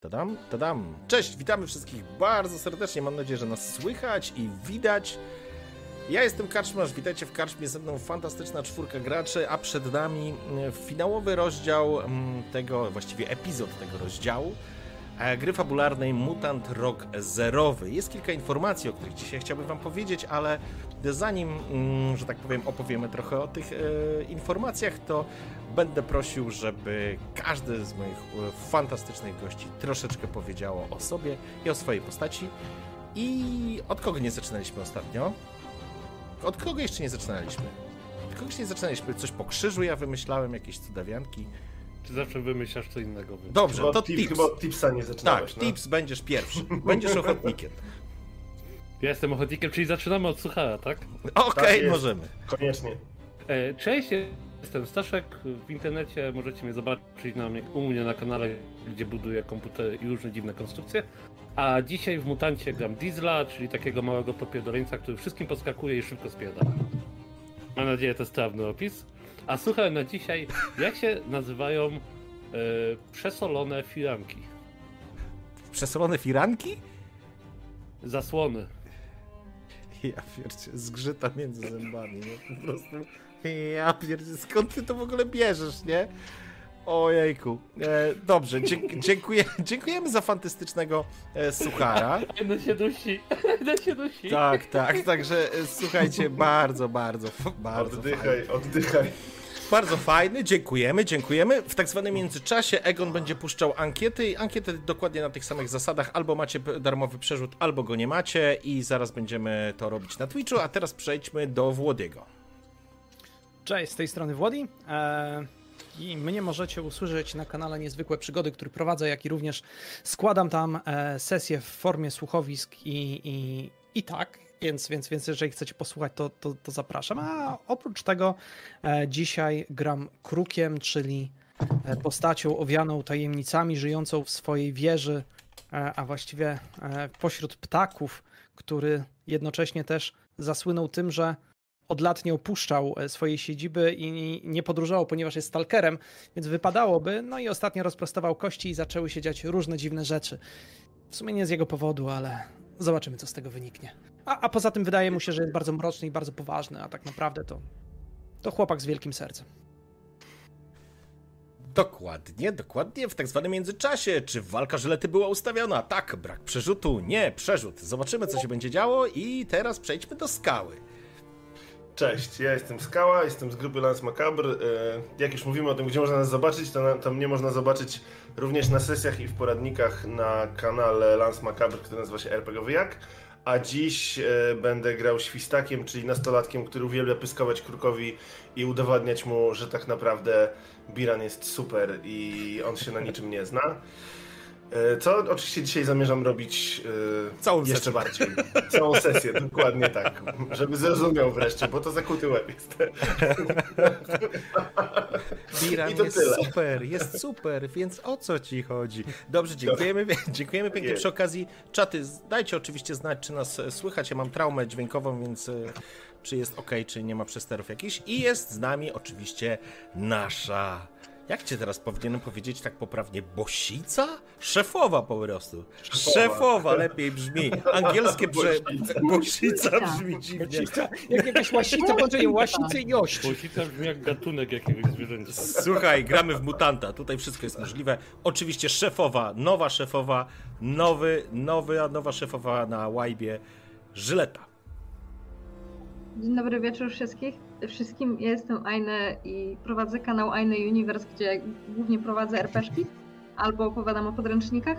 Tadam, tadam. Cześć, witamy wszystkich bardzo serdecznie. Mam nadzieję, że nas słychać i widać. Ja jestem Karczmarz, witajcie w Karczmie, ze mną fantastyczna czwórka graczy, a przed nami mm, finałowy rozdział mm, tego, właściwie epizod tego rozdziału e, gry fabularnej Mutant Rock Zerowy. Jest kilka informacji, o których dzisiaj chciałbym wam powiedzieć, ale zanim, mm, że tak powiem, opowiemy trochę o tych e, informacjach, to będę prosił, żeby każdy z moich e, fantastycznych gości troszeczkę powiedziało o sobie i o swojej postaci. I od kogo nie zaczynaliśmy ostatnio? Od kogo jeszcze nie zaczynaliśmy? Od kogoś nie zaczynaliśmy. Coś po krzyżu ja wymyślałem, jakieś cudawianki. Czy zawsze wymyślasz co innego? Dobrze, chyba to tip, tips. Chyba od tipsa nie zaczynałeś, Tak, no? tips będziesz pierwszy. Będziesz ochotnikiem. Ja jestem ochotnikiem, czyli zaczynamy od Suchara, tak? Okej, jest. możemy. Koniecznie. E, Cześć, jestem Staszek. W internecie możecie mnie zobaczyć na mnie, u mnie na kanale, gdzie buduję komputery i różne dziwne konstrukcje. A dzisiaj w Mutancie gram Diesla, czyli takiego małego popierdoleńca, który wszystkim podskakuje i szybko spierdala. Mam nadzieję, to jest trawny opis. A słuchaj, na dzisiaj, jak się nazywają e, przesolone firanki? Przesolone firanki? Zasłony. Ja pierdzie, zgrzyta między zębami, nie? Po prostu. Ja pierdzie, skąd ty to w ogóle bierzesz, nie? Ojejku. E, dobrze, dzie- dziękuję, dziękujemy za fantastycznego e, suchara. Jeden się dusi, jeden się dusi. Tak, tak, także e, słuchajcie, bardzo, bardzo, bardzo. Oddychaj, oddychaj. Bardzo fajny, dziękujemy, dziękujemy. W tak zwanym międzyczasie Egon będzie puszczał ankiety i ankiety dokładnie na tych samych zasadach. Albo macie darmowy przerzut, albo go nie macie i zaraz będziemy to robić na Twitchu, a teraz przejdźmy do Włodiego. Cześć, z tej strony Włodi. E, I mnie możecie usłyszeć na kanale Niezwykłe Przygody, który prowadzę, jak i również składam tam e, sesje w formie słuchowisk i, i, i tak. Więc, więc, więc jeżeli chcecie posłuchać, to, to, to zapraszam. A oprócz tego e, dzisiaj gram Krukiem, czyli e, postacią owianą tajemnicami, żyjącą w swojej wieży, e, a właściwie e, pośród ptaków, który jednocześnie też zasłynął tym, że od lat nie opuszczał e, swojej siedziby i nie podróżował, ponieważ jest stalkerem, więc wypadałoby. No i ostatnio rozprostował kości i zaczęły się dziać różne dziwne rzeczy. W sumie nie z jego powodu, ale zobaczymy, co z tego wyniknie. A, a poza tym wydaje mu się, że jest bardzo mroczny i bardzo poważny, a tak naprawdę to, to chłopak z wielkim sercem. Dokładnie, dokładnie w tak zwanym międzyczasie. Czy walka żylety była ustawiona? Tak, brak przerzutu, nie, przerzut. Zobaczymy, co się będzie działo i teraz przejdźmy do skały. Cześć, ja jestem Skała, jestem z grupy Lance Macabre. E, Jak już mówimy o tym, gdzie można nas zobaczyć, to, na, to mnie można zobaczyć również na sesjach i w poradnikach na kanale Lance Macabre, który nazywa się RPG Wyjak. A dziś e, będę grał świstakiem, czyli nastolatkiem, który uwielbia pyskować krukowi i udowadniać mu, że tak naprawdę Biran jest super i on się na niczym nie zna. E, Co oczywiście dzisiaj zamierzam robić e, Całą jeszcze sesję. bardziej. Całą sesję, dokładnie tak. Żeby zrozumiał wreszcie, bo to zakuty łeb jest. Biran I to jest tyle. super, jest super, więc o co ci chodzi? Dobrze, dziękujemy, dziękujemy pięknie. Przy okazji, czaty, dajcie oczywiście znać, czy nas e, słychać. Ja mam traumę dźwiękową, więc czy jest ok, czy nie ma przesterów jakichś. I jest z nami oczywiście nasza. Jak cię teraz powinienem powiedzieć tak poprawnie? Bosica? Szefowa po prostu. Szefowa, lepiej brzmi. Angielskie prze... Bosica brzmi dziwnie. Jak jakaś łasica, łasicy i ości. Błosica brzmi jak gatunek jakiegoś zwierzęcia. Słuchaj, gramy w mutanta. Tutaj wszystko jest możliwe. Oczywiście szefowa, nowa szefowa, nowy, nowy, nowa szefowa na łajbie, Żyleta. Dzień dobry wieczór wszystkich. Wszystkim ja jestem Aine i prowadzę kanał Aine Universe, gdzie głównie prowadzę RPszki albo opowiadam o podręcznikach.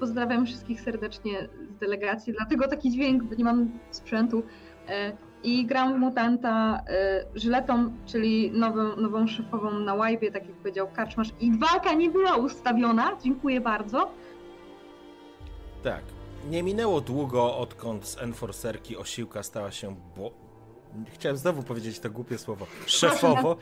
Pozdrawiam wszystkich serdecznie z delegacji, dlatego taki dźwięk, bo nie mam sprzętu. E, I gram Mutanta e, Żyletą, czyli nową, nową szefową na łajbie, tak jak powiedział Karczmasz. I walka nie była ustawiona, dziękuję bardzo. Tak. Nie minęło długo, odkąd z enforcerki osiłka stała się bo... Chciałem znowu powiedzieć to głupie słowo. Szefowo.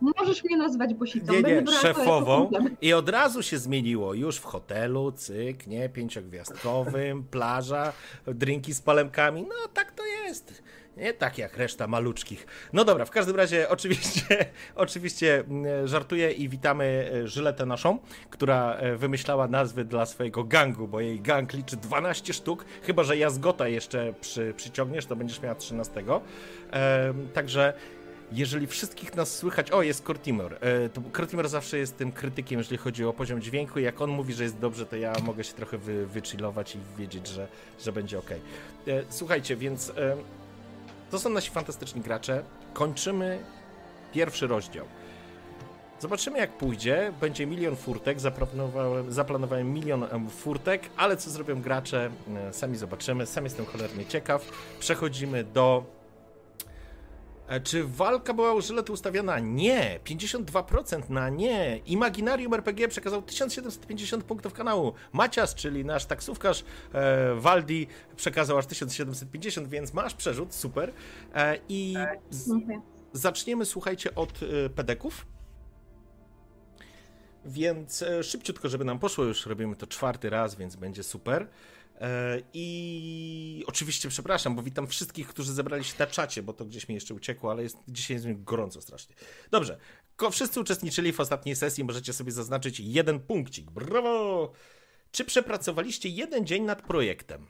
Możesz mnie nazywać Bosicą. Nie, nie, szefową. I od razu się zmieniło. Już w hotelu, cyk, nie, pięciogwiazdkowym, plaża, drinki z palemkami. No tak to jest. Nie tak jak reszta maluczkich. No dobra, w każdym razie oczywiście, oczywiście mm, żartuję i witamy e, Żyletę naszą, która e, wymyślała nazwy dla swojego gangu, bo jej gang liczy 12 sztuk, chyba że Jazgota jeszcze przy, przyciągniesz, to będziesz miała 13. Ehm, także jeżeli wszystkich nas słychać. O, jest Cortimor. E, to Cortimor zawsze jest tym krytykiem, jeżeli chodzi o poziom dźwięku. Jak on mówi, że jest dobrze, to ja mogę się trochę wy, wychillować i wiedzieć, że, że będzie ok. Słuchajcie, więc to są nasi fantastyczni gracze. Kończymy pierwszy rozdział. Zobaczymy jak pójdzie. Będzie milion furtek. Zaplanowałem, zaplanowałem milion furtek, ale co zrobią gracze, e, sami zobaczymy. Sam jestem cholernie ciekaw. Przechodzimy do Czy walka była u Żyletu ustawiona? Nie. 52% na nie. Imaginarium RPG przekazał 1750 punktów kanału. Macias, czyli nasz taksówkarz e, Waldi, przekazał aż 1750, więc masz przerzut, super. E, I z, Dziękuję. zaczniemy, słuchajcie, od e, pedeków. Więc e, szybciutko, żeby nam poszło, już robimy to czwarty raz, więc będzie super. E, I oczywiście przepraszam, bo witam wszystkich, którzy zebrali się na czacie, bo to gdzieś mi jeszcze uciekło, ale jest, dzisiaj jest mi gorąco strasznie. Dobrze, wszyscy uczestniczyli w ostatniej sesji, możecie sobie zaznaczyć jeden punkcik. Brawo! Czy przepracowaliście jeden dzień nad projektem?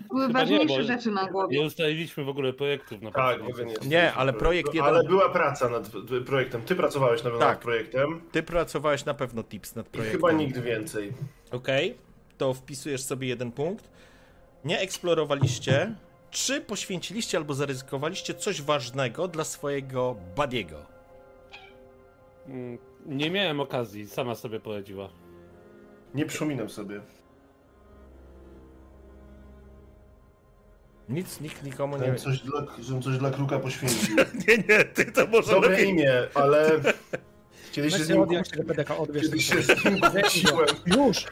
Były Chyba nie, ważniejsze bo rzeczy na głowie. Nie ustaliliśmy w ogóle projektów na Tak, w ogóle sesji. Nie, ale projekt jeden- Ale była praca nad projektem. Ty pracowałeś na pewno Tak. nad projektem. Ty pracowałeś na pewno tips nad I projektem. chyba nikt więcej. Okej, to wpisujesz sobie jeden punkt. Nie eksplorowaliście. Czy poświęciliście albo zaryzykowaliście coś ważnego dla swojego Badiego? Mm, Nie miałem okazji, sama sobie poradziła. Nie przypominam sobie. Nic, nikt nikomu nie... Żebym coś dla, żebym coś dla Kruka poświęcił. Nie, nie, ty to może Dobre lepiej. imię, ale kiedyś się z nim, odjąć tego PDK, odbierz kiedyś tego. się z nim kłóciłem. Już!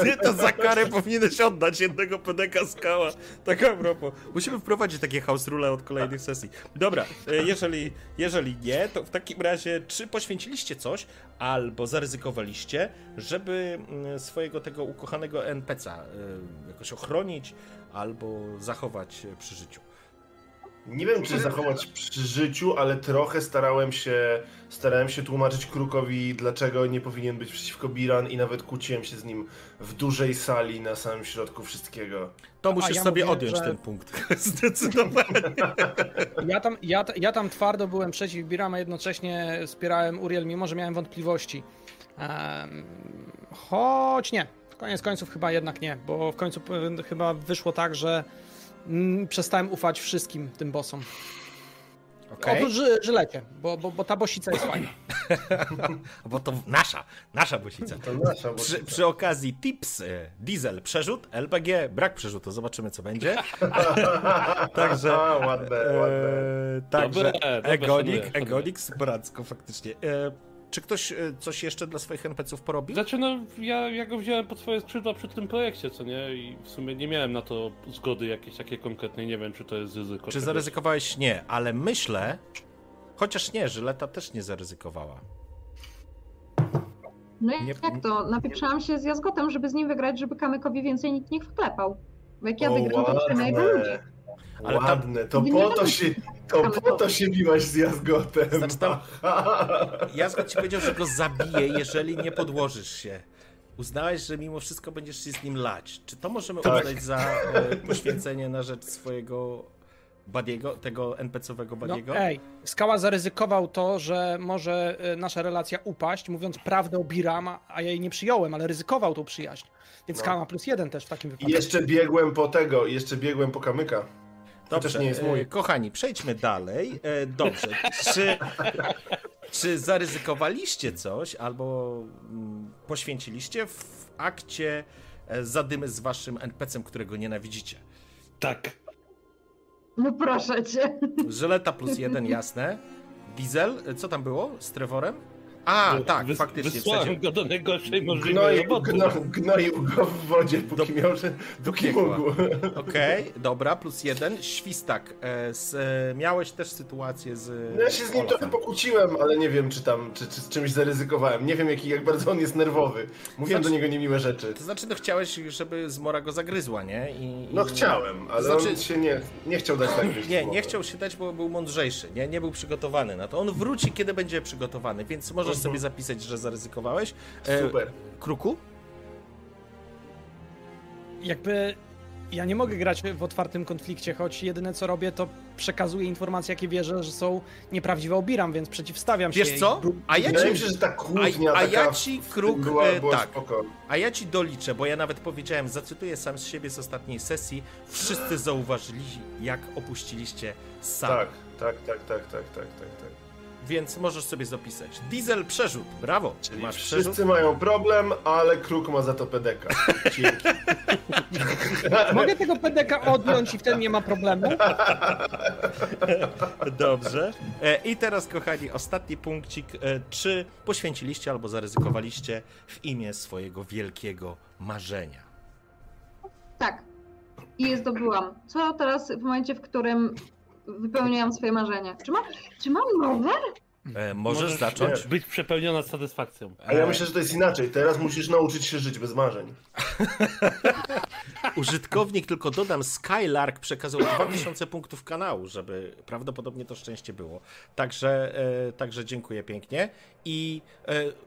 Ty to za karę powinieneś oddać jednego pedeka skała. Tak a propos. Musimy wprowadzić takie house rule od kolejnych sesji. Dobra, e, jeżeli, jeżeli nie, to w takim razie czy poświęciliście coś, albo zaryzykowaliście, żeby mm, swojego tego ukochanego NPC-a e, jakoś ochronić, albo zachować przy życiu? Nie wiem, czy zachować przy życiu, ale trochę starałem się, starałem się tłumaczyć Krukowi, dlaczego nie powinien być przeciwko Biran i nawet kłóciłem się z nim w dużej sali na samym środku wszystkiego. To musisz ja sobie mówię, odjąć że- ten punkt. Zdecydowanie. Ja tam, ja, ja tam twardo byłem przeciw Biram, a jednocześnie wspierałem Uriel, mimo że miałem wątpliwości. Em, choć nie. Koniec końców chyba jednak nie, bo w końcu chyba wyszło tak, że mm, przestałem ufać wszystkim tym bossom. Okej. Oprócz ży, Żylecie, bo, bo, bo ta bosica jest fajna. Bo to nasza, nasza bosica. To nasza, bo Przy, przy okazji tips, e, diesel, przerzut, LPG, brak przerzutu, zobaczymy co będzie. Także, A, ładne, ładne. e, także Dobre, dobre, Egonik, szanuję. Egonik superacko faktycznie. E, czy ktoś e, coś jeszcze dla swoich NPC-ów porobił? Znaczy no, ja, ja go wziąłem pod swoje skrzydła przy tym projekcie, co nie? I w sumie nie miałem na to zgody jakiejś takiej konkretnej, nie wiem czy to jest ryzyko. Czy zaryzykowałeś? Nie, ale myślę, chociaż nie, Żyleta też nie zaryzykowała. No i Nie- jak to? Napieprzałam się z Jazgotem, żeby z nim wygrać, żeby Kamykowi więcej nikt nie wklepał. Bo jak ja wygram, to jestem jego ludzie. Ale tam- Ładne, to po to się, to po to się biłaś z Jazgotem. Znaczy tam- Jazgot ci powiedział, że go zabije, jeżeli nie podłożysz się. Uznałeś, że mimo wszystko będziesz się z nim lać. Czy to możemy Tak. uznać za e, poświęcenie na rzecz swojego Badiego, tego NPC-owego No, Badiego? ej, Skała zaryzykował to, że może e, nasza relacja upaść, mówiąc prawdę o Biram, a ja jej nie przyjąłem, ale ryzykował tą przyjaźń. Więc No. Skała plus jeden też w takim I wypadku. jeszcze biegłem po tego, i jeszcze biegłem po kamyka. Dobrze, Chociaż nie jest e, mój. kochani, przejdźmy dalej. E, dobrze, czy, czy zaryzykowaliście coś albo mm, poświęciliście w akcie e, zadymy z waszym NPC-em, którego nienawidzicie? Tak. No proszę cię. Żeleta plus jeden, jasne. Diesel, e, co tam było z Trevorem? A, tak, wys- faktycznie. W Wysłałem sensie, go do najgorszej możliwej Gnoi, roboty. gno, gnoił go w wodzie, póki Do- miał, póki mógł. Okej, dobra, plus jeden. Świstak. E, z, e, miałeś też sytuację z. No ja się z nim Olafem. trochę pokłóciłem, ale nie wiem, czy tam, czy, czy z czymś zaryzykowałem. Nie wiem, jaki, jak bardzo on jest nerwowy. Mówiłem Znaczy- do niego niemiłe rzeczy. To znaczy, no chciałeś, żeby zmora go zagryzła, nie? I, No i... chciałem, ale Znaczy- on się nie, nie chciał dać tak Nie, nie chciał się dać, bo był mądrzejszy, nie? Nie był przygotowany na to. On wróci, kiedy będzie przygotowany, więc możesz sobie zapisać, że zaryzykowałeś. E, Super. Kruku? Jakby ja nie mogę grać w otwartym konflikcie, choć jedyne co robię to przekazuję informacje, jakie wierzę, że są nieprawdziwe obiram, więc przeciwstawiam się Wiesz co? A ja ci, się, że ta kłótnia a, a ja ci kruk, była, e, była tak, spoko. a ja ci doliczę, bo ja nawet powiedziałem, zacytuję sam z siebie z ostatniej sesji, wszyscy zauważyli, jak opuściliście sam. Tak, tak, tak, tak, tak, tak, tak, tak. Więc możesz sobie zapisać. Diesel przerzut, brawo. Czyli Masz przerzut. wszyscy mają problem, ale kruk ma za to pedeka. Dzięki. Mogę tego PDK odjąć i wtedy nie ma problemu? Dobrze. E, I teraz, kochani, ostatni punkcik. E, Czy poświęciliście albo zaryzykowaliście w imię swojego wielkiego marzenia? Tak. I je zdobyłam. Co teraz w momencie, w którym wypełniłam swoje marzenie? Czy mam, czy mam nowe? E, możesz, Możesz zacząć. Być przepełniona satysfakcją. A ja myślę, że to jest inaczej. Teraz musisz nauczyć się żyć bez marzeń. Użytkownik, tylko dodam, Skylark przekazał 2000 punktów kanału, żeby prawdopodobnie to szczęście było. Także, e, także dziękuję pięknie. I e,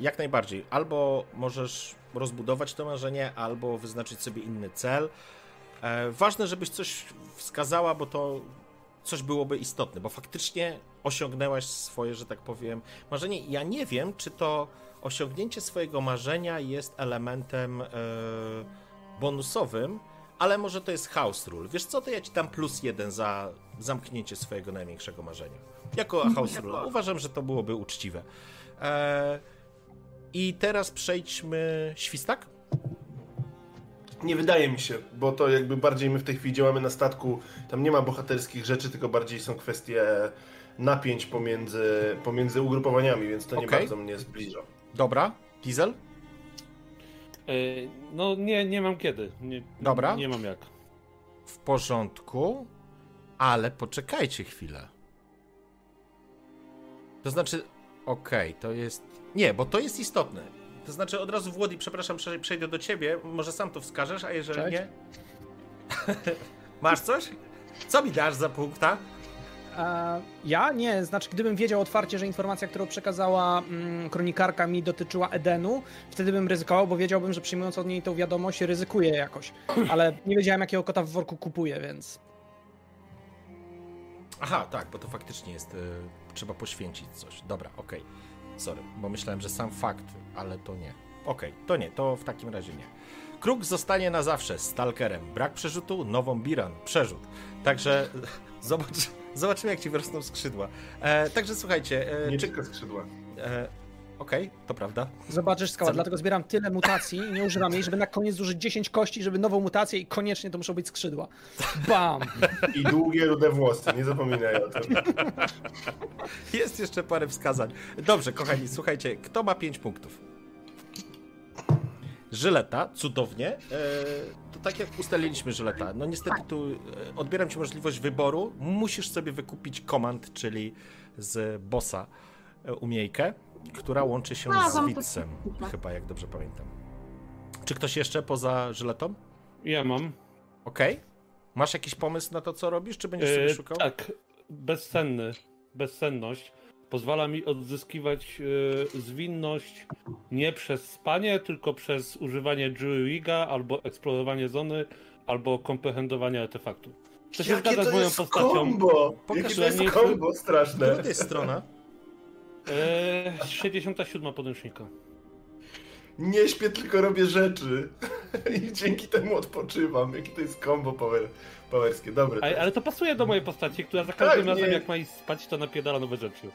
jak najbardziej. Albo możesz rozbudować to marzenie, albo wyznaczyć sobie inny cel. E, ważne, żebyś coś wskazała, bo to coś byłoby istotne, bo faktycznie osiągnęłaś swoje, że tak powiem, marzenie. Ja nie wiem, czy to osiągnięcie swojego marzenia jest elementem e, bonusowym, ale może to jest house rule. Wiesz co, to ja ci dam plus jeden za zamknięcie swojego największego marzenia. Jako house rule. Uważam, że to byłoby uczciwe. E, I teraz przejdźmy... Świstak? Nie wydaje mi się, bo to jakby bardziej my w tej chwili działamy na statku. Tam nie ma bohaterskich rzeczy, tylko bardziej są kwestie napięć pomiędzy, pomiędzy ugrupowaniami, więc to nie Okej. bardzo mnie zbliża. Dobra. Diesel? E, No nie, nie mam kiedy. Nie, Dobra. Nie mam jak. W porządku, ale poczekajcie chwilę. To znaczy, okej, to jest. Nie, bo to jest istotne. To znaczy, od razu Włody, przepraszam, prze- przejdę do ciebie. Może sam to wskażesz, a jeżeli Cześć. nie. Masz coś? Co mi dasz za punkta? A ja? Nie, znaczy gdybym wiedział otwarcie, że informacja, którą przekazała mm, kronikarka mi dotyczyła Edenu, wtedy bym ryzykował, bo wiedziałbym, że przyjmując od niej tą wiadomość ryzykuję jakoś. Ale nie wiedziałem, jakiego kota w worku kupuję, więc... Aha, tak, bo to faktycznie jest. y, trzeba poświęcić coś. Dobra, okej. Sorry, bo myślałem, że sam fakt, ale to nie. Okej, to nie, to w takim razie nie. Kruk zostanie na zawsze stalkerem. Brak przerzutu, nową Biran. Przerzut. Także zobacz, zobaczymy, jak ci wyrosną skrzydła. E, także słuchajcie. E, Nie czy, tylko skrzydła. e, Okej, to prawda. Zobaczysz skała, Co- dlatego zbieram tyle mutacji i nie używam jej, żeby na koniec zużyć 10 kości, żeby nową mutację i koniecznie to muszą być skrzydła. Bam! I długie, rude włosy, nie zapominaj o tym. Jest jeszcze parę wskazań. Dobrze, kochani, słuchajcie, kto ma 5 punktów? Żyleta, cudownie. E, to tak jak ustaliliśmy Żyleta. No niestety tu e, odbieram ci możliwość wyboru. Musisz sobie wykupić komand, czyli z bossa e, umiejkę, która łączy się A, z kupię. chyba jak dobrze pamiętam. Czy ktoś jeszcze poza Żyletą? Ja mam. Okej. Masz jakiś pomysł na to, co robisz, czy będziesz sobie E, szukał? tak, bezsenny, bezsenność pozwala mi odzyskiwać e, zwinność nie przez spanie, tylko przez używanie Druiga, albo eksplorowanie zony, albo komprehendowanie artefaktu. To się Jakie zgadza z to moją jest postacią. kombo! Pokaż, Jakie to jest nie- kombo straszne! To jest strona? E, 67 podręcznika. Nie śpię, tylko robię rzeczy. I dzięki temu odpoczywam. Jakie to jest kombo power, powerskie. Dobre. to A, jest. ale to pasuje do mojej postaci, która za każdym Tak, razem nie. jak ma iść spać, to napierdala nowe rzeczy.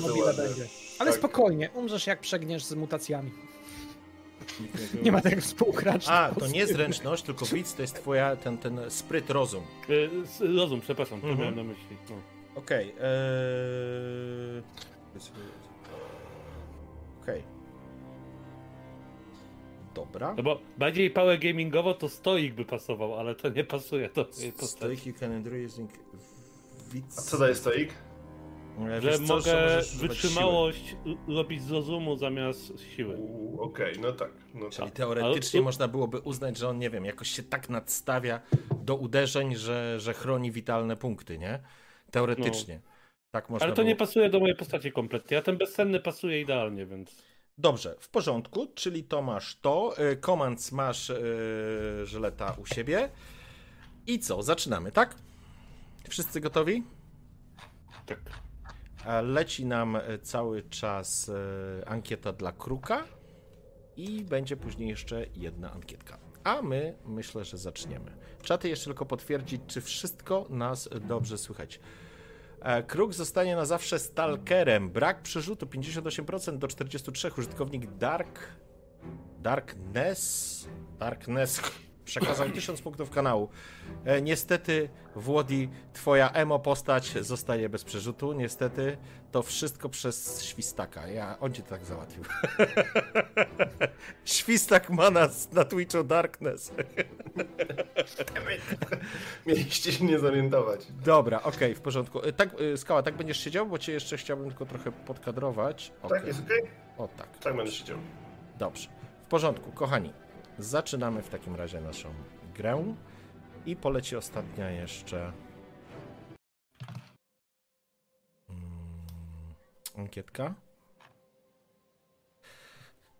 Mobile ładne. będzie. Ale Tak. spokojnie, umrzesz jak przegniesz z mutacjami. Nie ma tego współgracz. A, to nie zręczność, tylko widz to jest twoja, ten, ten spryt, rozum. E, rozum, przepraszam, to Mhm. miałem na myśli. No. Okej. eee... Okej. Dobra. No bo bardziej power gamingowo to stoik by pasował, ale to nie pasuje do tej postaci. Stoic you can endure using. A co daje stoik? E, Że co, mogę używać wytrzymałość robić z rozumu zamiast siły. Okej, no tak. No siły. tak. Czyli teoretycznie Ale można byłoby uznać, że on, nie wiem, jakoś się tak nadstawia do uderzeń, że, że chroni witalne punkty, nie? Teoretycznie. Tak można Ale to nie było... pasuje do mojej postaci kompletnie. A ten bezcenny pasuje idealnie, więc. Dobrze, w porządku, czyli to masz to. y, Commands masz yy, żyleta u siebie. I co, zaczynamy, tak? Wszyscy gotowi? Tak. E, Leci nam e, cały czas e, ankieta dla Kruka i będzie później jeszcze jedna ankietka. A my myślę, że zaczniemy. Czaty jeszcze tylko potwierdzić, czy wszystko nas dobrze słychać. E, Kruk zostanie na zawsze stalkerem. Brak przerzutu 58% do 43. Użytkownik Dark. Darkness. Darkness przekazał 1000 punktów kanału. E, niestety, Włodi, twoja emo postać zostaje bez przerzutu. Niestety, to wszystko przez Świstaka. Ja, on cię tak załatwił. Świstak ma nas na Twitchu Darkness. Mieliście się nie zorientować. Dobra, okej, w porządku. E, Tak, e, Skała, tak będziesz siedział, bo cię jeszcze chciałbym tylko trochę podkadrować. Tak, Okej. jest okej? O tak. Tak będę siedział. Dobrze. W porządku, kochani. Zaczynamy w takim razie naszą grę. I poleci ostatnia jeszcze. Mm, Ankietka.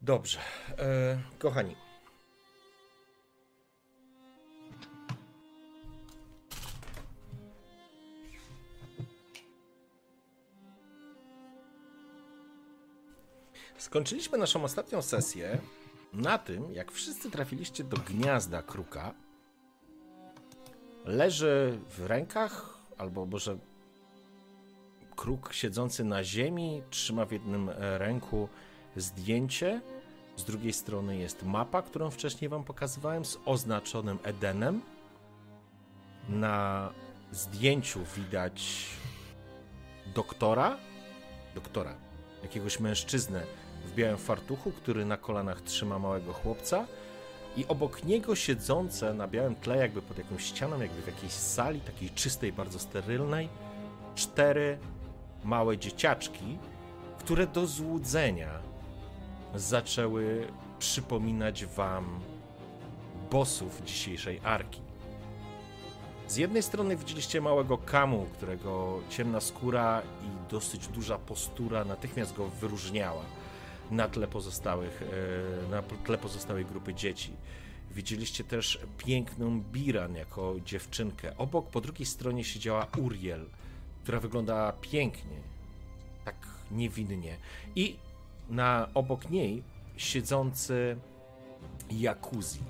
Dobrze. E, kochani. Skończyliśmy naszą ostatnią sesję na tym, jak wszyscy trafiliście do gniazda kruka. Leży w rękach, albo może kruk siedzący na ziemi, trzyma w jednym e, ręku zdjęcie. Z drugiej strony jest mapa, którą wcześniej wam pokazywałem, z oznaczonym Edenem. Na zdjęciu widać doktora, doktora, jakiegoś mężczyznę w białym fartuchu, który na kolanach trzyma małego chłopca i obok niego siedzące na białym tle, jakby pod jakąś ścianą, jakby w jakiejś sali, takiej czystej, bardzo sterylnej, cztery małe dzieciaczki, które do złudzenia zaczęły przypominać wam bossów dzisiejszej arki. Z jednej strony widzieliście małego Kamu, którego ciemna skóra i dosyć duża postura natychmiast go wyróżniała na tle pozostałych, e, na tle pozostałej grupy dzieci. Widzieliście też piękną Biran jako dziewczynkę. Obok, po drugiej stronie siedziała Uriel, która wyglądała pięknie, tak niewinnie. I na obok niej siedzący Jakuzi.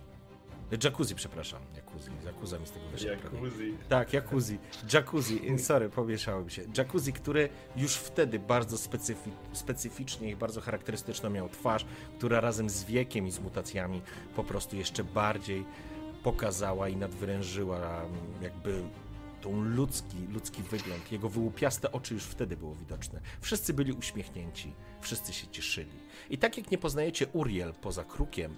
Jacuzzi, przepraszam. Jacuzzi. Jakuza mi z tego wyszedł. Jacuzzi. Tak, jacuzzi. Jacuzzi, sorry, pomieszałem się. Jacuzzi, który już wtedy bardzo specyfi specyficznie i bardzo charakterystyczną miał twarz, która razem z wiekiem i z mutacjami po prostu jeszcze bardziej pokazała i nadwyrężyła mm, jakby tą ludzki, ludzki wygląd. Jego wyłupiaste oczy już wtedy było widoczne. Wszyscy byli uśmiechnięci, wszyscy się cieszyli. I tak jak nie poznajecie Uriel poza krukiem,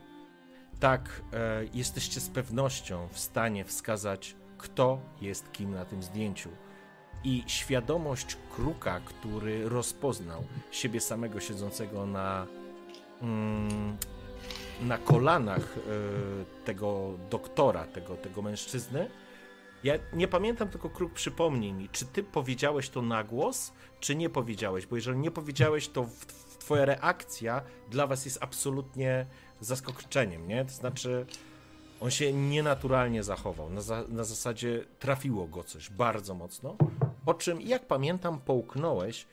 tak e, jesteście z pewnością w stanie wskazać, kto jest kim na tym zdjęciu. I świadomość kruka, który rozpoznał siebie samego siedzącego na, mm, na kolanach e, tego doktora, tego, tego mężczyzny. Ja nie pamiętam, tylko kruk przypomnij mi, czy ty powiedziałeś to na głos, czy nie powiedziałeś, bo jeżeli nie powiedziałeś, to w, w, twoja reakcja dla was jest absolutnie zaskoczeniem, nie? To znaczy, on się nienaturalnie zachował. Na, za, na zasadzie trafiło go coś bardzo mocno. Po czym, jak pamiętam, połknąłeś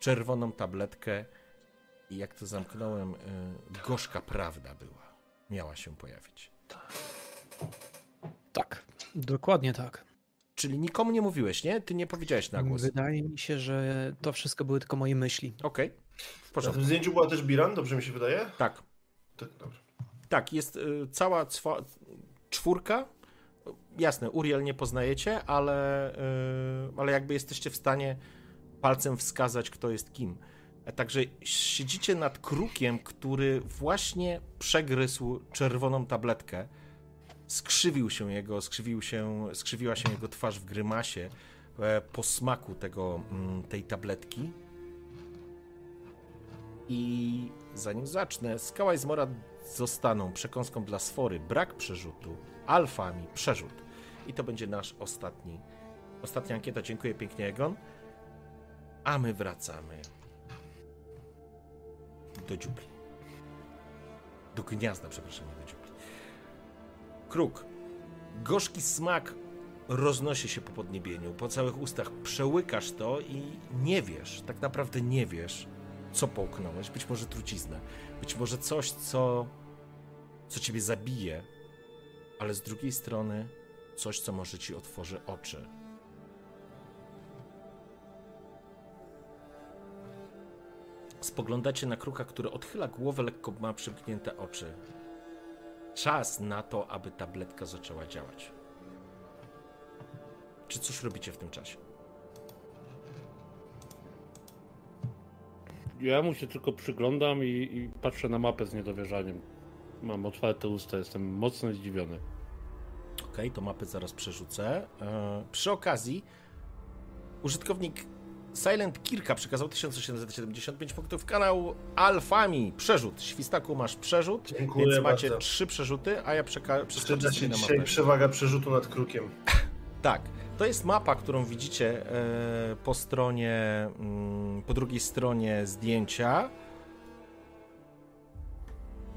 czerwoną tabletkę i jak to zamknąłem, y, gorzka prawda była. Miała się pojawić. Tak, dokładnie tak. Czyli nikomu nie mówiłeś, nie? Ty nie powiedziałeś na głos. Wydaje mi się, że to wszystko były tylko moje myśli. Okej, w Na porządku. tym zdjęciu była też Biran, dobrze mi się wydaje? Tak, Tak, dobrze. tak, jest y, cała cwa, czwórka jasne, Uriel nie poznajecie, ale, yy, ale jakby jesteście w stanie palcem wskazać, kto jest kim. Także siedzicie nad krukiem, który właśnie przegryzł czerwoną tabletkę. Skrzywił się jego, skrzywił się, skrzywiła się jego twarz w grymasie e, po smaku tego, mm, tej tabletki. I zanim zacznę, skała i zmora zostaną przekąską dla sfory, brak przerzutu, alfami, przerzut. I to będzie nasz ostatni, ostatnia ankieta. Dziękuję pięknie, Egon. A my wracamy do dziupli. Do gniazda, przepraszam, nie do dziupli. Kruk. Gorzki smak roznosi się po podniebieniu, po całych ustach. Przełykasz to i nie wiesz, tak naprawdę nie wiesz, co połknąłeś. Być może truciznę, być może coś, co, co ciebie zabije, ale z drugiej strony coś, co może ci otworzy oczy. Spoglądacie na kruka, który odchyla głowę, lekko ma przymknięte oczy. Czas na to, aby tabletka zaczęła działać. Czy coś robicie w tym czasie? Ja mu się tylko przyglądam i, i patrzę na mapę z niedowierzaniem. Mam otwarte usta, jestem mocno zdziwiony. Ok, to mapę zaraz przerzucę. Eee, przy okazji, użytkownik Silent Kirka przekazał 1775 punktów. Kanał Alfami, przerzut. Świstaku masz przerzut, Dziękuję więc macie bardzo. trzy przerzuty, a ja przeka- przeskoczę na dzisiaj mapę. przewaga przerzutu nad krukiem. Tak, to jest mapa, którą widzicie e, po stronie, mm, po drugiej stronie zdjęcia.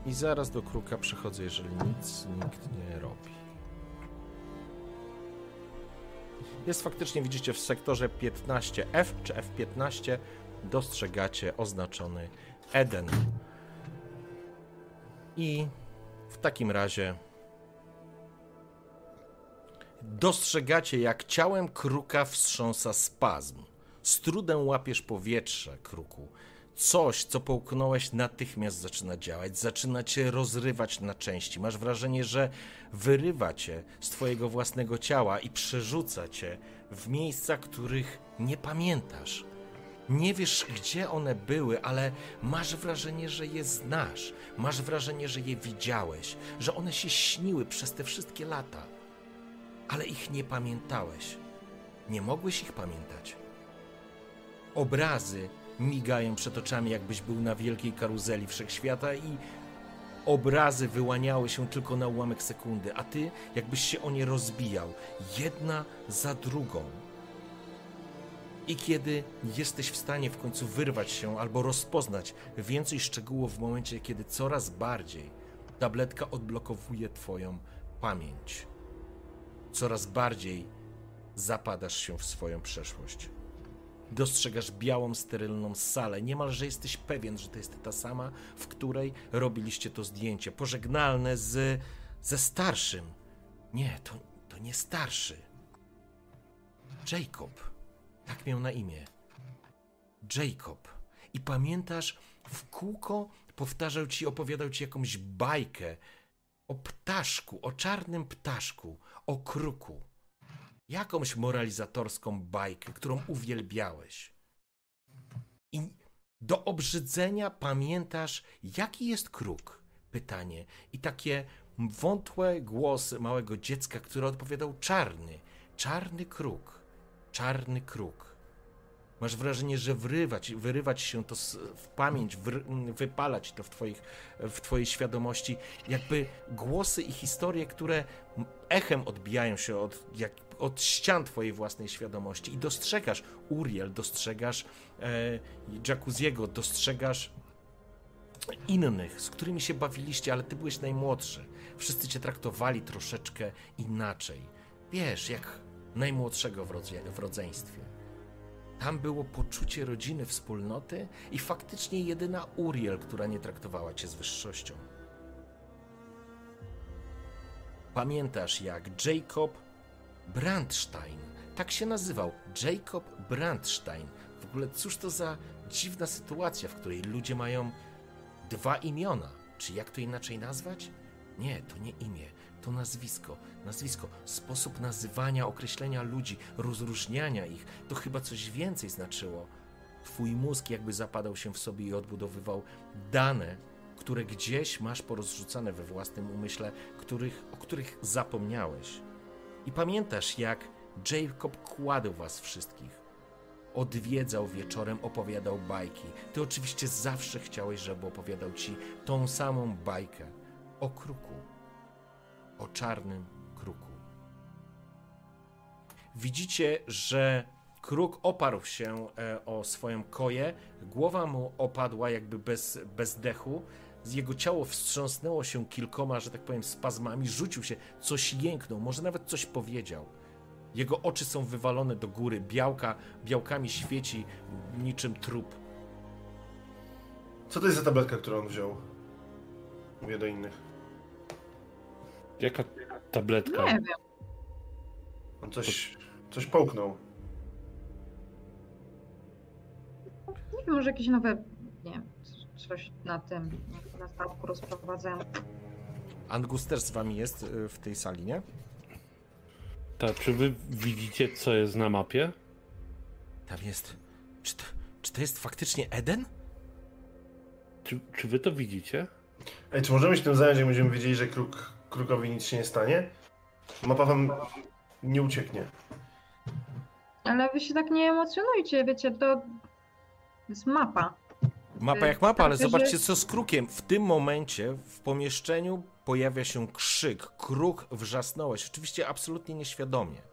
I zaraz do kruka przechodzę, jeżeli nic nikt nie robi. Jest faktycznie, widzicie, w sektorze 15F czy F15 dostrzegacie oznaczony Eden. I w takim razie Dostrzegacie, jak ciałem kruka wstrząsa spazm. Z trudem łapiesz powietrze, kruku. Coś, co połknąłeś, natychmiast zaczyna działać, zaczyna cię rozrywać na części. Masz wrażenie, że wyrywa cię z twojego własnego ciała i przerzuca cię w miejsca, których nie pamiętasz. Nie wiesz, gdzie one były, ale masz wrażenie, że je znasz. Masz wrażenie, że je widziałeś, że one się śniły przez te wszystkie lata ale ich nie pamiętałeś. Nie mogłeś ich pamiętać. Obrazy migają przed oczami, jakbyś był na wielkiej karuzeli wszechświata i obrazy wyłaniały się tylko na ułamek sekundy, a ty jakbyś się o nie rozbijał, jedna za drugą. I kiedy jesteś w stanie w końcu wyrwać się albo rozpoznać więcej szczegółów w momencie, kiedy coraz bardziej tabletka odblokowuje twoją pamięć coraz bardziej zapadasz się w swoją przeszłość. Dostrzegasz białą, sterylną salę. Niemalże jesteś pewien, że to jest ta sama, w której robiliście to zdjęcie. Pożegnalne z, ze starszym. Nie, to, to nie starszy. Jacob. Tak miał na imię. Jacob. I pamiętasz, w kółko powtarzał ci, opowiadał ci jakąś bajkę o ptaszku, o czarnym ptaszku, o kruku. Jakąś moralizatorską bajkę, którą uwielbiałeś. I do obrzydzenia pamiętasz, jaki jest kruk? Pytanie. I takie wątłe głosy małego dziecka, które odpowiadał czarny, czarny kruk, czarny kruk. Masz wrażenie, że wrywać, wyrywać się to w pamięć, wypalać to w, twoich, w twojej świadomości, jakby głosy i historie, które echem odbijają się od, jak, od ścian twojej własnej świadomości i dostrzegasz Uriel, dostrzegasz e, Jacuzziego, dostrzegasz innych, z którymi się bawiliście, ale ty byłeś najmłodszy. Wszyscy cię traktowali troszeczkę inaczej. Wiesz, jak najmłodszego w, rodze, w rodzeństwie. Tam było poczucie rodziny, wspólnoty i faktycznie jedyna Uriel, która nie traktowała cię z wyższością. Pamiętasz, jak Jacob Brandstein, tak się nazywał, Jacob Brandstein. W ogóle cóż to za dziwna sytuacja, w której ludzie mają dwa imiona. Czy jak to inaczej nazwać? Nie, to nie imię, to nazwisko. Nazwisko, sposób nazywania, określenia ludzi, rozróżniania ich. To chyba coś więcej znaczyło. Twój mózg jakby zapadał się w sobie i odbudowywał dane, które gdzieś masz porozrzucane we własnym umyśle, których, o których zapomniałeś. I pamiętasz, jak Jacob kładł was wszystkich. Odwiedzał wieczorem, opowiadał bajki. Ty oczywiście zawsze chciałeś, żeby opowiadał ci tą samą bajkę o kruku. O czarnym kruku. Widzicie, że kruk oparł się e, o swoją koję, głowa mu opadła jakby bez, bez dechu, jego ciało wstrząsnęło się kilkoma, że tak powiem, spazmami, rzucił się, coś jęknął, może nawet coś powiedział. Jego oczy są wywalone do góry, białka, białkami świeci niczym trup. Co to jest za tabletka, którą on wziął? Mówię do innych. Jaka tabletka? Nie wiem. On coś, coś połknął. Nie wiem, może jakieś nowe, nie wiem, coś na tym, na statku rozprowadzają. Angus też z wami jest y, w tej sali, nie? Tak, czy wy widzicie, co jest na mapie? Tam jest. Czy to, czy to jest faktycznie Eden? Czy, czy wy to widzicie? Ej, czy możemy się tym zająć, jak będziemy wiedzieli, że kruk, krukowi nic się nie stanie? Mapa wam nie ucieknie. Ale wy się tak nie emocjonujcie, wiecie, to jest mapa. Mapa Y, jak mapa, ale zobaczcie co z krukiem. W tym momencie w pomieszczeniu pojawia się krzyk. Kruk wrzasnąłeś. Oczywiście absolutnie nieświadomie.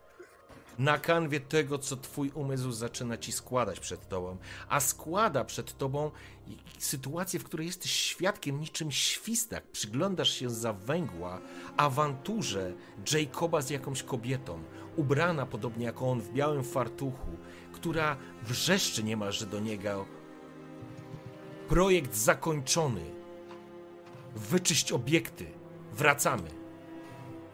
Na kanwie tego, co twój umysł zaczyna ci składać przed tobą. A składa przed tobą sytuację, w której jesteś świadkiem niczym świstak. Przyglądasz się za węgła awanturze Jacoba z jakąś kobietą. Ubrana podobnie jak on w białym fartuchu, która wrzeszczy niemalże do niego Projekt zakończony. Wyczyść obiekty. Wracamy.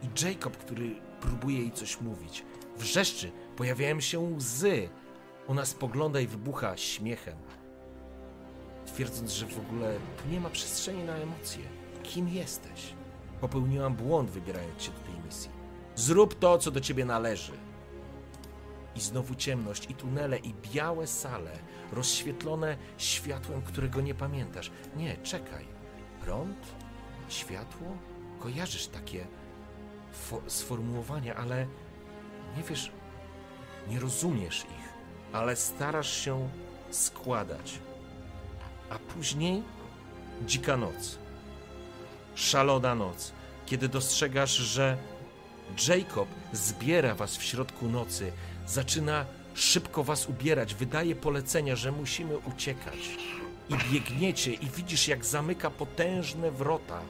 I Jacob, który próbuje jej coś mówić, wrzeszczy, pojawiają się łzy. Ona spogląda i wybucha śmiechem, twierdząc, że w ogóle tu nie ma przestrzeni na emocje. Kim jesteś? Popełniłam błąd, wybierając się do tej misji. Zrób to, co do ciebie należy. I znowu ciemność, i tunele, i białe sale, rozświetlone światłem, którego nie pamiętasz. Nie, czekaj. Prąd? Światło? Kojarzysz takie fo- sformułowania, ale nie wiesz, nie rozumiesz ich, ale starasz się składać. A później dzika noc. Szalona noc, kiedy dostrzegasz, że Jacob zbiera was w środku nocy, zaczyna szybko was ubierać, wydaje polecenia, że musimy uciekać. I biegniecie i widzisz, jak zamyka potężne wrota.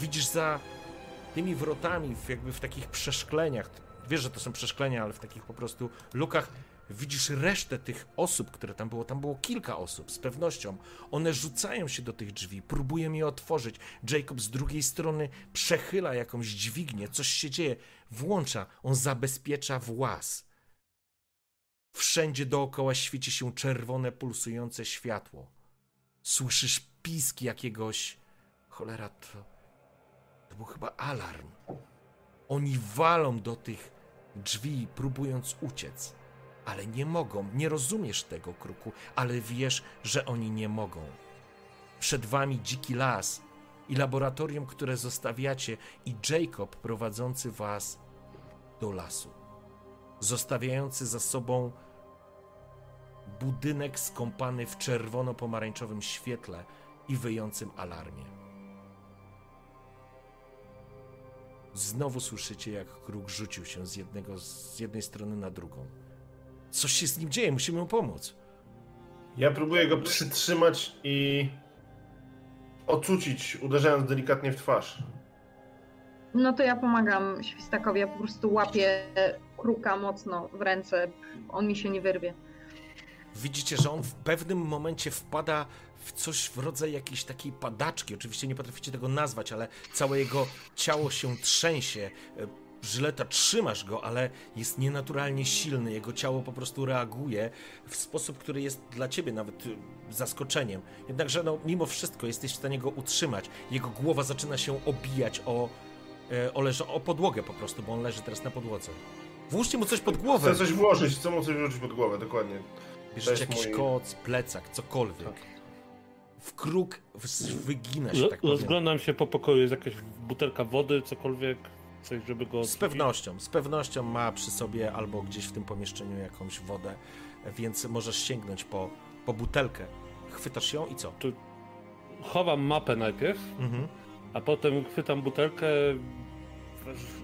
Widzisz za tymi wrotami, jakby w takich przeszkleniach, wiesz, że to są przeszklenia, ale w takich po prostu lukach, widzisz resztę tych osób, które tam było. Tam było kilka osób, z pewnością. One rzucają się do tych drzwi, próbują je otworzyć. Jacob z drugiej strony przechyla jakąś dźwignię, coś się dzieje, włącza, on zabezpiecza włas. Wszędzie dookoła świeci się czerwone, pulsujące światło. Słyszysz pisk jakiegoś. Cholera, to. To był chyba alarm. Oni walą do tych drzwi, próbując uciec. Ale nie mogą. Nie rozumiesz tego, kruku, ale wiesz, że oni nie mogą. Przed wami dziki las i laboratorium, które zostawiacie, i Jacob prowadzący was do lasu zostawiający za sobą budynek skąpany w czerwono-pomarańczowym świetle i wyjącym alarmie. Znowu słyszycie, jak kruk rzucił się z, jednego, z jednej strony na drugą. Coś się z nim dzieje, musimy mu pomóc. Ja próbuję go przytrzymać i ocucić, uderzając delikatnie w twarz. No to ja pomagam Świstakowi, ja po prostu łapię kruka mocno w ręce, on mi się nie wyrwie. Widzicie, że on w pewnym momencie wpada w coś w rodzaju jakiejś takiej padaczki. Oczywiście nie potraficie tego nazwać, ale całe jego ciało się trzęsie. E, Żyleta, trzymasz go, ale jest nienaturalnie silny. Jego ciało po prostu reaguje w sposób, który jest dla ciebie nawet y, zaskoczeniem. Jednakże, no, mimo wszystko jesteś w stanie go utrzymać. Jego głowa zaczyna się obijać o, e, o, leży, o podłogę po prostu, bo on leży teraz na podłodze. Włóżcie mu coś pod głowę. Chcę coś włożyć, chcę mu coś włożyć pod głowę, dokładnie. Bierzecie jest jakiś mój- koc, plecak, cokolwiek. Tak. W kruk wygina się, tak powiem. Rozglądam się po pokoju, jest jakaś butelka wody, cokolwiek, coś, żeby go... Z pewnością, z pewnością ma przy sobie albo gdzieś w tym pomieszczeniu jakąś wodę, więc możesz sięgnąć po, po butelkę. Chwytasz ją i co? Chowam mapę najpierw, Mhm. a potem chwytam butelkę,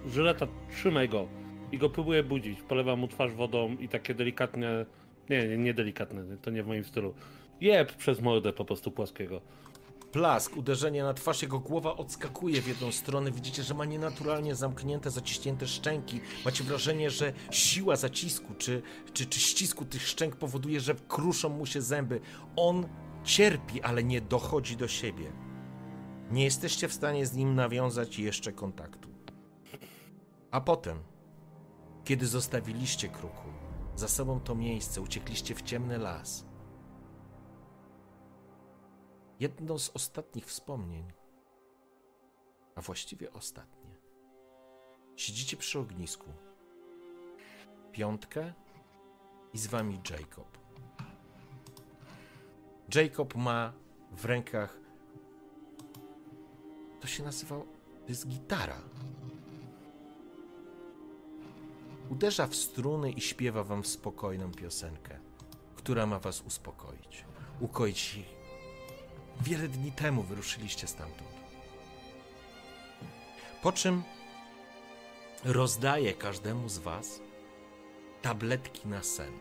żyleta, trzymaj go i go próbuję budzić. Polewam mu twarz wodą i takie delikatne, nie, nie, nie delikatne, to nie w moim stylu. Jeb przez mordę po prostu płaskiego. Plask, uderzenie na twarz, jego głowa odskakuje w jedną stronę. Widzicie, że ma nienaturalnie zamknięte, zaciśnięte szczęki. Macie wrażenie, że siła zacisku czy, czy, czy ścisku tych szczęk powoduje, że kruszą mu się zęby. On cierpi, ale nie dochodzi do siebie. Nie jesteście w stanie z nim nawiązać jeszcze kontaktu. A potem, kiedy zostawiliście kruku, za sobą to miejsce, uciekliście w ciemny las. Jedno z ostatnich wspomnień, a właściwie ostatnie. Siedzicie przy ognisku. Piątkę i z wami Jacob. Jacob ma w rękach. To się nazywa. To jest gitara. Uderza w struny i śpiewa wam spokojną piosenkę, która ma was uspokoić, ukoić ich Wiele dni temu wyruszyliście stamtąd. Po czym rozdaje każdemu z was tabletki na sen,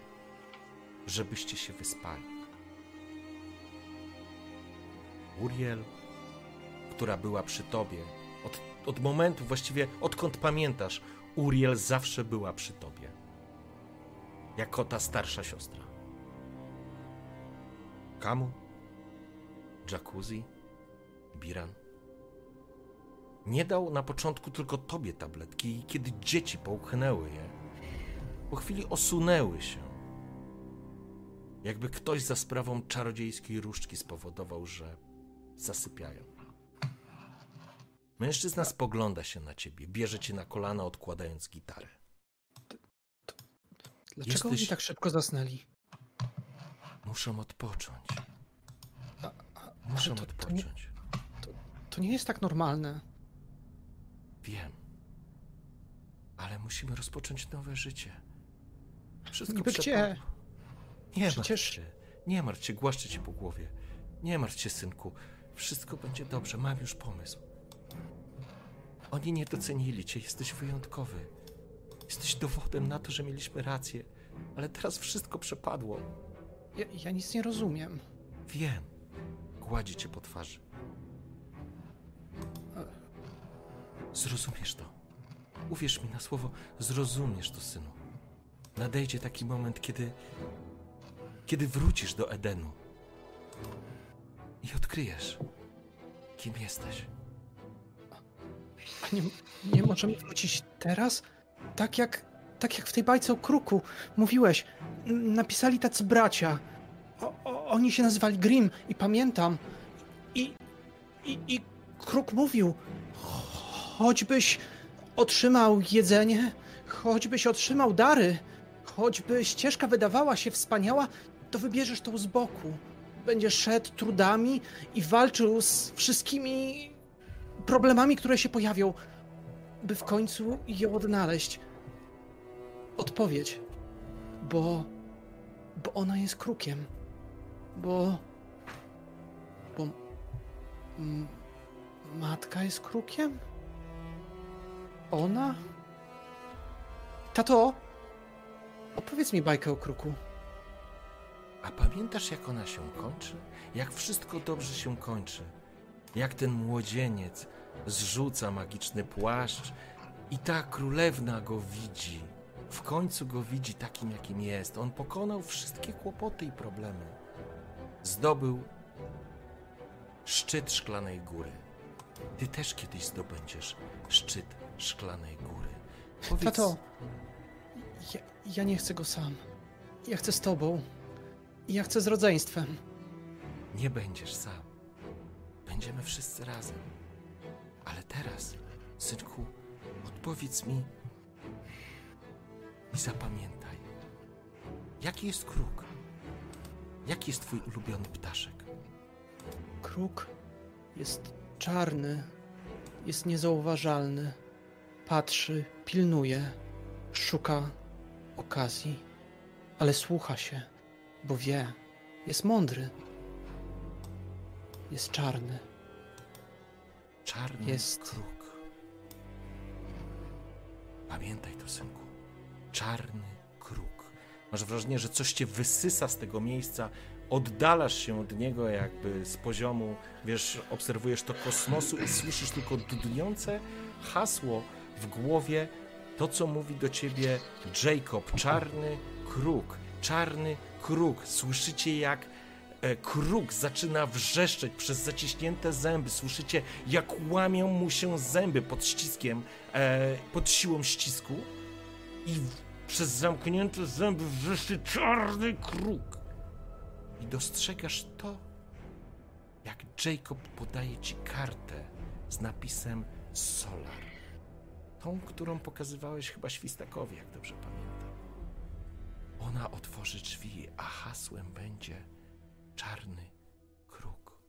żebyście się wyspali. Uriel, która była przy tobie od, od momentu, właściwie odkąd pamiętasz, Uriel zawsze była przy tobie. Jako ta starsza siostra. Kamu? Jacuzzi? Biran? Nie dał na początku tylko tobie tabletki i kiedy dzieci połknęły je, po chwili osunęły się. Jakby ktoś za sprawą czarodziejskiej różdżki spowodował, że zasypiają. Mężczyzna spogląda się na ciebie, bierze cię na kolana, odkładając gitarę. Dlaczego Jesteś- oni tak szybko zasnęli? Muszą odpocząć. A- Muszą to- to nie- odpocząć. To nie jest tak normalne. Wiem. Ale musimy rozpocząć nowe życie. Wszystko Niby gdzie? Nie Przecież- martw się. Nie martw się, głaszczę cię po głowie. Nie martw się, synku. Wszystko będzie dobrze, mam już pomysł. Oni nie docenili cię, jesteś wyjątkowy. Jesteś dowodem na to, że mieliśmy rację. Ale teraz wszystko przepadło. Ja, ja nic nie rozumiem. Wiem. Gładzi cię po twarzy. Zrozumiesz to. Uwierz mi na słowo, zrozumiesz to, synu. Nadejdzie taki moment, kiedy. kiedy wrócisz do Edenu. I odkryjesz, kim jesteś. A nie, nie możemy wrócić teraz? Tak jak, tak jak w tej bajce o kruku. Mówiłeś, napisali tacy bracia. O, o, oni się nazywali Grimm i pamiętam. I, i, i kruk mówił, choćbyś otrzymał jedzenie, choćbyś otrzymał dary, choćby ścieżka wydawała się wspaniała, to wybierzesz to z boku. Będziesz szedł trudami i walczył z wszystkimi problemami, które się pojawią, by w końcu je odnaleźć. Odpowiedź. Bo. Bo ona jest krukiem. Bo. Bo. Matka jest krukiem? Ona? Tato! Opowiedz mi bajkę o kruku. A pamiętasz, jak ona się kończy? Jak wszystko dobrze się kończy? Jak ten młodzieniec zrzuca magiczny płaszcz i ta królewna go widzi. W końcu go widzi takim, jakim jest. On pokonał wszystkie kłopoty i problemy. Zdobył szczyt szklanej góry. Ty też kiedyś zdobędziesz szczyt szklanej góry. Powiedz, Tato, ja, ja nie chcę go sam. Ja chcę z tobą. Ja chcę z rodzeństwem. nie będziesz sam. Będziemy wszyscy razem. Ale teraz, synku, odpowiedz mi i zapamiętaj. Jaki jest kruk? Jaki jest twój ulubiony ptaszek? Kruk jest czarny, jest niezauważalny. Patrzy, pilnuje, szuka okazji, ale słucha się, bo wie, jest mądry. Jest czarny. Czarny Jest. kruk. Pamiętaj to, synku. Czarny kruk. Masz wrażenie, że coś cię wysysa z tego miejsca, oddalasz się od niego jakby z poziomu, wiesz, obserwujesz to kosmosu i słyszysz tylko dudniące hasło w głowie, to co mówi do ciebie Jacob, czarny kruk, czarny kruk. Słyszycie jak kruk zaczyna wrzeszczeć przez zaciśnięte zęby. Słyszycie, jak łamią mu się zęby pod ściskiem, e, pod siłą ścisku. I przez zamknięte zęby wrzeszczy czarny kruk. I dostrzegasz to, jak Jacob podaje ci kartę z napisem Solar. Tą, którą pokazywałeś chyba Świstakowi, jak dobrze pamiętam. Ona otworzy drzwi, a hasłem będzie czarny kruk.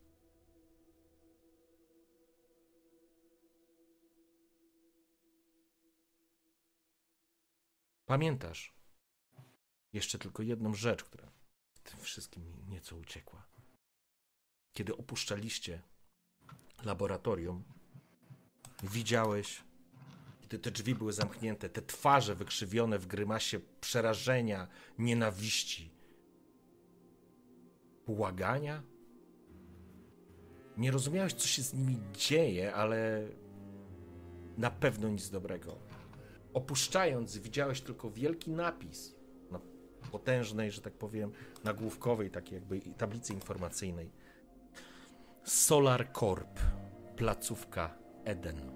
Pamiętasz jeszcze tylko jedną rzecz, która w tym wszystkim nieco uciekła. Kiedy opuszczaliście laboratorium, widziałeś, kiedy te drzwi były zamknięte, te twarze wykrzywione w grymasie przerażenia, nienawiści, błagania. Nie rozumiałeś, co się z nimi dzieje, ale na pewno nic dobrego. Opuszczając, widziałeś tylko wielki napis na potężnej, że tak powiem, nagłówkowej, takiej jakby tablicy informacyjnej. Solar Corp, placówka Eden.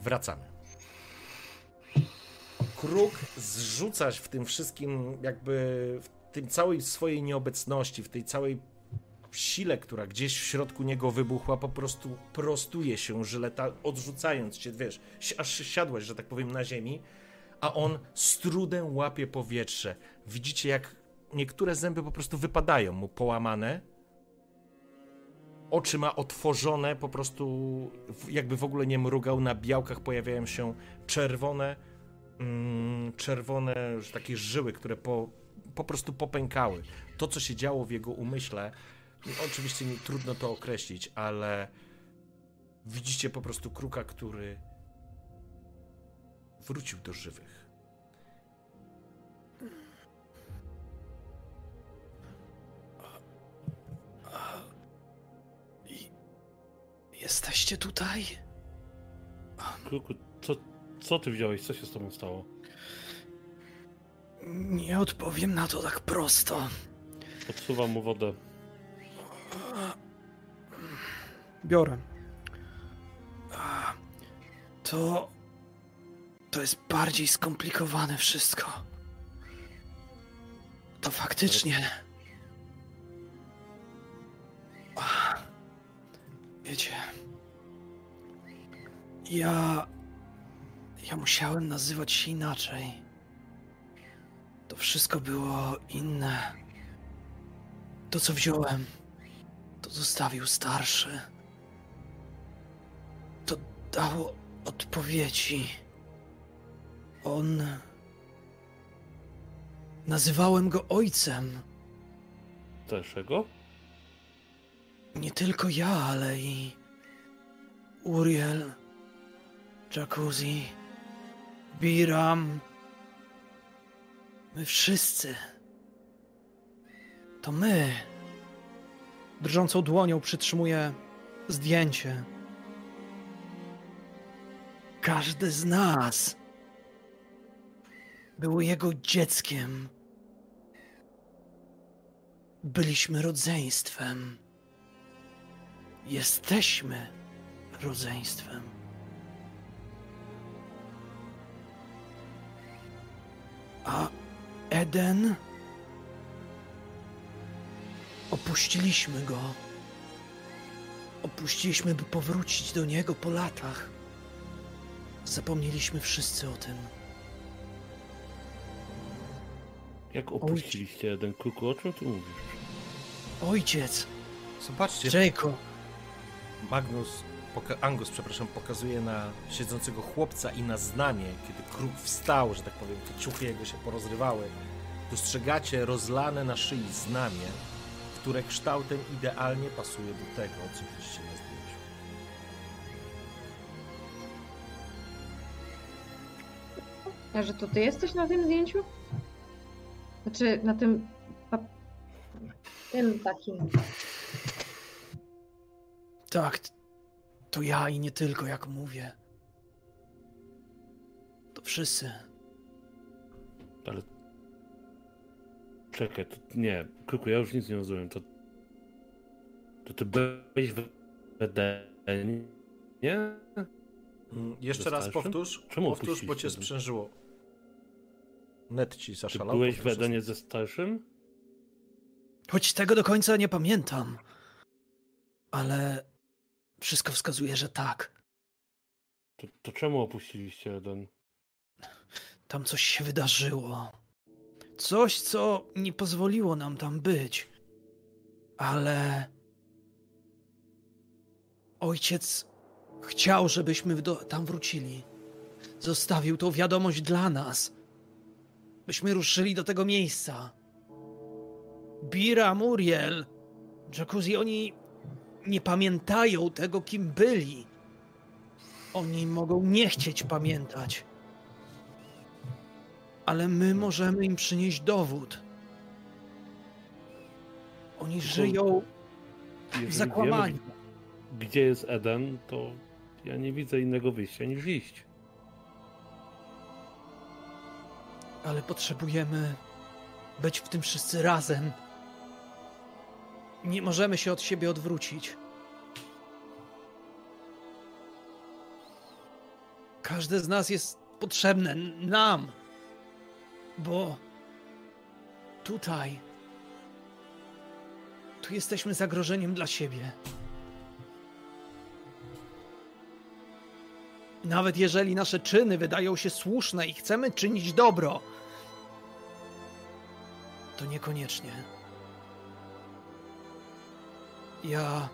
Wracamy. Kruk zrzucać w tym wszystkim, jakby w tym całej swojej nieobecności, w tej całej sile, która gdzieś w środku niego wybuchła, po prostu prostuje się żyleta, odrzucając cię, wiesz, aż siadłeś, że tak powiem, na ziemi, a on z trudem łapie powietrze. Widzicie, jak niektóre zęby po prostu wypadają mu połamane. Oczy ma otworzone, po prostu jakby w ogóle nie mrugał. Na białkach pojawiają się czerwone, mm, czerwone że takie żyły, które po, po prostu popękały. To, co się działo w jego umyśle, oczywiście nie, trudno to określić, ale widzicie po prostu kruka, który wrócił do żywych. Jesteście tutaj? Kruku, co, co ty wziąłeś? Co się z tobą stało? Nie odpowiem na to tak prosto. Odsuwam mu wodę. Biorę. To. To jest bardziej skomplikowane wszystko. To faktycznie. Wiecie. Ja. Ja musiałem nazywać się inaczej. To wszystko było inne. To, co wziąłem, to zostawił starszy. To dało odpowiedzi. On. Nazywałem go ojcem. Dlaczego? Nie tylko ja, ale i. Uriel, Jacuzzi, Biram. My wszyscy. To my. Drżącą dłonią przytrzymuję zdjęcie. Każdy z nas był jego dzieckiem. Byliśmy rodzeństwem. Jesteśmy rodzeństwem. A Eden? Opuściliśmy go. Opuściliśmy, by powrócić do niego po latach. Zapomnieliśmy wszyscy o tym. Jak opuściliście jeden kruku? O czym ty mówisz? Ojciec, Zobaczcie, Jacob, Magnus, Angus, przepraszam, pokazuje na siedzącego chłopca i na znamie, kiedy kruk wstał, że tak powiem, te ciuchy jego się porozrywały. Dostrzegacie rozlane na szyi znamie, które kształtem idealnie pasuje do tego, co widzicie na zdjęciu. A że to ty jesteś na tym zdjęciu? Znaczy, na tym... Tym takim... tak, to ja i nie tylko, jak mówię. To wszyscy. Ale... Czekaj, to nie. Kruku, ja już nic nie rozumiem. To... To ty byłeś w Edenie? Nie? Mm, Jeszcze Ze raz powtórz, Czemu powtórz, bo cię sprzężyło. Net ci Ty zaszalał. byłeś w Edenie ze starszym? Choć tego do końca nie pamiętam. Ale wszystko wskazuje, że tak. To, to czemu opuściliście Eden? Tam coś się wydarzyło. Coś, co nie pozwoliło nam tam być. Ale. Ojciec chciał, żebyśmy do, tam wrócili. Zostawił tą wiadomość dla nas. Byśmy ruszyli do tego miejsca. Bira, Muriel, Jacuzzi, oni nie pamiętają tego, kim byli. Oni mogą nie chcieć pamiętać ale my możemy im przynieść dowód. Oni żyją Jeżeli zakłamani. wiemy, gdzie jest Eden, to ja nie widzę innego wyjścia niż iść. ale potrzebujemy być w tym wszyscy razem. Nie możemy się od siebie odwrócić. Każde z nas jest potrzebne nam, bo tutaj, tu jesteśmy zagrożeniem dla siebie. Nawet jeżeli nasze czyny wydają się słuszne i chcemy czynić dobro, to niekoniecznie. Ja.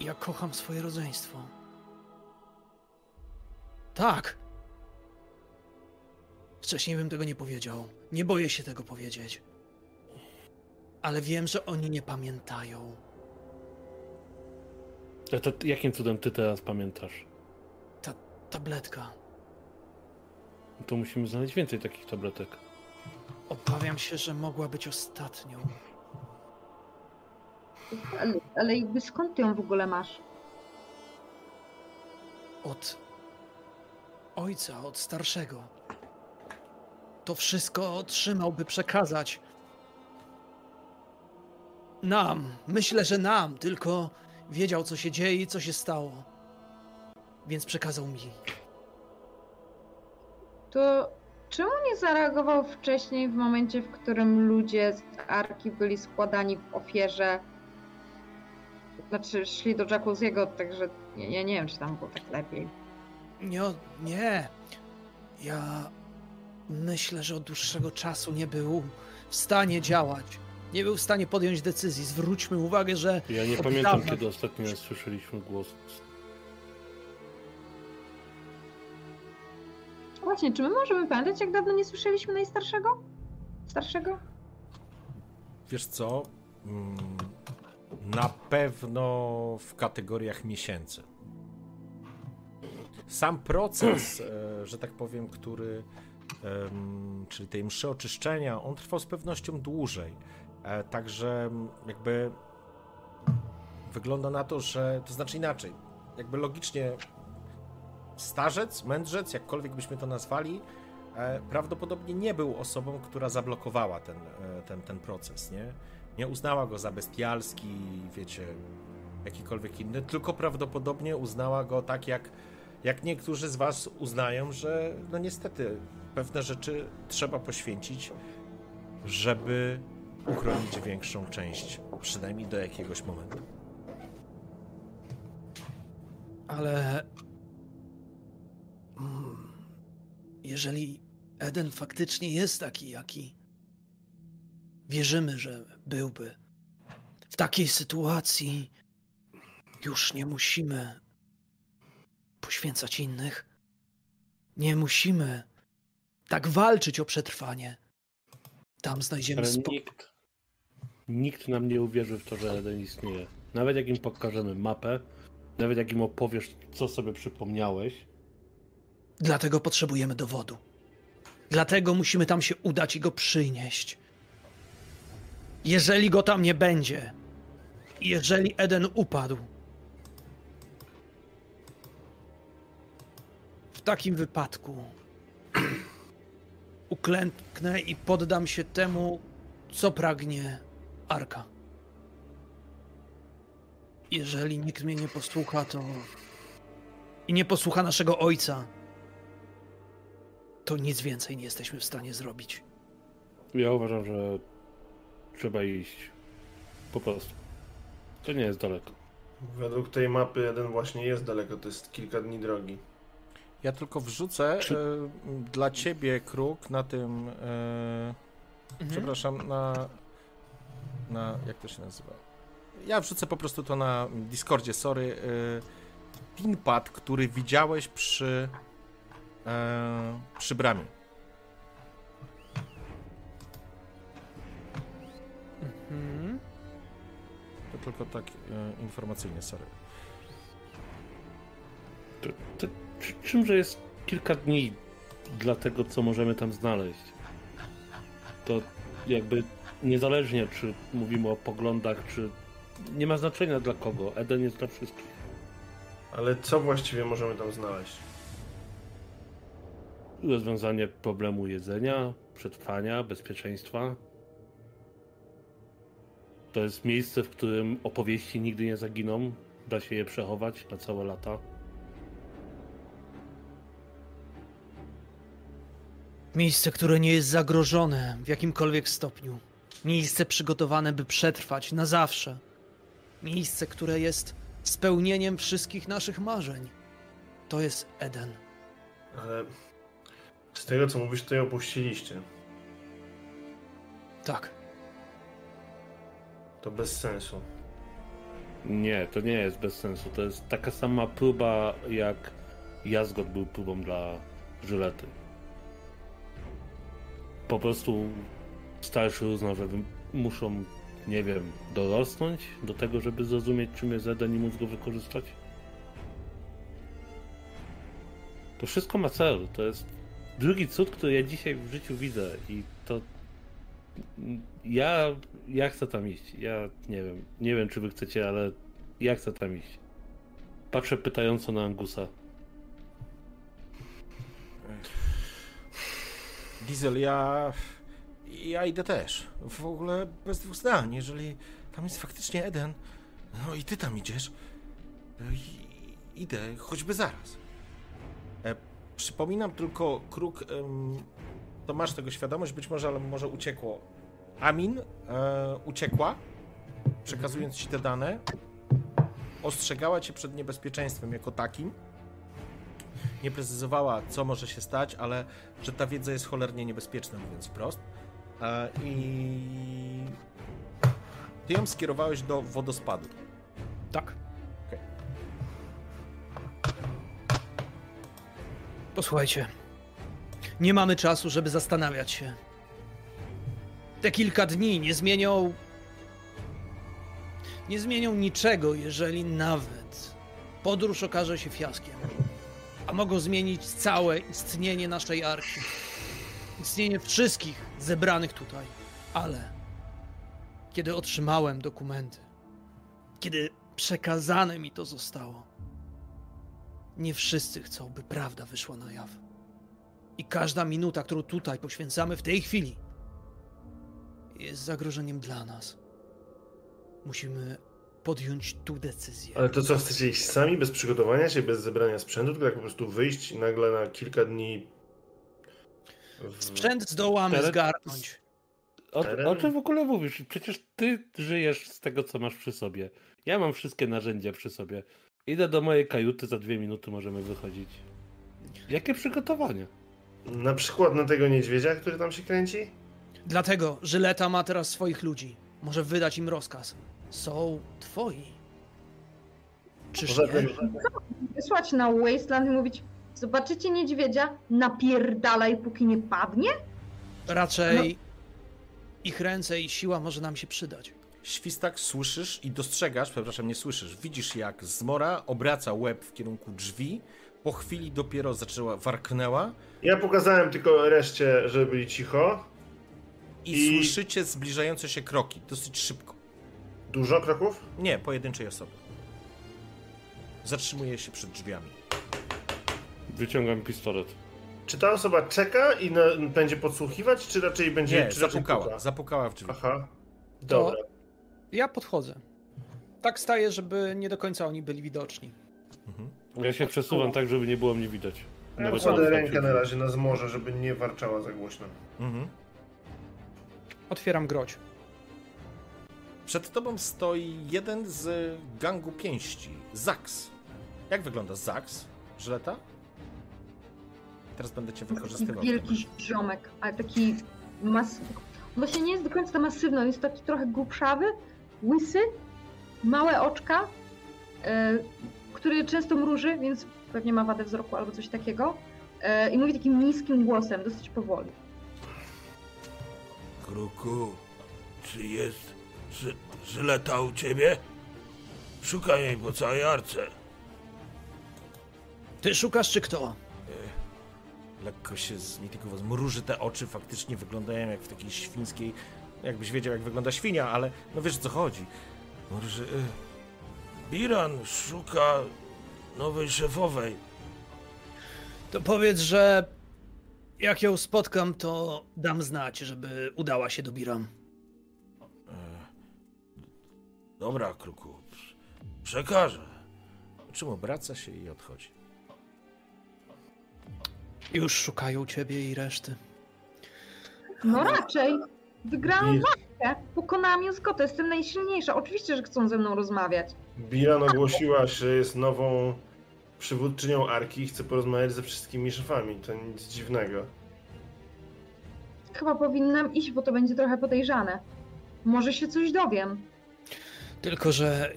Ja kocham swoje rodzeństwo. Tak. Wcześniej bym tego nie powiedział. Nie boję się tego powiedzieć. Ale wiem, że oni nie pamiętają. A to jakim cudem ty teraz pamiętasz? Ta tabletka. To musimy znaleźć więcej takich tabletek. Obawiam się, że mogła być ostatnią. Ale, ale jakby skąd ty ją w ogóle masz? od ojca, od starszego. To wszystko otrzymał, by przekazać nam. Myślę, że nam, tylko wiedział, co się dzieje i co się stało. Więc przekazał mi. To czemu nie zareagował wcześniej w momencie, w którym ludzie z Arki byli składani w ofierze? Znaczy szli do Jacuzziego, także ja, ja nie wiem, czy tam było tak lepiej. Nie, nie. Ja myślę, że od dłuższego czasu nie był w stanie działać. Nie był w stanie podjąć decyzji. Zwróćmy uwagę, że Ja nie pamiętam, dawna- kiedy ostatni raz słyszeliśmy głos. Właśnie, czy my możemy pamiętać, jak dawno nie słyszeliśmy najstarszego? Starszego? Wiesz co? Mm, Na pewno w kategoriach miesięcy. Sam proces, e, że tak powiem, który, czyli tej mszy oczyszczenia, on trwał z pewnością dłużej. E, Także m, jakby wygląda na to, że to znaczy inaczej. Jakby logicznie starzec, mędrzec, jakkolwiek byśmy to nazwali, e, prawdopodobnie nie był osobą, która zablokowała ten, e, ten, ten proces, nie? Nie uznała go za bestialski, wiecie, jakikolwiek inny, tylko prawdopodobnie uznała go tak jak jak niektórzy z Was uznają, że no niestety pewne rzeczy trzeba poświęcić, żeby uchronić większą część, przynajmniej do jakiegoś momentu. Ale. Jeżeli Eden faktycznie jest taki, jaki wierzymy, że byłby, w takiej sytuacji już nie musimy poświęcać innych. Nie musimy tak walczyć o przetrwanie. Tam znajdziemy spokój. nikt, nikt nam nie uwierzy w to, że Eden istnieje. Nawet jak im pokażemy mapę, nawet jak im opowiesz, co sobie przypomniałeś, Dlatego potrzebujemy dowodu. Dlatego musimy tam się udać i go przynieść. Jeżeli go tam nie będzie, jeżeli Eden upadł, w takim wypadku uklęknę i poddam się temu, co pragnie Arka. Jeżeli nikt mnie nie posłucha, to. i nie posłucha naszego ojca, to nic więcej nie jesteśmy w stanie zrobić. ja uważam, że trzeba iść. Po prostu. To nie jest daleko. Według tej mapy jeden właśnie jest daleko, to jest kilka dni drogi. Ja tylko wrzucę Czy- e, dla ciebie kruk na tym. E, Przepraszam, na. Na. Jak to się nazywa? Ja wrzucę po prostu to na Discordzie, sorry. E, pinpad, który widziałeś przy. E, przy bramie. Mhm. To tylko tak e, informacyjnie, sorry. To, to, przy czym, że jest kilka dni dla tego, co możemy tam znaleźć. To jakby niezależnie, czy mówimy o poglądach, czy nie ma znaczenia dla kogo. Eden jest dla wszystkich. Ale co właściwie możemy tam znaleźć? Rozwiązanie problemu jedzenia, przetrwania, bezpieczeństwa. To jest miejsce, w którym opowieści nigdy nie zaginą. Da się je przechować na całe lata. Miejsce, które nie jest zagrożone w jakimkolwiek stopniu. Miejsce przygotowane, by przetrwać na zawsze. Miejsce, które jest spełnieniem wszystkich naszych marzeń. To jest Eden. Ale z tego co mówisz, to je opuściliście. Tak. To bez sensu. Nie, to nie jest bez sensu. To jest taka sama próba, jak Jazgot był próbą dla Żylety. Po prostu starszy uznał, że muszą, nie wiem, dorosnąć do tego, żeby zrozumieć, czym jest Eden i móc go wykorzystać. To wszystko ma cel. To jest drugi cud, który ja dzisiaj w życiu widzę i to ja, ja chcę tam iść. Ja nie wiem. Nie wiem, czy wy chcecie, ale ja chcę tam iść. Patrzę pytająco na Angusa. Diesel, ja. Ja idę też. W ogóle bez dwóch zdań. Jeżeli tam jest faktycznie Eden, no i ty tam idziesz, i, idę choćby zaraz. Przypominam tylko, Kruk, to masz tego świadomość, być może, ale może uciekło. Amin e, uciekła, przekazując ci te dane. Ostrzegała cię przed niebezpieczeństwem jako takim nie precyzowała, co może się stać, ale że ta wiedza jest cholernie niebezpieczna, mówiąc wprost. E, I ty ją skierowałeś do wodospadu. Tak. Posłuchajcie. Nie mamy czasu, żeby zastanawiać się. Te kilka dni nie zmienią. Nie zmienią niczego, jeżeli nawet podróż okaże się fiaskiem. A mogą zmienić całe istnienie naszej arki. Istnienie wszystkich zebranych tutaj. Ale kiedy otrzymałem dokumenty, kiedy przekazane mi to zostało, nie wszyscy chcą, by prawda wyszła na jaw. I każda minuta, którą tutaj poświęcamy w tej chwili, jest zagrożeniem dla nas. Musimy podjąć tu decyzję. Ale to co, chcecie iść sami, bez przygotowania się, bez zebrania sprzętu, tylko tak po prostu wyjść i nagle na kilka dni... W... Sprzęt zdołamy Teren- zgarnąć. O, o czym w ogóle mówisz? Przecież ty żyjesz z tego, co masz przy sobie. Ja mam wszystkie narzędzia przy sobie. Idę do mojej kajuty, za dwie minuty możemy wychodzić. Jakie przygotowanie? Na przykład na tego niedźwiedzia, który tam się kręci? Dlatego Żyleta ma teraz swoich ludzi. Może wydać im rozkaz. Są twoi. Czyż Poza nie? tym, Wysłać na Wasteland i mówić, zobaczycie niedźwiedzia, napierdalaj póki nie padnie? Raczej ich ręce i siła może nam się przydać. Świstak słyszysz i dostrzegasz, przepraszam, nie słyszysz, widzisz jak Zmora obraca łeb w kierunku drzwi, po chwili dopiero zaczęła, warknęła Ja pokazałem tylko reszcie, żeby byli cicho. i, I- słyszycie zbliżające się kroki, dosyć szybko. Dużo kroków? Nie, pojedynczej osoby. Zatrzymuje się przed drzwiami. Wyciągam pistolet. Czy ta osoba czeka i na, będzie podsłuchiwać, czy raczej będzie... Nie, czy zapukała, puka? zapukała w drzwi. Aha. Dobra. Ja podchodzę. Tak staję, żeby nie do końca oni byli widoczni. Ja się przesuwam tak, żeby nie było mnie widać. Ja kładę na rękę na razie na zmorze, żeby nie warczała za głośno. Mhm. Otwieram groć. Przed tobą stoi jeden z gangu pięści, Zax. Jak wygląda Zax? Żyleta? Teraz będę cię Taki wykorzystywał. wielki ziomek, ale taki mas... On właśnie nie jest do końca masywny, on jest taki trochę głupszawy, łysy, małe oczka, e, który często mruży, więc pewnie ma wadę wzroku albo coś takiego. E, I mówi takim niskim głosem, dosyć powoli. Kruku, czy jest ży, żyleta u ciebie? Szukaj jej po całej arce. Ty szukasz czy kto? Lekko się zmitykowo zmruży te oczy, faktycznie wyglądają jak w takiej świńskiej... Jakbyś wiedział, jak wygląda świnia, ale no wiesz o co chodzi. Mruży... y, Biran szuka nowej szefowej. To powiedz, że jak ją spotkam, to dam znać, żeby udała się do Biram. Dobra, Kruku, przekażę. Czym obraca się i odchodzi. Już szukają ciebie i reszty. No raczej. Wygrałam I walkę, pokonałam Juskotę, jestem najsilniejsza. Oczywiście, że chcą ze mną rozmawiać. Biran ogłosiła, że jest nową przywódczynią Arki i chce porozmawiać ze wszystkimi szefami. To nic dziwnego. Chyba powinnam iść, bo to będzie trochę podejrzane. Może się coś dowiem. Tylko, że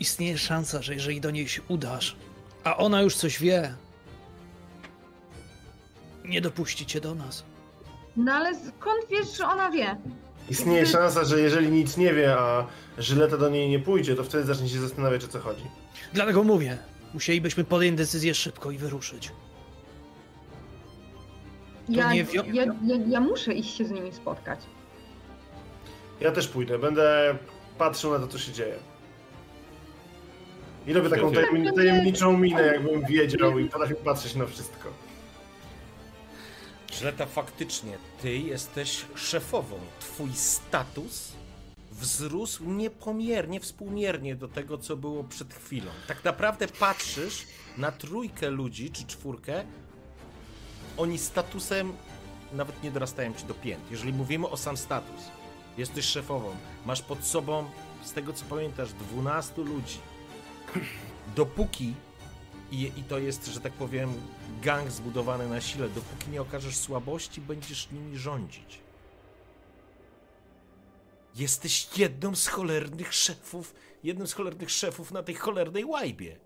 istnieje szansa, że jeżeli do niej się udasz, a ona już coś wie, nie dopuści cię do nas. No ale skąd wiesz, że ona wie? Istnieje szansa, że jeżeli nic nie wie, a Żyleta do niej nie pójdzie, to wtedy zacznie się zastanawiać, o co chodzi. Dlatego mówię, musielibyśmy podjąć decyzję szybko i wyruszyć. Ja, nie wio- ja, ja, ja muszę iść się z nimi spotkać. Ja też pójdę, będę patrzył na to, co się dzieje. I robię taką tajemni- tajemniczą minę, jakbym wiedział i potrafił patrzeć na wszystko. Żyleta, faktycznie, ty jesteś szefową. Twój status wzrósł niepomiernie, współmiernie do tego, co było przed chwilą. Tak naprawdę patrzysz na trójkę ludzi, czy czwórkę, oni statusem nawet nie dorastają ci do pięt. Jeżeli mówimy o sam status, jesteś szefową, masz pod sobą, z tego co pamiętasz, 12 ludzi. Dopóki i, I to jest, że tak powiem, gang zbudowany na sile. Dopóki nie okażesz słabości, będziesz nimi rządzić. Jesteś jedną z cholernych szefów, jednym z cholernych szefów na tej cholernej łajbie.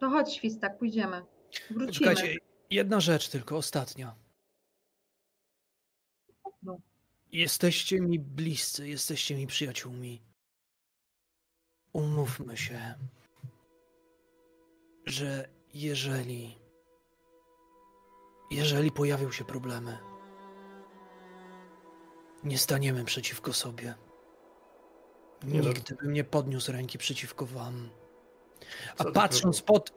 To chodź, Świstak, pójdziemy. Wrócimy. Czekajcie, jedna rzecz tylko, ostatnia. No. Jesteście mi bliscy, jesteście mi przyjaciółmi. Umówmy się, że jeżeli. Jeżeli pojawią się problemy, nie staniemy przeciwko sobie. Nie, no- Nigdy bym nie podniósł ręki przeciwko wam. A Co patrząc pod.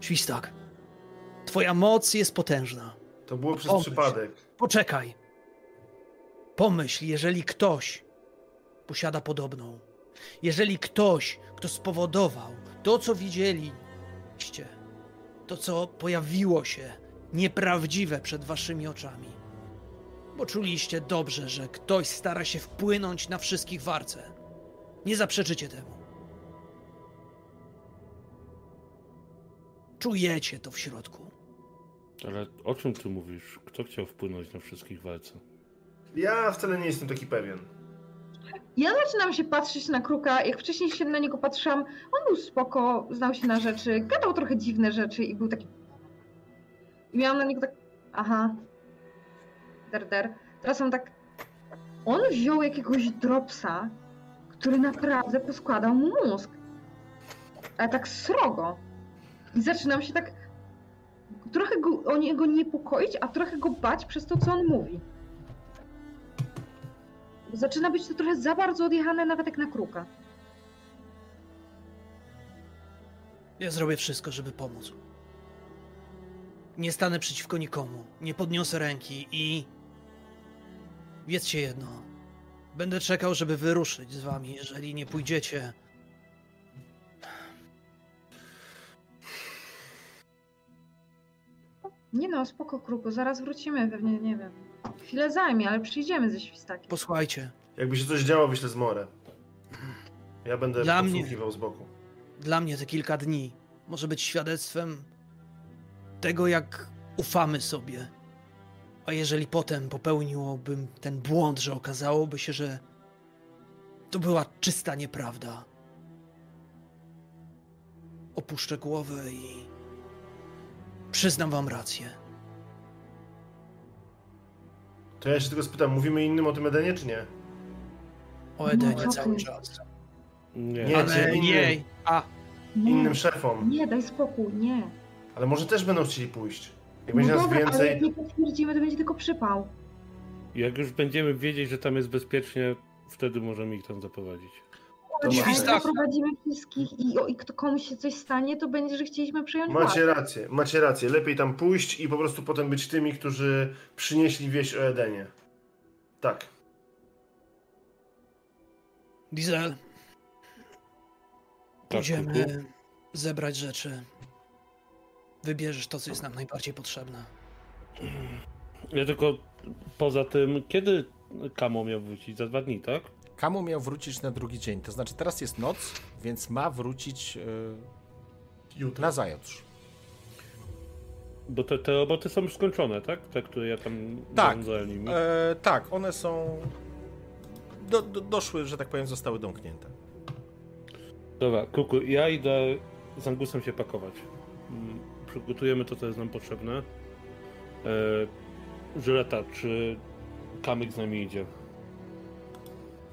Świstak, twoja moc jest potężna. To było przez Pomyśl. przypadek. Poczekaj. Pomyśl, jeżeli ktoś posiada podobną, jeżeli ktoś, kto spowodował to, co widzieliście, to, co pojawiło się nieprawdziwe przed waszymi oczami, bo czuliście dobrze, że ktoś stara się wpłynąć na wszystkich warce. Nie zaprzeczycie temu. Czujecie to w środku. Ale o czym ty mówisz? Kto chciał wpłynąć na wszystkich walce? Ja wcale nie jestem taki pewien. Ja zaczynam się patrzeć na Kruka, jak wcześniej się na niego patrzyłam, on był spoko, znał się na rzeczy, gadał trochę dziwne rzeczy i był taki... I miałam na niego tak, aha, der, der. Teraz on tak, on wziął jakiegoś dropsa, który naprawdę poskładał mu mózg. Ale tak srogo. I zaczynam się tak trochę go, o niego niepokoić, a trochę go bać przez to, co on mówi. Zaczyna być to trochę za bardzo odjechane nawet jak na kruka. Ja zrobię wszystko, żeby pomóc. Nie stanę przeciwko nikomu, nie podniosę ręki i. Wiedzcie jedno. Będę czekał, żeby wyruszyć z wami, jeżeli nie pójdziecie. Nie no, spoko kruku, zaraz wrócimy, pewnie, nie wiem. Chwilę zajmie, ale przyjdziemy ze świstakiem. Posłuchajcie, Jakby się coś działo, wyślę z morę. Ja będę Dla mnie- podsłuchiwał z boku. dla mnie te kilka dni może być świadectwem tego, jak ufamy sobie. A jeżeli potem popełniłbym ten błąd, że okazałoby się, że to była czysta nieprawda, opuszczę głowę i przyznam wam rację. To ja się tylko spytam, mówimy innym o tym Edenie, czy nie? O Edenie No, cały czas. Nie. Nie, Ale innym. jej, a Nie, Innym szefom. nie, daj spokój, nie. Ale może też będą chcieli pójść. Jak No będzie nas dobra, ale więcej... jak nie potwierdzimy, to będzie tylko przypał. Jak już będziemy wiedzieć, że tam jest bezpiecznie, wtedy możemy ich tam zaprowadzić. Rację. zaprowadzimy wszystkich i, i kto komuś się coś stanie, to będzie, że chcieliśmy przejąć Macie władzę. rację, macie rację. Lepiej tam pójść i po prostu potem być tymi, którzy przynieśli wieść o Edenie. Tak. Diesel, Tak, Kuku? zebrać rzeczy. Wybierzesz to, co jest nam najbardziej potrzebne. Ja tylko poza tym, kiedy Kamo miał wrócić? Za dwa dni, tak? Kamu miał wrócić na drugi dzień, to znaczy teraz jest noc, więc ma wrócić yy, na zajutrz. Bo te, te roboty są już skończone, tak? Te, które ja tam Tak. zarządzałem nimi. E, tak, one są. Do, do, doszły, że tak powiem, zostały domknięte. Dobra, Kuku, ja idę z Angusem się pakować. Mm, Przygotujemy to, co jest nam potrzebne. E, Żyleta, czy Kamyk z nami idzie?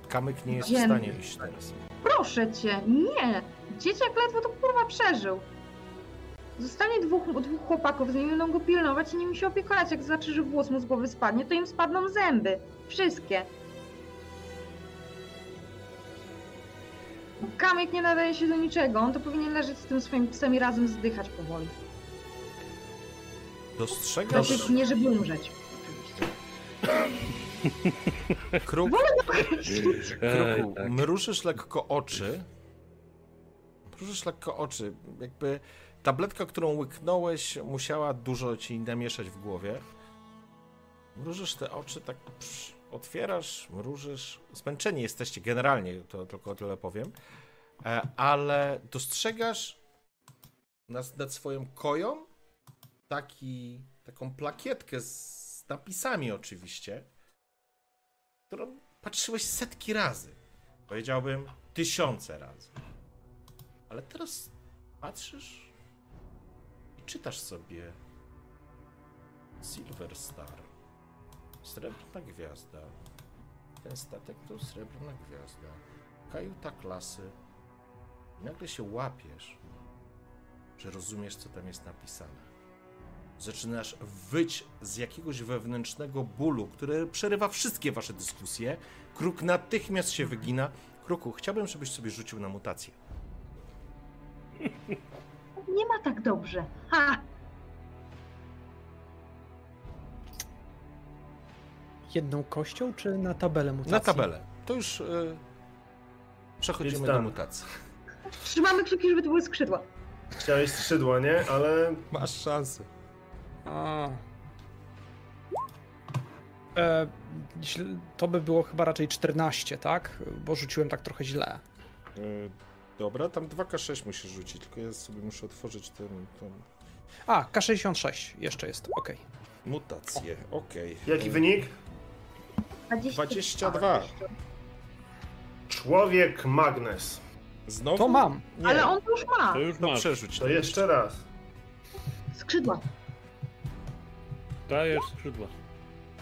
Kamyk nie jest w Wiem. stanie iść teraz. Proszę cię, nie! Dzieciak ledwo to kurwa przeżył. Zostanie dwóch, dwóch chłopaków, z nimi będą go pilnować i nimi się opiekować. Jak zobaczy, że włos mu z głowy spadnie, to im spadną zęby. Wszystkie. Kamyk nie nadaje się do niczego. On to powinien leżeć z tym swoim psem i razem zdychać powoli. Dostrzegasz, Znaczy, nie żeby umrzeć. Oczywiście. kruk, kruku, tak. mrużysz lekko oczy. Mrużysz lekko oczy. Jakby tabletka, którą łyknąłeś, musiała dużo ci namieszać w głowie. Mrużysz te oczy, tak psz, otwierasz, mrużysz. Zmęczeni jesteście generalnie, to tylko tyle powiem. E, Ale dostrzegasz nad, nad swoją koją taki, taką plakietkę z napisami oczywiście, którą patrzyłeś setki razy. Powiedziałbym tysiące razy. Ale teraz patrzysz i czytasz sobie Silver Star. Srebrna gwiazda. Ten statek to srebrna gwiazda. Kajuta klasy. I nagle się łapiesz, że rozumiesz, co tam jest napisane. Zaczynasz wyć z jakiegoś wewnętrznego bólu, który przerywa wszystkie wasze dyskusje. Kruk natychmiast się wygina. Kruku, chciałbym, żebyś sobie rzucił na mutację. Nie ma tak dobrze. Ha! jedną kością, czy na tabelę mutacji? Na tabelę. To już y, przechodzimy do tam. mutacji. Trzymamy kciuki, żeby to były skrzydła. Chciałeś skrzydła, nie? Ale Masz szansę. A. E, to by było chyba raczej 14, tak? Bo rzuciłem tak trochę źle. Y, dobra, tam 2K6 musisz rzucić, tylko ja sobie muszę otworzyć ten, tą A, K66 jeszcze jest, okej. mutację. Okej. jaki wynik? 22. Człowiek magnes. Znowu? To mam. Nie, Ale on to już ma. To już masz. przerzuć. To jeszcze raz. Skrzydła. Dajesz skrzydła.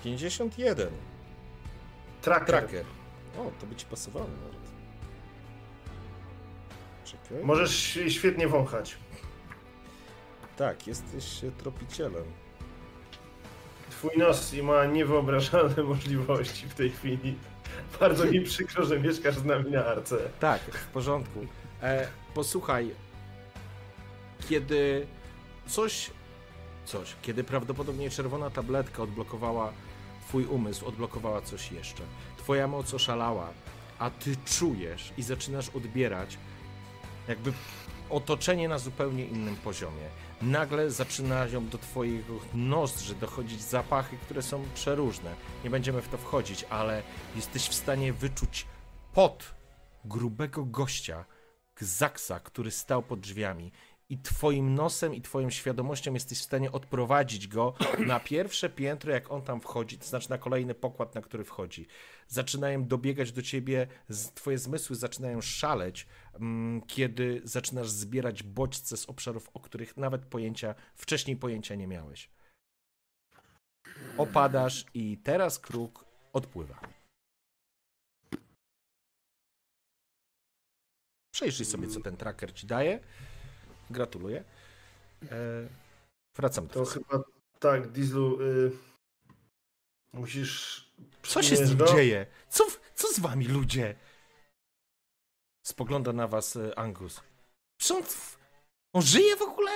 51. Tracker. Tracker. O, to by ci pasowało nawet. Czekaj. Możesz świetnie wąchać. Tak, jesteś e, tropicielem. Twój nos ma niewyobrażalne możliwości w tej chwili. Bardzo mi przykro, że mieszkasz z nami na arce. Tak, w porządku. E, posłuchaj, kiedy coś, coś, kiedy prawdopodobnie czerwona tabletka odblokowała twój umysł, odblokowała coś jeszcze. Twoja moc oszalała, a ty czujesz i zaczynasz odbierać jakby otoczenie na zupełnie innym poziomie. Nagle zaczynają do twojego nozdrzy dochodzić zapachy, które są przeróżne. Nie będziemy w to wchodzić, ale jesteś w stanie wyczuć pot grubego gościa, Zaksa, który stał pod drzwiami. I twoim nosem i twoją świadomością jesteś w stanie odprowadzić go na pierwsze piętro, jak on tam wchodzi, to znaczy na kolejny pokład, na który wchodzi. Zaczynają dobiegać do ciebie, twoje zmysły zaczynają szaleć, mm, kiedy zaczynasz zbierać bodźce z obszarów, o których nawet pojęcia, wcześniej pojęcia nie miałeś. Opadasz i teraz kruk odpływa. Przejrzyj sobie, co ten tracker ci daje. Gratuluję. E, wracam do To was. chyba tak, Dieslu. Y... Musisz. Co się z nim do- dzieje? Co, co z wami, ludzie? Spogląda na was e, Angus. Czy on, on żyje w ogóle?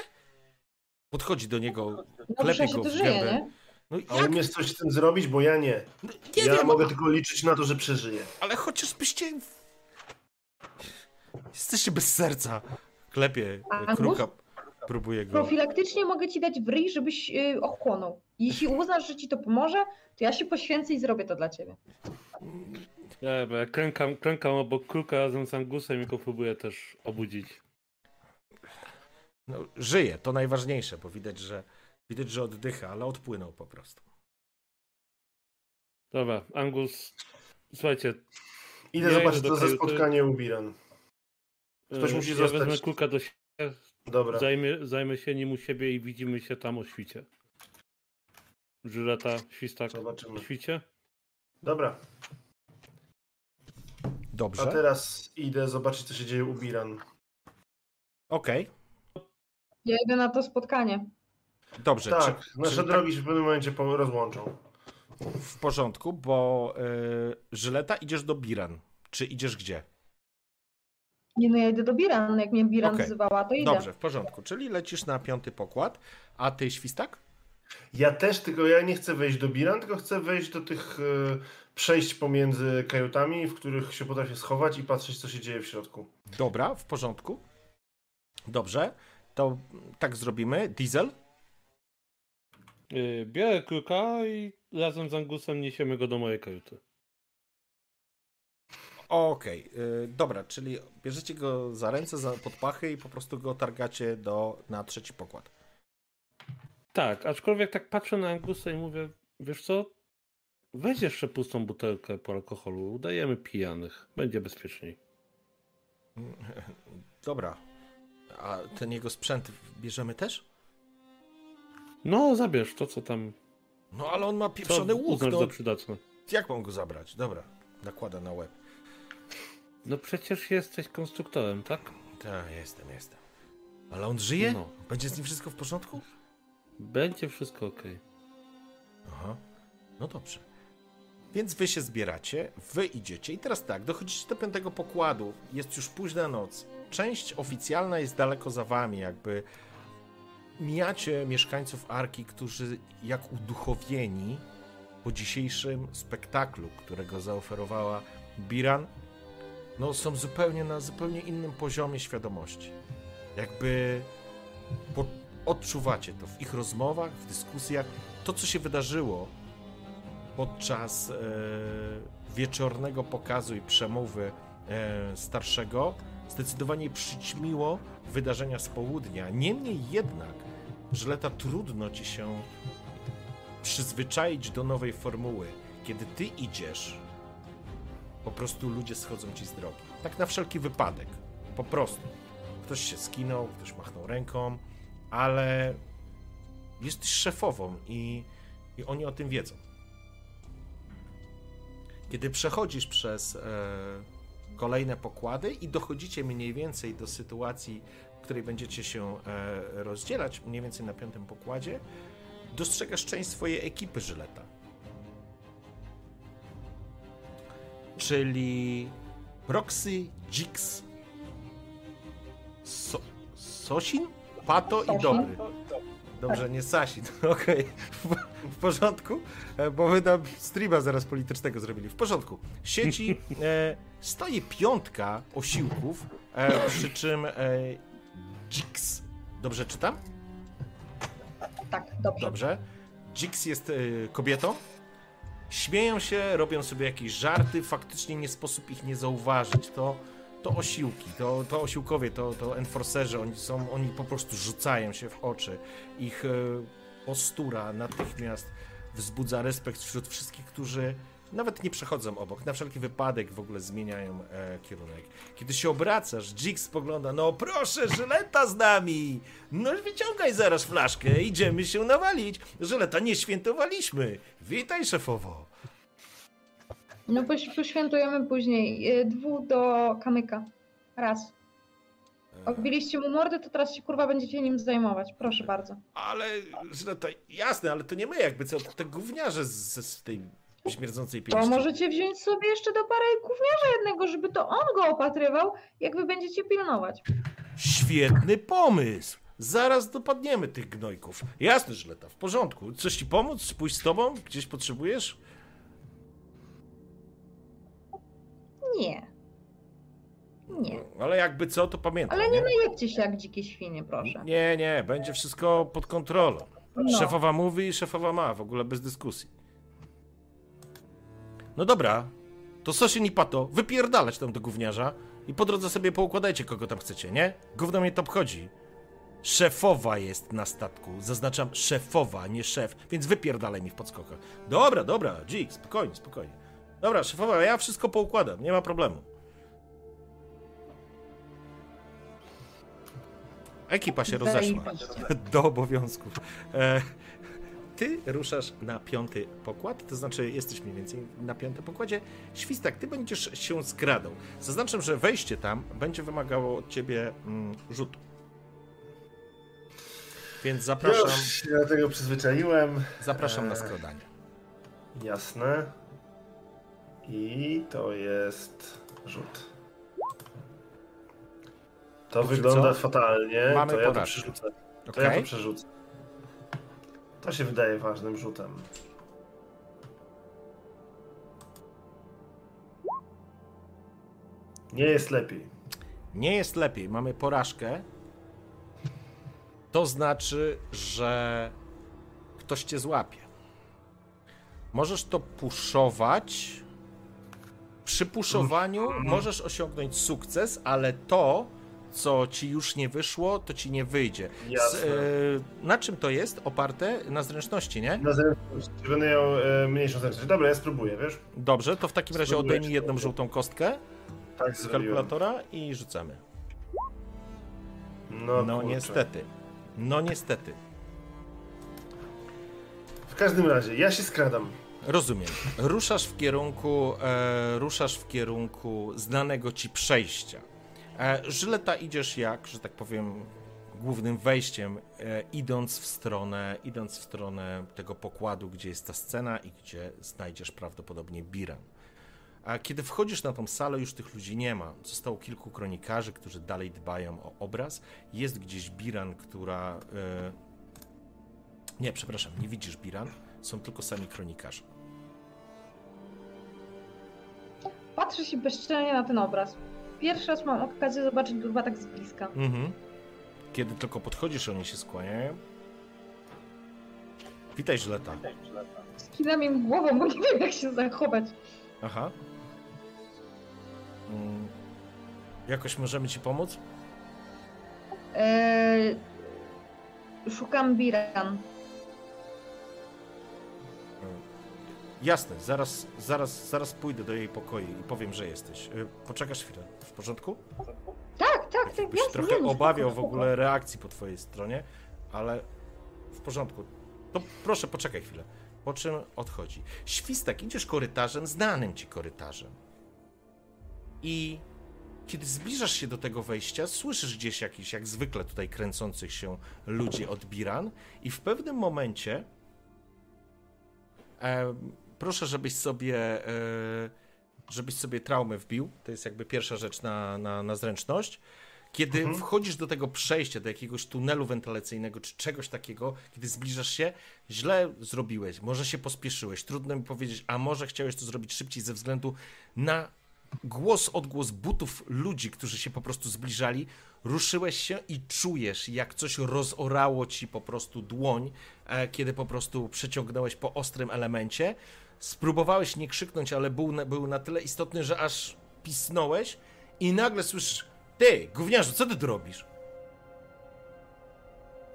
Podchodzi do niego, No klepie przecież go w żyje, gębę. nie? No A jak? umiesz coś z tym zrobić, bo ja nie. No, Nie ja wiem, mogę a- tylko liczyć na to, że przeżyję. ale chociażbyście... Jesteście bez serca. Klepie Angus? kruka, próbuje go... Profilaktycznie mogę ci dać w ryj, żebyś y, ochłonął. Jeśli uznasz, że ci to pomoże, to ja się poświęcę i zrobię to dla ciebie. Ja, bo ja klękam, klękam obok kruka razem z Angusem i go próbuję też obudzić. No, żyje, to najważniejsze, bo widać, że widać, że oddycha, ale odpłynął po prostu. Dobra, Angus, słuchajcie. Idę Ja zobaczyć, co za kajuty. spotkanie u Biran. Ktoś e, musi ja zostać. wezmę kruka do siebie, Dobra. zajmę, zajmę się nim u siebie i widzimy się tam o świcie. Żyleta, świstak, Zobaczymy. świcie. Dobra. Dobrze, A teraz idę zobaczyć, co się dzieje u Biran. okej, Ja idę na to spotkanie. dobrze. Tak, czy, nasze czyli drogi się w pewnym momencie po- rozłączą. tak w porządku, bo y, Żyleta idziesz do Biran. Czy idziesz gdzie? Nie no, ja idę do Biran. Jak mnie Biran Okej. wzywała, to idę. Dobrze, w porządku. Czyli lecisz na piąty pokład, a ty świstak? Ja też, tylko ja nie chcę wejść do Biran, tylko chcę wejść do tych e, przejść pomiędzy kajutami, w których się potrafię schować i patrzeć, co się dzieje w środku. Dobra, w porządku. Dobrze, to tak zrobimy. Diesel? Yy, Biorę kruka i razem z Angusem niesiemy go do mojej kajuty. Okej, y, dobra, czyli bierzecie go za ręce, za pod pachy i po prostu go targacie do, na trzeci pokład. Tak, aczkolwiek tak patrzę na Angusa i mówię, wiesz co? Weź jeszcze pustą butelkę po alkoholu, udajemy pijanych, będzie bezpieczniej. Dobra, a ten jego sprzęt bierzemy też? No, zabierz to, co tam, No ale on ma co pieprzony łuk, uznasz no przydatne. jak mam go zabrać? Dobra, nakłada na łeb. No przecież jesteś konstruktorem, tak? Tak, jestem, jestem. Ale on żyje? No. Będzie z nim wszystko w porządku? Będzie wszystko ok. Aha, no dobrze. Więc wy się zbieracie, wy idziecie i teraz tak, dochodzicie do piątego pokładu, jest już późna noc. Część oficjalna jest daleko za wami, jakby mijacie mieszkańców Arki, którzy jak uduchowieni po dzisiejszym spektaklu, którego zaoferowała Biran, no są zupełnie na zupełnie innym poziomie świadomości. Jakby po, odczuwacie to w ich rozmowach, w dyskusjach, to co się wydarzyło podczas e, wieczornego pokazu i przemowy e, starszego, zdecydowanie przyćmiło wydarzenia z południa. Niemniej jednak, Żleta, trudno ci się przyzwyczaić do nowej formuły. Kiedy ty idziesz, po prostu ludzie schodzą ci z drogi. Tak na wszelki wypadek. Po prostu. Ktoś się skinął, ktoś machnął ręką, ale jesteś szefową i, i oni o tym wiedzą. Kiedy przechodzisz przez e, kolejne pokłady i dochodzicie mniej więcej do sytuacji, w której będziecie się e, rozdzielać, mniej więcej na piątym pokładzie, dostrzegasz część swojej ekipy Żyleta. Czyli Proxy, Jix, so, Sosin, Pato i Sosin. Dobry. Dobrze, nie Sasin. Okej, w, w porządku, e, bo wy tam streama zaraz politycznego zrobili. W porządku. W sieci e, stoi piątka osiłków, e, przy czym e, Jix, dobrze czytam? Tak, dobrze. Dobrze. Jix jest y, kobietą. Śmieją się, robią sobie jakieś żarty, faktycznie nie sposób ich nie zauważyć. To, to osiłki, to, to osiłkowie, to, to enforcerzy, oni są, oni po prostu rzucają się w oczy. Ich y, postura natychmiast wzbudza respekt wśród wszystkich, którzy nawet nie przechodzą obok. Na wszelki wypadek w ogóle zmieniają e, kierunek. Kiedy się obracasz, Jix spogląda, no proszę, Żyleta z nami! No wyciągaj zaraz flaszkę, idziemy się nawalić. Żyleta nie świętowaliśmy. Witaj, szefowo. No poś- poświętujemy później. Y, Dwóch do kamyka. Raz. Obiliście mu mordę, to teraz się kurwa będziecie nim zajmować. Proszę bardzo. Ale, Żyleta, jasne, ale to nie my jakby, co, te gówniarze z, z tej śmierdzącej To pięści. możecie wziąć sobie jeszcze do parę gówniarza jednego, żeby to on go opatrywał, jak wy będziecie pilnować. Świetny pomysł. Zaraz dopadniemy tych gnojków. Jasne, Żyleta, w porządku. Coś ci pomóc? Pójść z tobą? Gdzieś potrzebujesz? Nie. Nie. Ale jakby co, to pamiętaj. Ale nie najebcie się jak dzikie świnie, proszę. Nie, nie, będzie wszystko pod kontrolą. No. Szefowa mówi i szefowa ma, w ogóle bez dyskusji. No dobra, to Sosin i Pato, wypierdalać tam do gówniarza i po drodze sobie poukładajcie kogo tam chcecie, nie? Gówno mnie to obchodzi. Szefowa jest na statku, zaznaczam szefowa, nie szef, więc wypierdalaj mi w podskokach. Dobra, dobra, dzik, spokojnie, spokojnie. Dobra, szefowa, ja wszystko poukładam, nie ma problemu. Ekipa się rozeszła do obowiązków. E, ty ruszasz na piąty pokład, to znaczy jesteś mniej więcej na piątym pokładzie. Świstak, ty będziesz się skradał. Zaznaczam, że wejście tam będzie wymagało od ciebie mm, rzutu. Więc zapraszam, Już się do tego przyzwyczaiłem. zapraszam na Eee. skradanie. Jasne. I to jest rzut. To wygląda co fatalnie. mamy to ja to przerzucę. To ja to przerzucę. To się wydaje ważnym rzutem. Nie jest lepiej. Nie jest lepiej, mamy porażkę. To znaczy, że ktoś cię złapie. Możesz to puszować. Przy puszowaniu możesz osiągnąć sukces, ale to, co ci już nie wyszło, to ci nie wyjdzie. Z, e, na czym to jest oparte? Na zręczności, nie? Na zręczność. Będę miał e, mniejszą zręczność. Dobra, ja spróbuję, wiesz? Dobrze, to w takim razie Spróbuję odejmij jedną żółtą kostkę Tak z zrobiłem. kalkulatora i rzucamy. No, No kurczę. niestety. No niestety. W każdym razie, ja się skradam. Rozumiem. Ruszasz w kierunku, e, ruszasz w kierunku znanego ci przejścia. E, Żyleta idziesz jak, że tak powiem, głównym wejściem, e, idąc w stronę, idąc w stronę tego pokładu, gdzie jest ta scena i gdzie znajdziesz prawdopodobnie Biran. A kiedy wchodzisz na tą salę, już tych ludzi nie ma. Zostało kilku kronikarzy, którzy dalej dbają o obraz. Jest gdzieś Biran, która. E, nie, przepraszam, nie widzisz Biran. Są tylko sami kronikarze. Patrzy się bezczelnie na ten obraz. Pierwszy raz mam okazję zobaczyć Durba tak z bliska. Mhm. Kiedy tylko podchodzisz, oni się skłaniają. Witaj, Żleta. Skinam im głową, bo nie wiem jak się zachować. Aha. Mm. Jakoś możemy ci pomóc? Eee, szukam Biran. Jasne, zaraz, zaraz, zaraz pójdę do jej pokoju i powiem, że jesteś. Y, Poczekasz chwilę. W porządku? Tak, tak, tak, jasne. trochę nie, obawiał w spoko, ogóle reakcji po twojej stronie, ale w porządku. To proszę, poczekaj chwilę. Po czym odchodzi. Świstak, idziesz korytarzem, znanym ci korytarzem. I kiedy zbliżasz się do tego wejścia, słyszysz gdzieś jakiś, jak zwykle tutaj kręcących się ludzi od Biran i w pewnym momencie proszę, żebyś sobie e, żebyś sobie traumę wbił. To jest jakby pierwsza rzecz na, na, na zręczność. Kiedy Mhm. wchodzisz do tego przejścia, do jakiegoś tunelu wentylacyjnego czy czegoś takiego, kiedy zbliżasz się, źle zrobiłeś, może się pospieszyłeś, trudno mi powiedzieć, a może chciałeś to zrobić szybciej ze względu na głos, odgłos butów ludzi, którzy się po prostu zbliżali, ruszyłeś się i czujesz, jak coś rozorało ci po prostu dłoń, e, kiedy po prostu przeciągnąłeś po ostrym elemencie. Spróbowałeś nie krzyknąć, ale był na, był na tyle istotny, że aż pisnąłeś i nagle słyszysz, ty, gówniarzu, co ty tu robisz?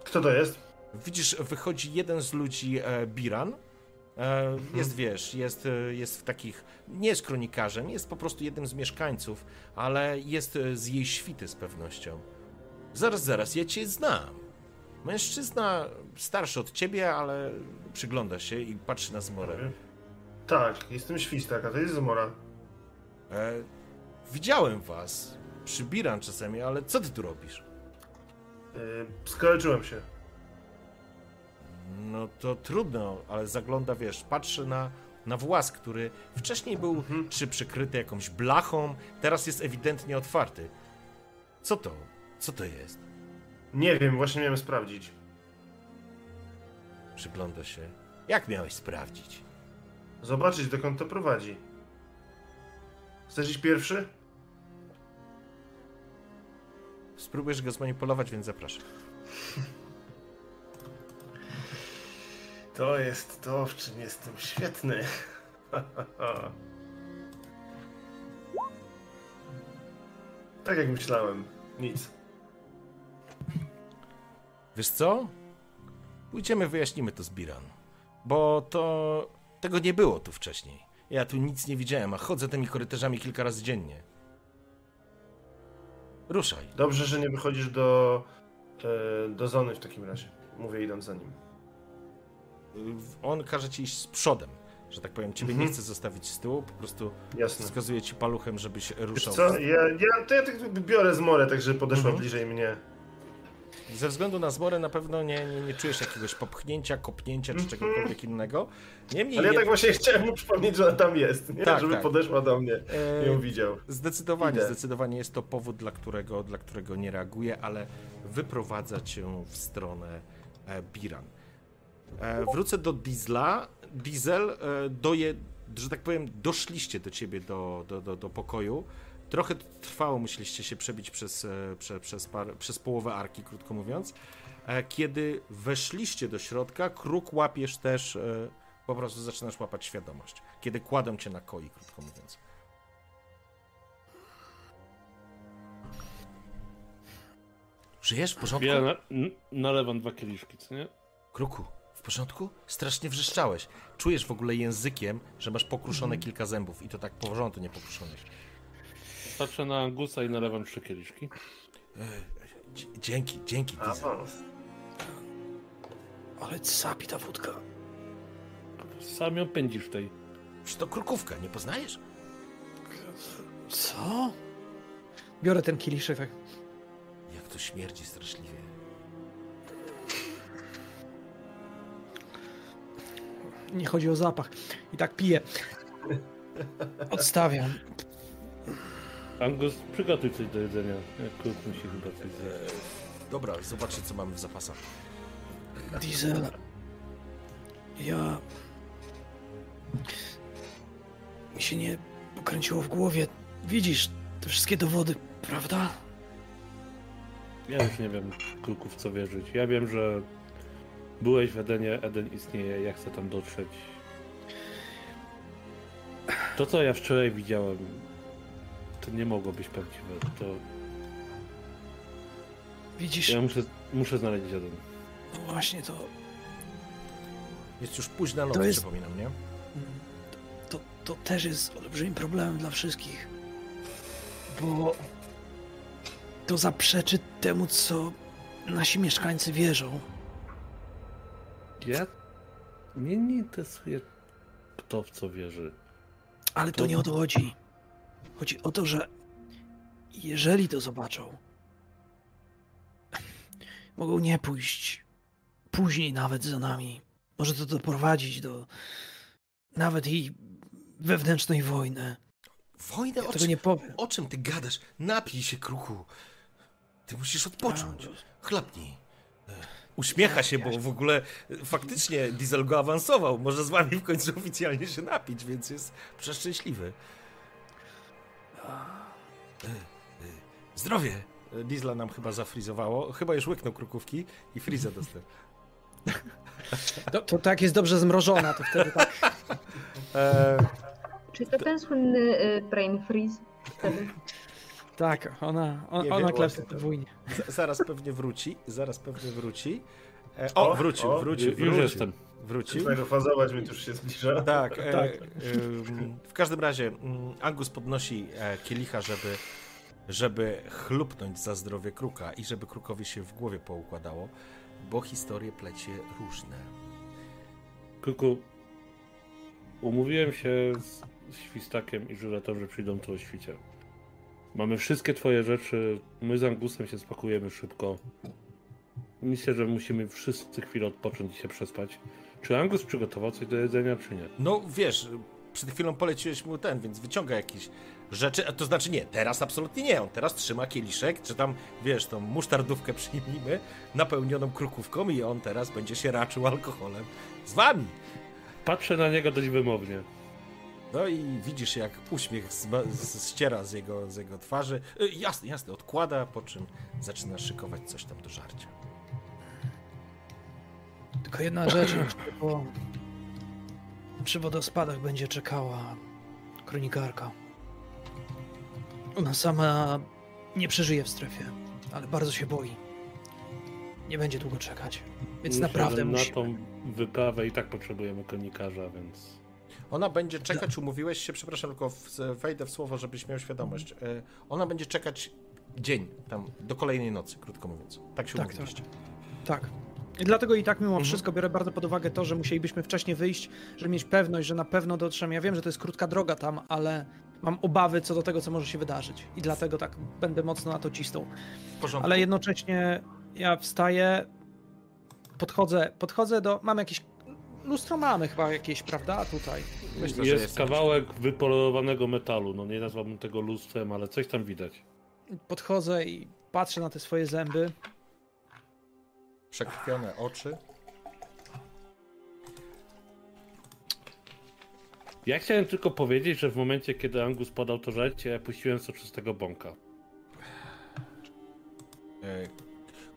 Kto to jest? Widzisz, wychodzi jeden z ludzi, e, Biran. E, jest, wiesz, jest, e, jest w takich. Nie jest kronikarzem, jest po prostu jednym z mieszkańców, ale jest e, z jej świty z pewnością. Zaraz, zaraz, ja cię znam. Mężczyzna starszy od ciebie, ale przygląda się i patrzy na zmorę. Tak, jestem Świstak, a to jest Zmora. E, widziałem was przy Biran czasami, ale co ty tu robisz? Yy, skaleczyłem się. No to trudno, ale zagląda, wiesz, patrzy na, na włas, który wcześniej był Mhm. czy przykryty jakąś blachą, teraz jest ewidentnie otwarty. Co to? Co to jest? Nie wiem, właśnie miałem sprawdzić. Przygląda się. Jak miałeś sprawdzić? Zobaczyć, dokąd to prowadzi. Chcesz iść pierwszy? Spróbujesz go zmanipulować, więc zapraszam. To jest to, w czym jestem świetny. tak jak myślałem. Nic. Wiesz co? Pójdziemy, wyjaśnimy to z Biran. Bo to... Tego nie było tu wcześniej. Ja tu nic nie widziałem, a chodzę tymi korytarzami kilka razy dziennie. Ruszaj. Dobrze, że nie wychodzisz do, e, do zony w takim razie. Mówię idąc za nim. On każe ci iść z przodem, że tak powiem. Ciebie Mhm. nie chce zostawić z tyłu, po prostu Jasne. wskazuje ci paluchem, żebyś Wiesz ruszał. co, ja, ja, to ja tak biorę zmorę, tak żeby podeszła Mhm. bliżej mnie. Ze względu na zmorę na pewno nie, nie, nie czujesz jakiegoś popchnięcia, kopnięcia czy Mhm. czegokolwiek innego. Niemniej Ale ja tak właśnie chciałem mu przypomnieć, że ona tam jest, nie? Tak, żeby tak. podeszła do mnie e, i ją widział. Zdecydowanie, Idę. zdecydowanie jest to powód, dla którego, dla którego nie reaguje, ale wyprowadza cię w stronę e, Biran. E, wrócę do Diesla. Diesel e, doje, że tak powiem, doszliście do ciebie do, do, do, do pokoju. Trochę trwało, musieliście się przebić przez, e, prze, przez, par, przez połowę arki, krótko mówiąc. E, kiedy weszliście do środka, kruk łapiesz też, e, po prostu zaczynasz łapać świadomość. Kiedy kładą cię na koi, krótko mówiąc. Żyjesz w porządku? Ja na, nalewam dwa kieliszki, co nie? Kruku, w porządku? Strasznie wrzeszczałeś. Czujesz w ogóle językiem, że masz pokruszone kilka zębów i to tak porządku nie pokruszonych. Patrzę na Angusa i nalewam trzy kieliszki. Dzie- Dzięki, dzięki, Diesel. Awans. Ale sapi ta wódka. Sam ją pędzisz w tej. Czy to krukówka, nie poznajesz? Co? Biorę ten kieliszek. Jak to śmierdzi straszliwie. Nie chodzi o zapach. I tak piję. Odstawiam. Angus, przygotuj coś do jedzenia. Jak Kurt musi chyba coś zjeść. Dobra, zobaczcie co mamy w zapasach. Diesel. Ja. Mi się nie pokręciło w głowie. Widzisz te wszystkie dowody, prawda? Ja już nie wiem, Kruku, w co wierzyć. Ja wiem, że byłeś w Edenie, Eden istnieje, ja chcę tam dotrzeć. To, co ja wczoraj widziałem, to nie mogło być prawdziwe. To Widzisz, ja muszę, muszę znaleźć Eden. no właśnie to, Jest już późna noc, To jest- przypominam, nie? to, to też jest olbrzymim problemem dla wszystkich. Bo to zaprzeczy temu, co nasi mieszkańcy wierzą. Ja... Mnie nie interesuje, kto w co wierzy. Ale to To- nie o to chodzi. O to, że jeżeli to zobaczą, mogą nie pójść później nawet za nami. Może to doprowadzić do nawet i wewnętrznej wojny. Wojnę? Ja O, czym- nie powiem. o czym ty gadasz? Napij się, kruchu. Ty musisz odpocząć. Chlapnij. E, Uśmiecha się, bo w ogóle e, faktycznie Diesel go awansował. Może z wami w końcu oficjalnie się napić, więc jest przeszczęśliwy. Zdrowie! Diesla nam chyba zafrizowało. Chyba już łyknął krukówki i friza dostał. To, to tak jest dobrze zmrożona, to wtedy tak. E, Czy to ten słynny y, brain freeze wtedy? Tak, ona, on, ona to- podwójnie. zaraz pewnie wróci. Zaraz pewnie wróci. E, o, O, wrócił, o, wrócił, Już wrócił. jestem. Wrócił. Zaczyna fazować, mi to już się zbliża. Tak, e, Tak. ym, w każdym razie mm, Angus podnosi e, kielicha, żeby, żeby chlupnąć za zdrowie kruka i żeby krukowi się w głowie poukładało, bo historie plecie różne. Kuku, umówiłem się z Świstakiem i Żuletą, że przyjdą tu o świcie. Mamy wszystkie twoje rzeczy, my z Angusem się spakujemy szybko. Myślę, że musimy wszyscy chwilę odpocząć i się przespać. Czy Angus przygotował coś do jedzenia, czy nie? No wiesz, przed chwilą poleciłeś mu ten, więc wyciąga jakieś rzeczy, a to znaczy nie, teraz absolutnie nie, on teraz trzyma kieliszek, czy tam, wiesz, tą musztardówkę przyjmijmy, napełnioną krukówką i on teraz będzie się raczył alkoholem z wami. Patrzę na niego dość wymownie. No i widzisz, jak uśmiech z- ściera z jego, z jego twarzy. Y, Jasne, jasne, odkłada, po czym zaczyna szykować coś tam do żarcia. Tylko jedna rzecz, bo przy wodospadach będzie czekała kronikarka. Ona sama nie przeżyje w strefie, ale bardzo się boi. Nie będzie długo czekać, więc Myślę, naprawdę że na musimy. tą wyprawę i tak potrzebujemy kronikarza, więc... Ona będzie czekać, umówiłeś się, przepraszam, tylko wejdę w słowo, żebyś miał świadomość. Y, Ona będzie czekać dzień, tam, do kolejnej nocy, krótko mówiąc. Tak się Tak, umówiliście. Tak. I dlatego i tak mimo Mhm. wszystko biorę bardzo pod uwagę to, że musielibyśmy wcześniej wyjść, żeby mieć pewność, że na pewno dotrzemy. Ja wiem, że to jest krótka droga tam, ale mam obawy co do tego, co może się wydarzyć. I dlatego tak będę mocno na to cisnął. Ale jednocześnie ja wstaję, podchodzę, podchodzę do. Mam jakieś. Lustro mamy chyba jakieś, prawda? Tutaj. Myślę, że jest jest kawałek wypolerowanego metalu, no nie nazwałbym tego lustrem, ale coś tam widać. Podchodzę i patrzę na te swoje zęby. Przekrwione oczy. Ja chciałem tylko powiedzieć, że w momencie, kiedy Angus podał to żarcie, ja puściłem soczystego bąka. E,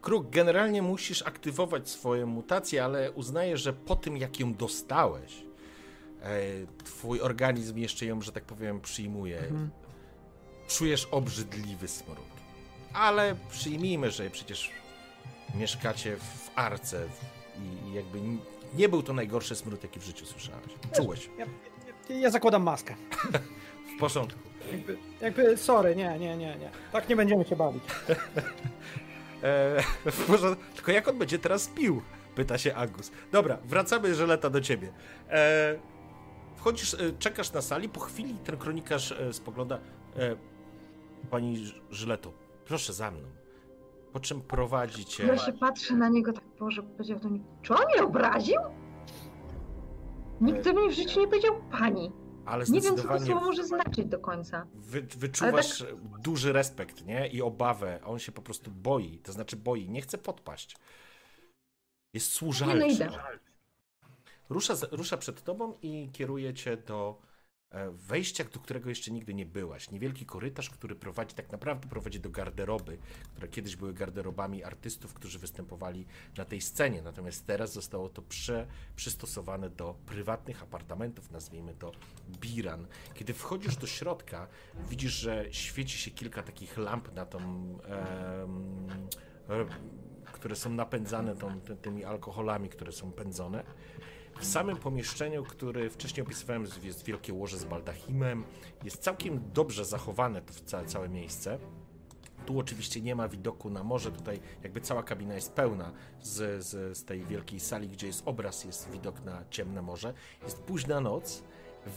Kruk, generalnie musisz aktywować swoje mutacje, ale uznaję, że po tym jak ją dostałeś, e, twój organizm jeszcze ją, że tak powiem, przyjmuje. Mhm. Czujesz obrzydliwy smród. Ale przyjmijmy, że przecież mieszkacie w arce w- i- i jakby nie był to najgorszy smród, jaki w życiu słyszałeś. Czułeś. Ja, ja, ja zakładam maskę. W porządku. Jakby, jakby, sorry, nie, nie, nie, nie. Tak nie będziemy się bawić. E. Tylko jak on będzie teraz pił? Pyta się Agus. Dobra, wracamy żeleta do ciebie. E, wchodzisz, e, czekasz na sali, po chwili ten kronikarz spogląda. Pani Żyleto, proszę za mną. Po czym prowadzi cię. Ja się patrzę na niego tak, Boże, powiedział do mnie, czy on mnie obraził? Nikt do mnie w życiu nie powiedział pani. Ale Nie wiem, co to słowo może znaczyć do końca. wy, wyczuwasz duży respekt, nie? I obawę. On się po prostu boi. To znaczy boi, nie chce podpaść. Jest Nie, no służalczy. idę. Rusza, rusza przed tobą i kieruje cię do e, wejścia, do którego jeszcze nigdy nie byłaś. Niewielki korytarz, który prowadzi, tak naprawdę prowadzi do garderoby, które kiedyś były garderobami artystów, którzy występowali na tej scenie. Natomiast teraz zostało to prze, przystosowane do prywatnych apartamentów, nazwijmy to Biran. Kiedy wchodzisz do środka, widzisz, że świeci się kilka takich lamp na tą. Które są napędzane tą, ty, tymi alkoholami, które są pędzone. W samym pomieszczeniu, który wcześniej opisywałem, jest wielkie łoże z baldachimem. Jest całkiem dobrze zachowane to całe, całe miejsce. Tu oczywiście nie ma widoku na morze, tutaj jakby cała kabina jest pełna z, z, z tej wielkiej sali, gdzie jest obraz, jest widok na ciemne morze. Jest późna noc,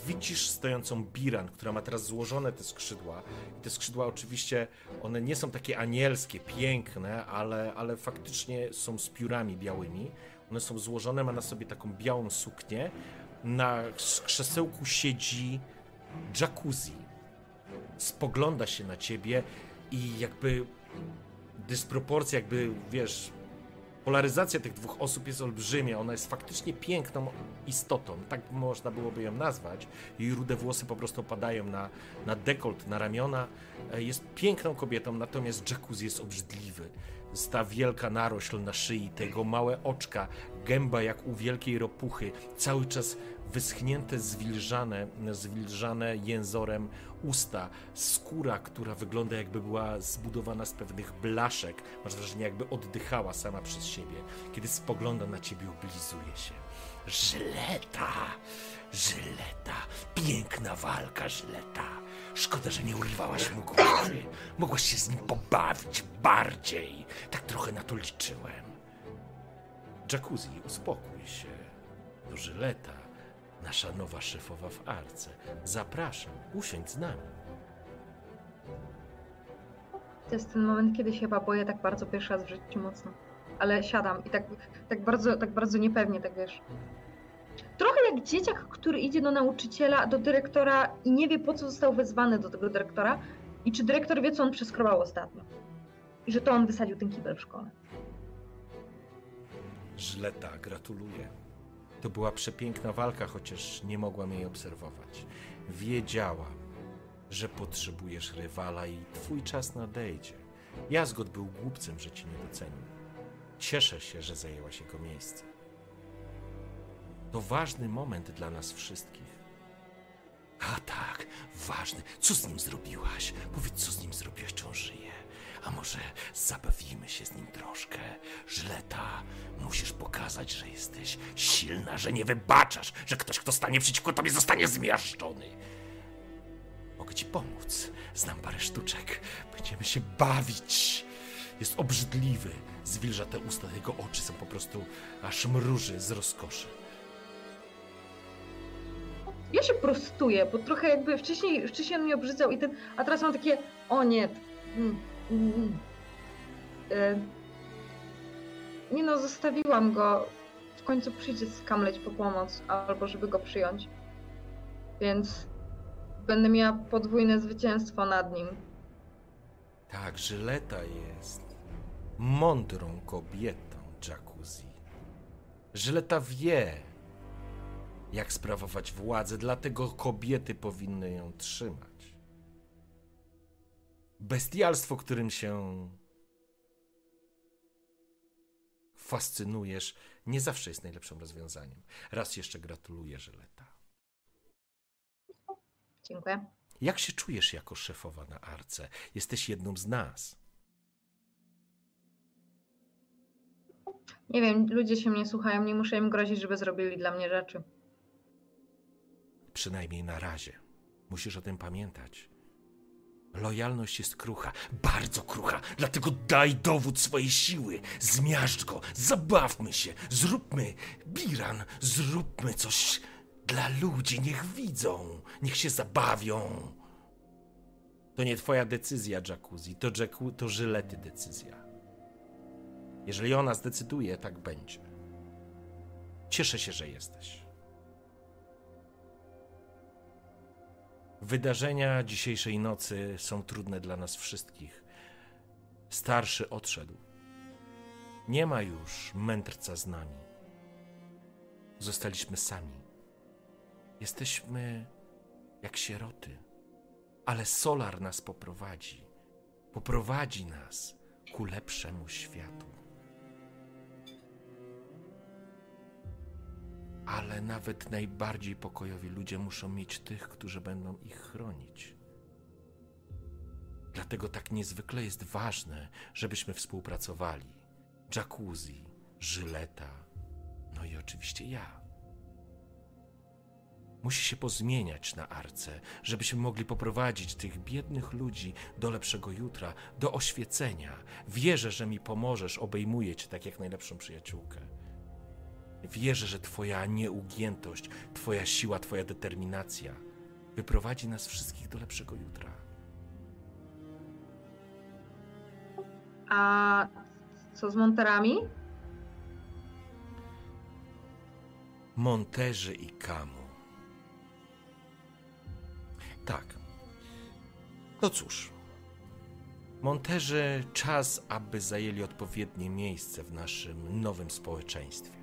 widzisz stojącą Biran, która ma teraz złożone te skrzydła. I te skrzydła oczywiście, one nie są takie anielskie, piękne, ale, ale faktycznie są z piórami białymi. One są złożone, ma na sobie taką białą suknię. Na krzesełku siedzi jacuzzi. Spogląda się na ciebie i jakby dysproporcja, jakby wiesz, polaryzacja tych dwóch osób jest olbrzymia. Ona jest faktycznie piękną istotą, tak można byłoby ją nazwać. Jej rude włosy po prostu opadają na, na dekolt, na ramiona. E, Jest piękną kobietą, natomiast jacuzzi jest obrzydliwy. Jest ta wielka narośl na szyi, tego małe oczka, gęba jak u wielkiej ropuchy, cały czas wyschnięte, zwilżane, zwilżane jęzorem usta, skóra, która wygląda jakby była zbudowana z pewnych blaszek. Masz wrażenie, jakby oddychała sama przez siebie. Kiedy spogląda na ciebie, oblizuje się. Żyleta! Żyleta! Piękna walka, Żyleta! Szkoda, że nie urwałaś mu głowy. Mogłaś się z nim pobawić bardziej. Tak trochę na to liczyłem. Jacuzzi, uspokój się. To Żyleta, nasza nowa szefowa w Arce. Zapraszam, usiądź z nami. To jest ten moment, kiedy się chyba boję tak bardzo pierwszy raz w życiu mocno. Ale siadam i tak, tak, bardzo, tak bardzo niepewnie, tak wiesz. Trochę jak dzieciak, który idzie do nauczyciela, do dyrektora i nie wie, po co został wezwany do tego dyrektora i czy dyrektor wie, co on przeskrobał ostatnio. I że to on wysadził ten kibel w szkole. Żleta, gratuluję. To była przepiękna walka, chociaż nie mogłam jej obserwować. Wiedziałam, że potrzebujesz rywala i twój czas nadejdzie. Jazgot był głupcem, że ci nie docenił. Cieszę się, że zajęłaś jego miejsce. To ważny moment dla nas wszystkich. A tak, ważny. Co z nim zrobiłaś? Powiedz, co z nim zrobiłaś, czy on żyje? A może zabawimy się z nim troszkę? Żleta, musisz pokazać, że jesteś silna, że nie wybaczasz, że ktoś, kto stanie przeciwko tobie, zostanie zmiażdżony. Mogę ci pomóc. Znam parę sztuczek. Będziemy się bawić. Jest obrzydliwy. Zwilża te usta, jego oczy są po prostu aż mruży z rozkoszy. Ja się prostuję, bo trochę jakby wcześniej, wcześniej on mnie obrzydzał i ten, a teraz mam takie, o nie. Mm, mm. E, nie no, zostawiłam go. W końcu przyjdzie skamleć po pomoc, albo żeby go przyjąć. Więc będę miała podwójne zwycięstwo nad nim. Tak, Żyleta jest mądrą kobietą, Jacuzzi. Żyleta wie, jak sprawować władzę, dlatego kobiety powinny ją trzymać. Bestialstwo, którym się fascynujesz, nie zawsze jest najlepszym rozwiązaniem. Raz jeszcze gratuluję, Żyleta. Dziękuję. Jak się czujesz jako szefowa na Arce? Jesteś jedną z nas. Nie wiem, ludzie się mnie słuchają, nie muszę im grozić, żeby zrobili dla mnie rzeczy. Przynajmniej na razie. Musisz o tym pamiętać. Lojalność jest krucha, bardzo krucha, dlatego daj dowód swojej siły. Zmiażdż go, zabawmy się, zróbmy, Biran, zróbmy coś dla ludzi, niech widzą, niech się zabawią. To nie twoja decyzja, Jacuzzi, to, Jacku, to Żylety decyzja. Jeżeli ona zdecyduje, tak będzie. Cieszę się, że jesteś. Wydarzenia dzisiejszej nocy są trudne dla nas wszystkich. Starszy odszedł. Nie ma już mędrca z nami. Zostaliśmy sami. Jesteśmy jak sieroty. Ale Solar nas poprowadzi. Poprowadzi nas ku lepszemu światu. Ale nawet najbardziej pokojowi ludzie muszą mieć tych, którzy będą ich chronić. Dlatego tak niezwykle jest ważne, żebyśmy współpracowali. Jacuzzi, Żyleta, no i oczywiście ja. Musi się pozmieniać na arce, żebyśmy mogli poprowadzić tych biednych ludzi do lepszego jutra, do oświecenia. Wierzę, że mi pomożesz, obejmuję cię tak jak najlepszą przyjaciółkę. Wierzę, że Twoja nieugiętość, Twoja siła, Twoja determinacja wyprowadzi nas wszystkich do lepszego jutra. A co z monterami? Monterzy i Kamu. Tak. No cóż. Monterzy czas, aby zajęli odpowiednie miejsce w naszym nowym społeczeństwie.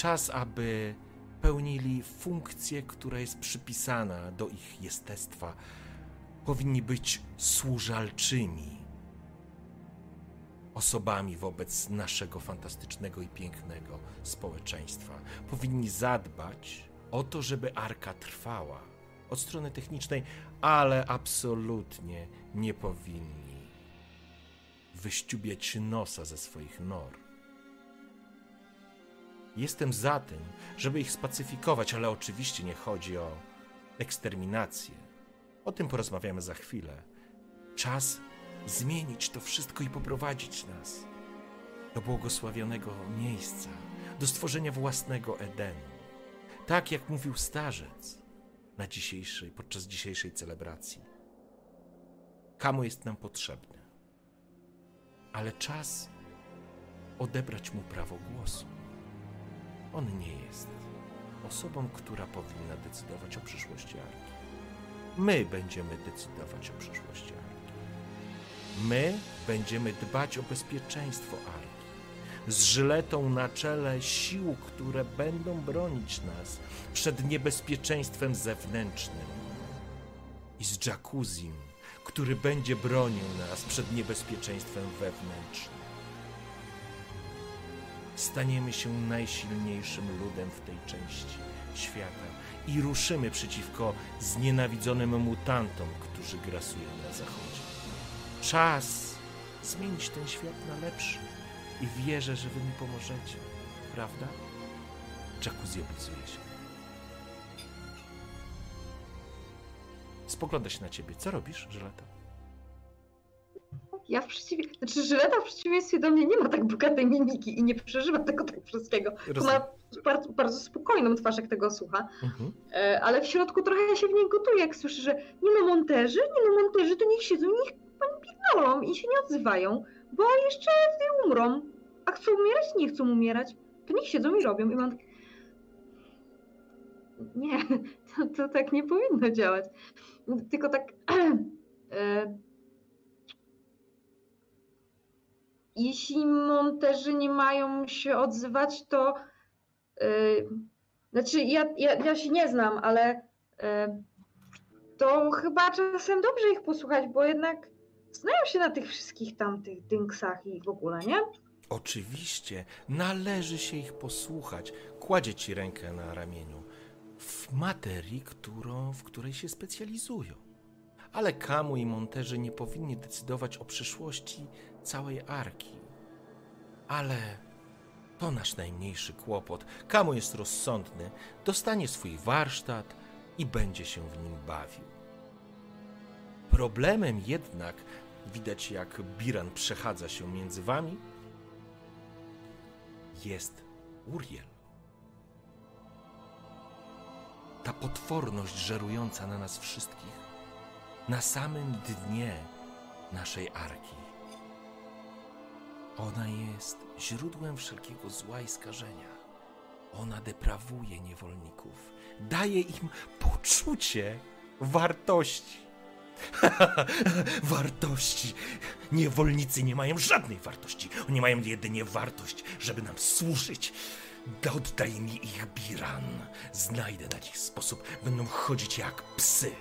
Czas, aby pełnili funkcję, która jest przypisana do ich jestestwa. Powinni być służalczymi osobami wobec naszego fantastycznego i pięknego społeczeństwa. Powinni zadbać o to, żeby arka trwała od strony technicznej, ale absolutnie nie powinni wyściubiać nosa ze swoich nor. Jestem za tym, żeby ich spacyfikować, ale oczywiście nie chodzi o eksterminację. O tym porozmawiamy za chwilę. Czas zmienić to wszystko i poprowadzić nas do błogosławionego miejsca, do stworzenia własnego Edenu. Tak jak mówił starzec na dzisiejszej, podczas dzisiejszej celebracji. Kamu jest nam potrzebny, ale czas odebrać mu prawo głosu. On nie jest osobą, która powinna decydować o przyszłości Arki. My będziemy decydować o przyszłości Arki. My będziemy dbać o bezpieczeństwo Arki. Z żyletą na czele sił, które będą bronić nas przed niebezpieczeństwem zewnętrznym. I z jacuzzim, który będzie bronił nas przed niebezpieczeństwem wewnętrznym. Staniemy się najsilniejszym ludem w tej części świata i ruszymy przeciwko znienawidzonym mutantom, którzy grasują na zachodzie. Czas zmienić ten świat na lepszy i wierzę, że wy mi pomożecie. Prawda? Jacuzzi obiecuje się. Spogląda się na ciebie. Co robisz, Żeleta? Ja w przeciwieństwie, znaczy Żyleta w przeciwieństwie do mnie nie ma tak bogatej mimiki i nie przeżywa tego tak wszystkiego. Ma bardzo, bardzo spokojną twarz, jak tego słucha. Mhm. E, ale w środku trochę się w niej gotuje, jak słyszy, że nie ma monterzy, nie ma monterzy, to niech siedzą, niech pani pierdolą i się nie odzywają, bo jeszcze umrą. A chcą umierać? Nie chcą umierać. To niech siedzą i robią. I mam tak... Nie, to, to tak nie powinno działać. Tylko tak... e, jeśli monterzy nie mają się odzywać, to... e, znaczy, ja, ja, ja się nie znam, ale e, to chyba czasem dobrze ich posłuchać, bo jednak znają się na tych wszystkich tamtych dynksach i w ogóle, nie? Oczywiście, należy się ich posłuchać. Kładzie ci rękę na ramieniu. W materii, którą, w której się specjalizują. Ale Kamu i Monterzy nie powinni decydować o przyszłości całej arki. Ale to nasz najmniejszy kłopot. Kamu jest rozsądny, dostanie swój warsztat i będzie się w nim bawił. Problemem jednak, widać jak Biran przechadza się między wami, jest Uriel. Ta potworność żerująca na nas wszystkich, na samym dnie naszej arki. Ona jest źródłem wszelkiego zła i skażenia. Ona deprawuje niewolników, daje im poczucie wartości. wartości. Niewolnicy nie mają żadnej wartości. Oni mają jedynie wartość, żeby nam służyć. Oddaj mi ich, Biran. Znajdę na nich sposób. Będą chodzić jak psy.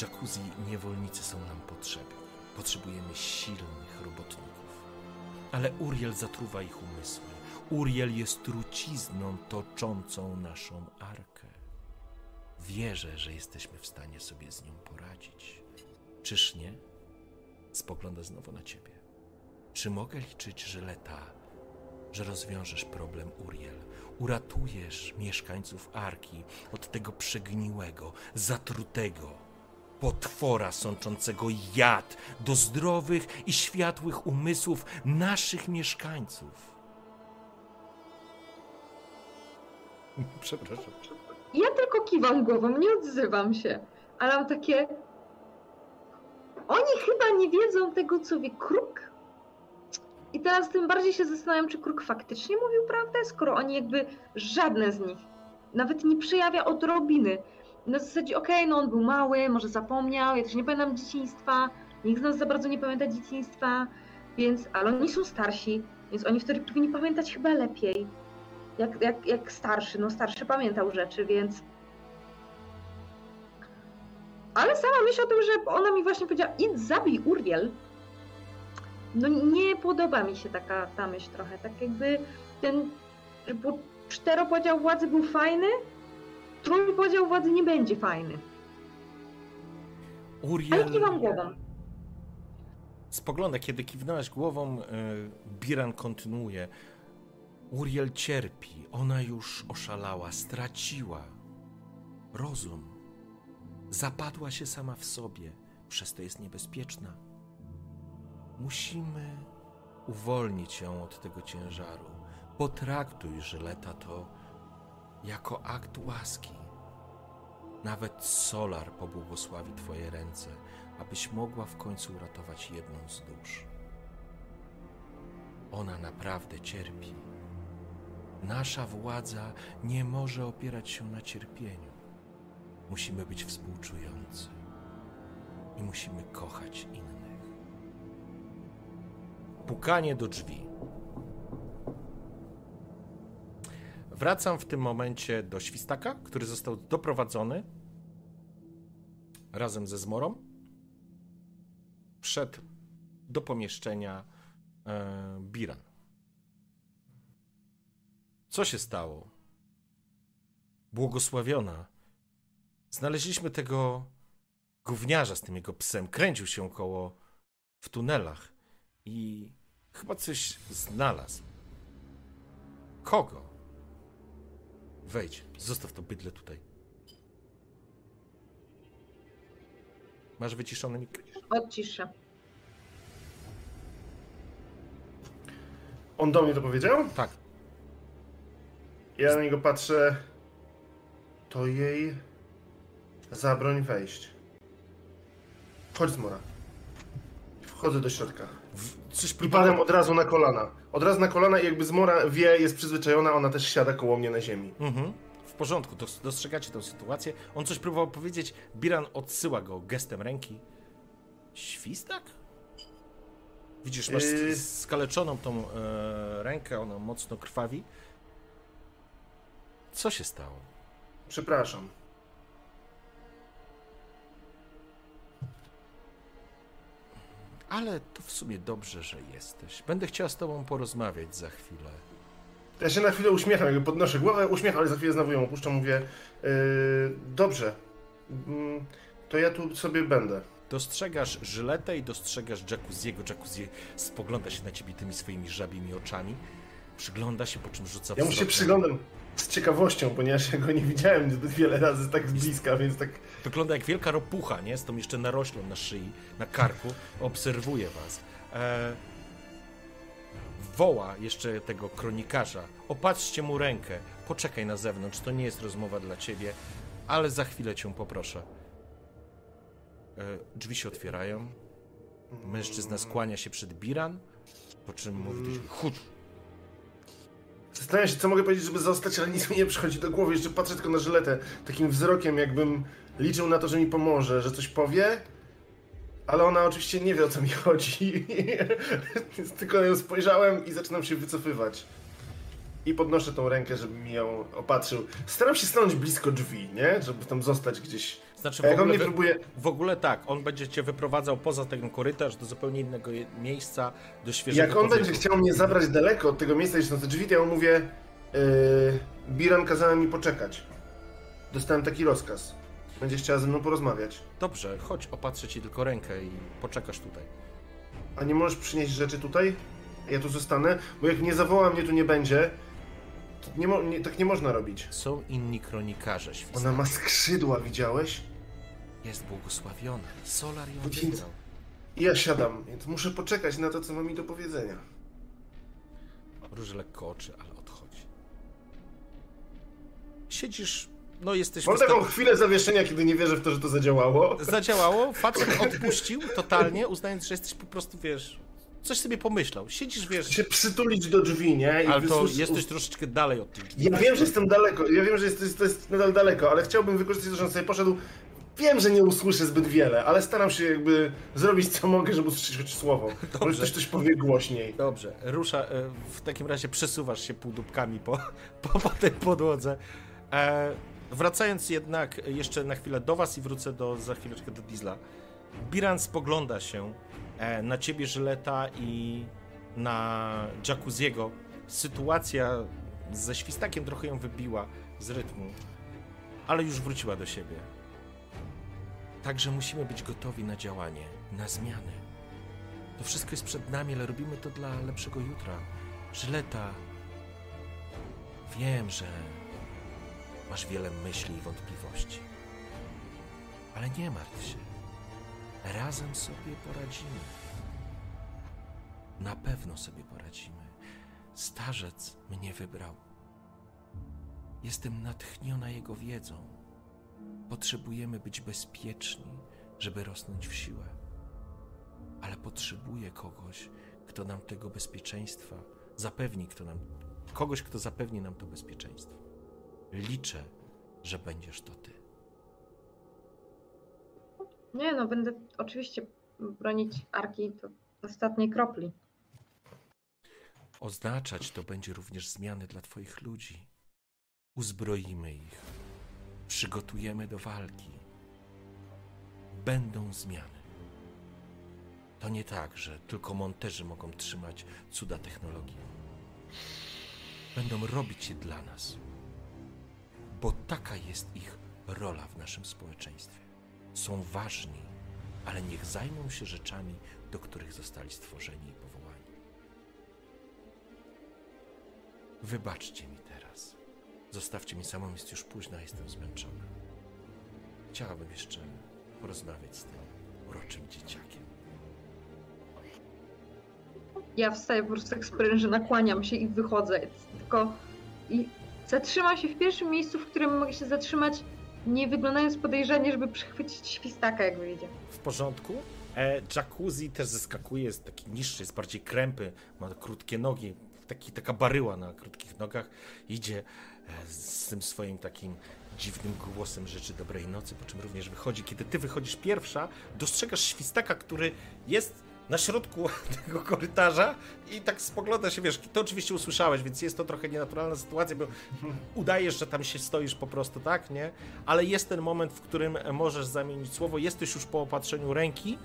Jacuzzi niewolnicy są nam potrzebni. Potrzebujemy silnych robotników. Ale Uriel zatruwa ich umysły. Uriel jest trucizną toczącą naszą arkę. Wierzę, że jesteśmy w stanie sobie z nią poradzić. Czyż nie? Spogląda znowu na ciebie. Czy mogę liczyć, że leta, że rozwiążesz problem Uriel? Uratujesz mieszkańców Arki od tego przegniłego, zatrutego, potwora sączącego jad do zdrowych i światłych umysłów naszych mieszkańców. Przepraszam. Ja tylko kiwam głową, nie odzywam się, ale mam takie. Oni chyba nie wiedzą tego, co wie kruk. I teraz tym bardziej się zastanawiam, czy kruk faktycznie mówił prawdę, skoro oni jakby żadne z nich nawet nie przejawia odrobiny. Na zasadzie, okej, no on był mały, może zapomniał, ja też nie pamiętam dzieciństwa, nikt z nas za bardzo nie pamięta dzieciństwa, więc, ale oni są starsi, więc oni wtedy powinni pamiętać chyba lepiej. Jak, jak, jak starszy, no starszy pamiętał rzeczy, więc ale sama myśl o tym, że ona mi właśnie powiedziała, idź zabij Uriel. No nie podoba mi się taka ta myśl trochę. Tak jakby ten bo czteropodział władzy był fajny, trójpodział władzy nie będzie fajny. Ale Uriel kiwam głową. spogląda, kiedy kiwnąłeś głową, e, Biran kontynuuje. Uriel cierpi, ona już oszalała, straciła rozum. Zapadła się sama w sobie, przez to jest niebezpieczna. Musimy uwolnić ją od tego ciężaru. Potraktuj Żyleta to jako akt łaski. Nawet Solar pobłogosławi Twoje ręce, abyś mogła w końcu uratować jedną z dusz. Ona naprawdę cierpi. Nasza władza nie może opierać się na cierpieniu. Musimy być współczujący i musimy kochać innych. Pukanie do drzwi. Wracam w tym momencie do świstaka, który został doprowadzony razem ze zmorą. Wszedł do pomieszczenia e, Biran. Co się stało? Błogosławiona. Znaleźliśmy tego gówniarza z tym jego psem. Kręcił się koło w tunelach i chyba coś znalazł. Kogo? Wejdź, zostaw to bydle tutaj. Masz wyciszony mik... Odciszę. On do mnie to powiedział? Tak. Ja na niego patrzę. To jej zabroń wejść. Chodź Zmora. Wchodzę do środka. W, coś I padam od razu na kolana. Od razu na kolana i jakby Zmora wie, jest przyzwyczajona, ona też siada koło mnie na ziemi. Mhm. W porządku, dos- dostrzegacie tę sytuację. On coś próbował powiedzieć, Biran odsyła go gestem ręki. Świstak? Widzisz, masz Yy. sk- skaleczoną tą e, rękę, ona mocno krwawi. Co się stało? Przepraszam. Ale to w sumie dobrze, że jesteś. Będę chciała z tobą porozmawiać za chwilę. Ja się na chwilę uśmiecham, jakby podnoszę głowę, uśmiecham, ale za chwilę znowu ją opuszczam, mówię yy, dobrze, mm, to ja tu sobie będę. Dostrzegasz Żyletę i dostrzegasz Jacuzziego. Jacuzzi spogląda się na ciebie tymi swoimi żabimi oczami. Przygląda się, po czym rzuca Ja mu się przyglądam z ciekawością, ponieważ ja go nie widziałem zbyt wiele razy tak z bliska, więc tak Wygląda jak wielka ropucha, nie? Z tą jeszcze naroślą na szyi, na karku. Obserwuje was. E... Woła jeszcze tego kronikarza. Opatrzcie mu rękę. Poczekaj na zewnątrz, to nie jest rozmowa dla ciebie, ale za chwilę cię poproszę. E... Drzwi się otwierają. Mężczyzna skłania się przed Biran, po czym mówi do chód, Zastanawiam się, co mogę powiedzieć, żeby zostać, ale nic mi nie przychodzi do głowy. Jeszcze patrzę tylko na żyletę, takim wzrokiem, jakbym liczył na to, że mi pomoże, że coś powie. Ale ona oczywiście nie wie, o co mi chodzi. Tylko nią spojrzałem i zaczynam się wycofywać. i podnoszę tą rękę, żeby mi ją opatrzył. Staram się stanąć blisko drzwi, nie? Żeby tam zostać gdzieś. Znaczy w jak on ogóle, mnie próbuje... w ogóle tak, on będzie cię wyprowadzał poza ten korytarz do zupełnie innego miejsca, do świeżego Jak on powietrza. będzie chciał mnie zabrać daleko od tego miejsca, gdzie są te drzwi, to ja mu mówię... Yy, Biran kazałem mi poczekać. Dostałem taki rozkaz. Będzie chciała ze mną porozmawiać. Dobrze, chodź, opatrzę ci tylko rękę i poczekasz tutaj. A nie możesz przynieść rzeczy tutaj? Ja tu zostanę? Bo jak nie zawoła, mnie tu nie będzie. To nie mo- nie, tak nie można robić. Są inni kronikarze śwista. Ona ma skrzydła, widziałeś? Jest błogosławiona. Solar ją Więc- wybrał. Ja siadam, więc muszę poczekać na to, co ma mi do powiedzenia. Róż lekko oczy, ale odchodzi. Siedzisz, no jesteś Mam taką chwilę zawieszenia, kiedy nie wierzę w to, że to zadziałało. Zadziałało, facet odpuścił totalnie, uznając, że jesteś po prostu, wiesz, coś sobie pomyślał. Siedzisz, wiesz, Się przytulić do drzwi, nie? I ale to jesteś troszeczkę dalej od tych drzwi. Ja wiem, że jestem daleko, ja wiem, że jest, to jest nadal daleko, ale chciałbym wykorzystać to, że on sobie poszedł. Wiem, że nie usłyszę zbyt wiele, ale staram się jakby zrobić co mogę, żeby usłyszeć choć słowo. Może ktoś coś powie głośniej. Dobrze, rusza, e, w takim razie przesuwasz się półdubkami po, po, po tej podłodze. E, wracając jednak jeszcze na chwilę do was i wrócę do, za chwileczkę do Diesla. Biran spogląda się e, na ciebie, Żyleta i na Jacuzziego. Sytuacja ze świstakiem trochę ją wybiła z rytmu, ale już wróciła do siebie. Także musimy być gotowi na działanie, na zmiany. To wszystko jest przed nami, ale robimy to dla lepszego jutra. Żyleta, wiem, że masz wiele myśli i wątpliwości. Ale nie martw się. Razem sobie poradzimy. Na pewno sobie poradzimy. Starzec mnie wybrał. Jestem natchniona jego wiedzą. Potrzebujemy być bezpieczni, żeby rosnąć w siłę ale potrzebuję kogoś, kto nam tego bezpieczeństwa zapewni, kto nam, kogoś, kto zapewni nam to bezpieczeństwo. Liczę, że będziesz to ty. Nie no, będę oczywiście bronić Arki do ostatniej kropli. Oznaczać to będzie również zmiany dla Twoich ludzi. Uzbroimy ich, przygotujemy do walki. Będą zmiany. To nie tak, że tylko monterzy mogą trzymać cuda technologii. Będą robić je dla nas, bo taka jest ich rola w naszym społeczeństwie. Są ważni, ale niech zajmą się rzeczami, do których zostali stworzeni i powołani. Wybaczcie mi teraz. Zostawcie mi samą, jest już późno, jestem zmęczona. Chciałabym jeszcze porozmawiać z tym uroczym dzieciakiem. Ja wstaję po prostu jak sprężyna, nakłaniam się i wychodzę. Tylko i zatrzymam się w pierwszym miejscu, w którym mogę się zatrzymać, nie wyglądając podejrzanie, żeby przechwycić świstaka, jak wyjdzie. W porządku? E, jacuzzi też zeskakuje, jest taki niższy, jest bardziej krępy, ma krótkie nogi, taki, taka baryła na krótkich nogach. Idzie e, z tym swoim takim dziwnym głosem rzeczy dobrej nocy, po czym również wychodzi. Kiedy ty wychodzisz pierwsza, dostrzegasz świstaka, który jest na środku tego korytarza i tak spogląda się, wiesz, to oczywiście usłyszałeś, więc jest to trochę nienaturalna sytuacja, bo udajesz, że tam się stoisz po prostu, tak, nie? Ale jest ten moment, w którym możesz zamienić słowo, jesteś już po opatrzeniu ręki,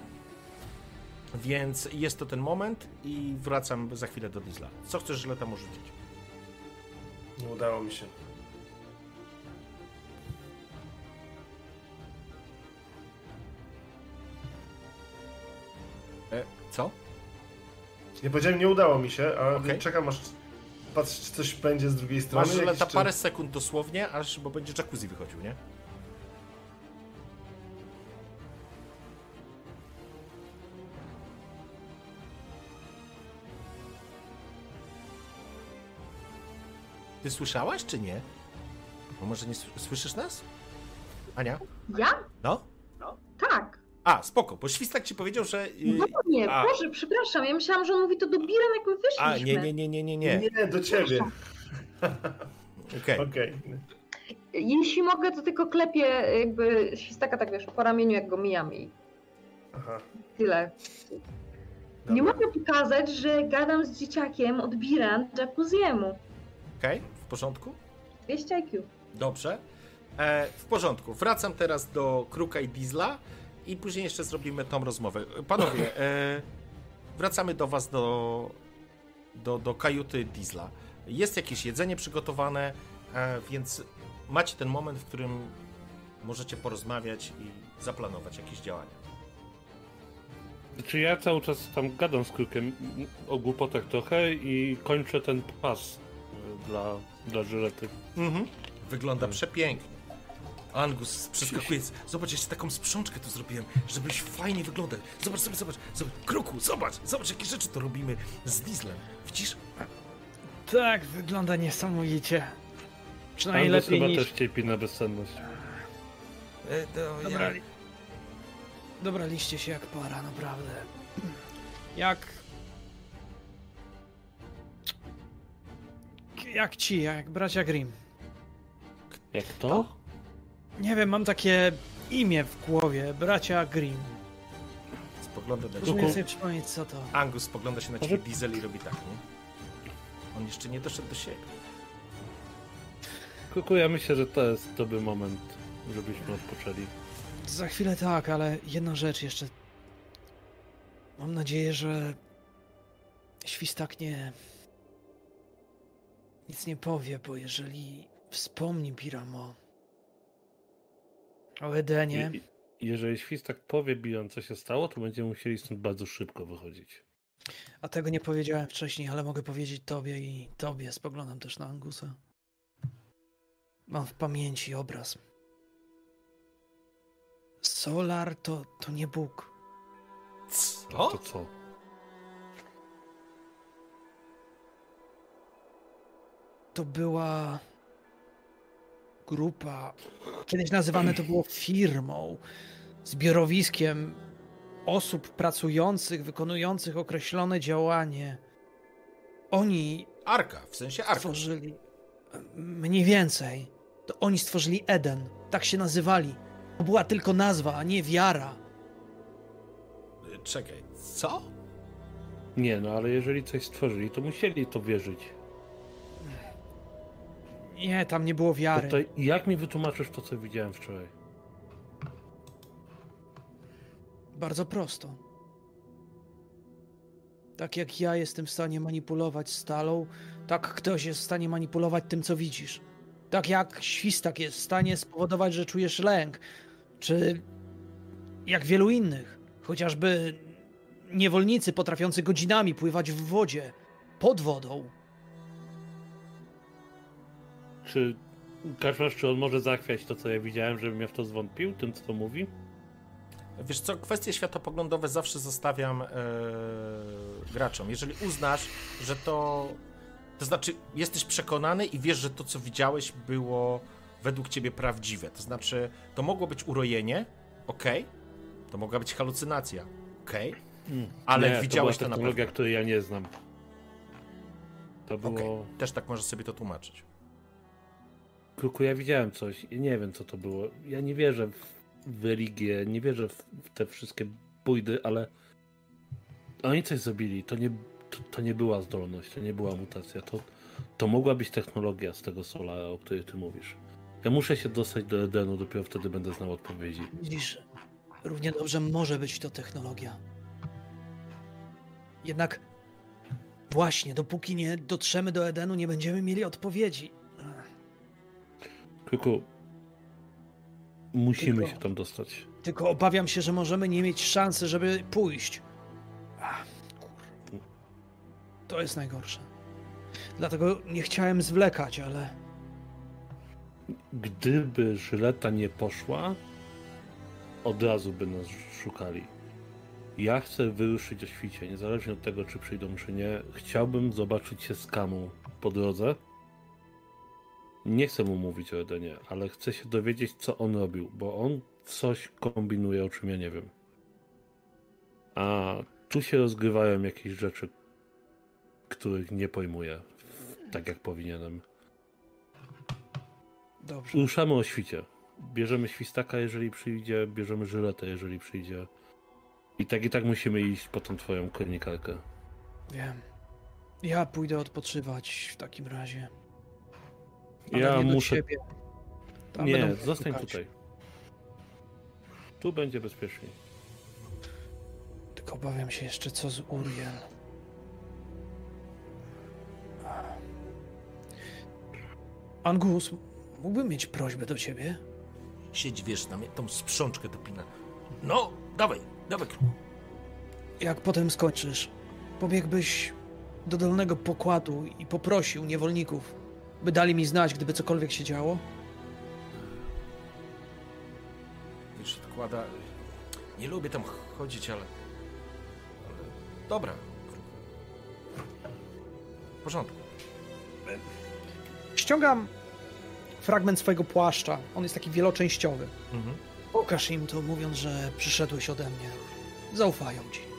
więc jest to ten moment i wracam za chwilę do Diesla. Co chcesz, że tam rzucić? Nie udało mi się. E, co? Nie powiedziałem, nie udało mi się, a Okej. czekam aż patrz, czy coś będzie z drugiej strony. Masz lata czy- parę sekund dosłownie, aż, bo będzie jacuzzi wychodził, nie? Ty słyszałaś, czy nie? Bo może nie sły- słyszysz nas? Ania? Ja? No? Tak. A, spoko, bo Świstak ci powiedział, że... yy, No nie, a. Boże, przepraszam, ja myślałam, że on mówi to do Biran, jak my wyszliśmy. A, nie, nie, nie, nie, nie, nie. Nie, do ciebie. Okej. Okej. Jeśli mogę, to tylko klepię jakby świstaka tak wiesz, po ramieniu, jak go mijam i Aha. tyle. Dobra. Nie mogę pokazać, że gadam z dzieciakiem od Biran Jacuzziemu. Okej, w porządku? 200 IQ. Dobrze. E, w porządku. Wracam teraz do Kruka i Diesla i później jeszcze zrobimy tą rozmowę. Panowie, e, wracamy do was do, do, do kajuty Diesla. Jest jakieś jedzenie przygotowane, e, więc macie ten moment, w którym możecie porozmawiać i zaplanować jakieś działania. Czy ja cały czas tam gadam z Krukiem o głupotach trochę i kończę ten pas y, dla, dla żylety. Mhm. Wygląda przepięknie. Angus przeskakuje. Zobacz, jeszcze taką sprzączkę tu zrobiłem, żebyś fajnie wyglądał. Zobacz, zobacz, zobacz. zobacz. Kruku, zobacz, zobacz, jakie rzeczy to robimy z Dieslem. Widzisz? Tak, wygląda niesamowicie. Przynajmniej Angus lepiej chyba niż... też cierpi na bezsenność. E, to Dobra, Dobraliście się jak para, naprawdę. Jak... Jak ci, jak bracia Grimm. Jak to? Nie wiem, mam takie imię w głowie, bracia Grimm. Spogląda na ciebie. Sobie przypomnieć co to. Angus spogląda się na ciebie, Diesel i robi tak, nie? On jeszcze nie doszedł do siebie. Kuku, ja myślę, że to jest dobry moment, żebyśmy odpoczęli. Za chwilę tak, ale jedna rzecz jeszcze. Mam nadzieję, że Świstak nie... nic nie powie, bo jeżeli wspomni Piramo o Edenie... I, jeżeli Świstak powie Bion, co się stało, to będziemy musieli stąd bardzo szybko wychodzić. A tego nie powiedziałem wcześniej, ale mogę powiedzieć tobie i tobie. Spoglądam też na Angusa. Mam w pamięci obraz. Solar to, to nie Bóg. To Co? co? To była grupa. Kiedyś nazywane to było firmą, zbiorowiskiem osób pracujących, wykonujących określone działanie. Oni Arka, w sensie Arka. stworzyli. Mniej więcej. To oni stworzyli Eden. Tak się nazywali. To była tylko nazwa, a nie wiara. Czekaj, co? Nie, no ale jeżeli coś stworzyli, to musieli to wierzyć. Nie, tam nie było wiary. Jak mi wytłumaczysz to, co widziałem wczoraj? Bardzo prosto. Tak jak ja jestem w stanie manipulować stalą, tak ktoś jest w stanie manipulować tym, co widzisz. Tak jak świstak jest w stanie spowodować, że czujesz lęk. Czy jak wielu innych. Chociażby niewolnicy potrafiący godzinami pływać w wodzie, pod wodą. Czy Kaszmasz, czy on może zachwiać to, co ja widziałem, żebym ja w to zwątpił, tym, co mówi? Wiesz co, kwestie światopoglądowe zawsze zostawiam e, graczom. Jeżeli uznasz, że to. To znaczy, jesteś przekonany i wiesz, że to, co widziałeś, było według ciebie prawdziwe. To znaczy, to mogło być urojenie, ok. To mogła być halucynacja, ok. Ale nie, widziałeś to to była na technologia, pewno. której ja nie znam. To było... Okej, też tak możesz sobie to tłumaczyć. Kruku, ja widziałem coś i nie wiem, co to było. Ja nie wierzę w, religię, nie wierzę w, w te wszystkie bójdy, ale oni coś zrobili. To nie, to, to nie była zdolność, to nie była mutacja. To, to mogła być technologia z tego sola, o której ty mówisz. Ja muszę się dostać do Edenu, dopiero wtedy będę znał odpowiedzi. Widzisz, równie dobrze może być to technologia. Jednak właśnie, dopóki nie dotrzemy do Edenu, nie będziemy mieli odpowiedzi. Kruku, musimy Tylko- się tam dostać. Tylko obawiam się, że możemy nie mieć szansy, żeby pójść. Ach. To jest najgorsze. Dlatego nie chciałem zwlekać, ale Gdyby Żyleta nie poszła, od razu by nas szukali. Ja chcę wyruszyć o świcie, niezależnie od tego, czy przyjdą, czy nie. Chciałbym zobaczyć się z Kamą po drodze. Nie chcę mu mówić o Edenie, ale chcę się dowiedzieć, co on robił, bo on coś kombinuje, o czym ja nie wiem. A tu się rozgrywają jakieś rzeczy, których nie pojmuję, tak jak powinienem. dobrze. Ruszamy o świcie. Bierzemy świstaka, jeżeli przyjdzie, bierzemy żyletę, jeżeli przyjdzie. I tak i tak musimy iść po tą twoją kronikarkę. Wiem. Ja pójdę odpoczywać w takim razie. Ale Ja nie muszę. Nie, zostań szukać. tutaj. Tu będzie bezpieczniej. Tylko obawiam się jeszcze co z Uriel. Angus, mógłbym mieć prośbę do ciebie? Siedź, wiesz, na mnie tą sprzączkę dopina. No, dawaj, dawaj. Jak potem skończysz, pobiegłbyś do dolnego pokładu i poprosił niewolników, by dali mi znać, gdyby cokolwiek się działo? Wiesz, odkłada... Nie lubię tam chodzić, ale... ale... Dobra. W porządku. Ściągam fragment swojego płaszcza. On jest taki wieloczęściowy. Mhm. Pokaż im to, mówiąc, że przyszedłeś ode mnie. Zaufają ci.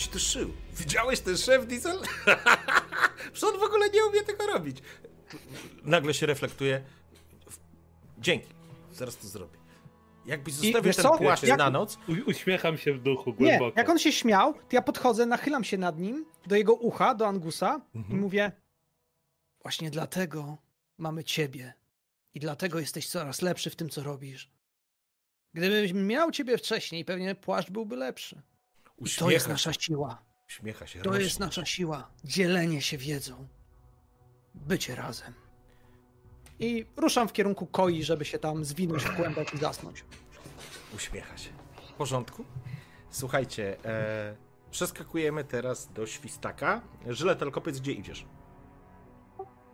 Ci to szył? Widziałeś ten szef Diesel? Przecież on w ogóle nie umie tego robić. Nagle się reflektuje. Dzięki. Zaraz to zrobię. Jakbyś zostawił ten co? płaszcz Jak- na noc, U- uśmiecham się w duchu Nie, głęboko. jak on się śmiał, to ja podchodzę, nachylam się nad nim, do jego ucha, do Angusa i Mhm. mówię właśnie dlatego mamy ciebie i dlatego jesteś coraz lepszy w tym, co robisz. Gdybym miał ciebie wcześniej, pewnie płaszcz byłby lepszy. I to uśmiecha jest się. nasza siła. Uśmiecha się. To rośnie. jest nasza siła. Dzielenie się wiedzą. Bycie razem. I ruszam w kierunku koi, żeby się tam zwinąć w kłębek i zasnąć. Uśmiecha się. W porządku? Słuchajcie, e, przeskakujemy teraz do świstaka. Żyle, tylko powiedz, gdzie idziesz.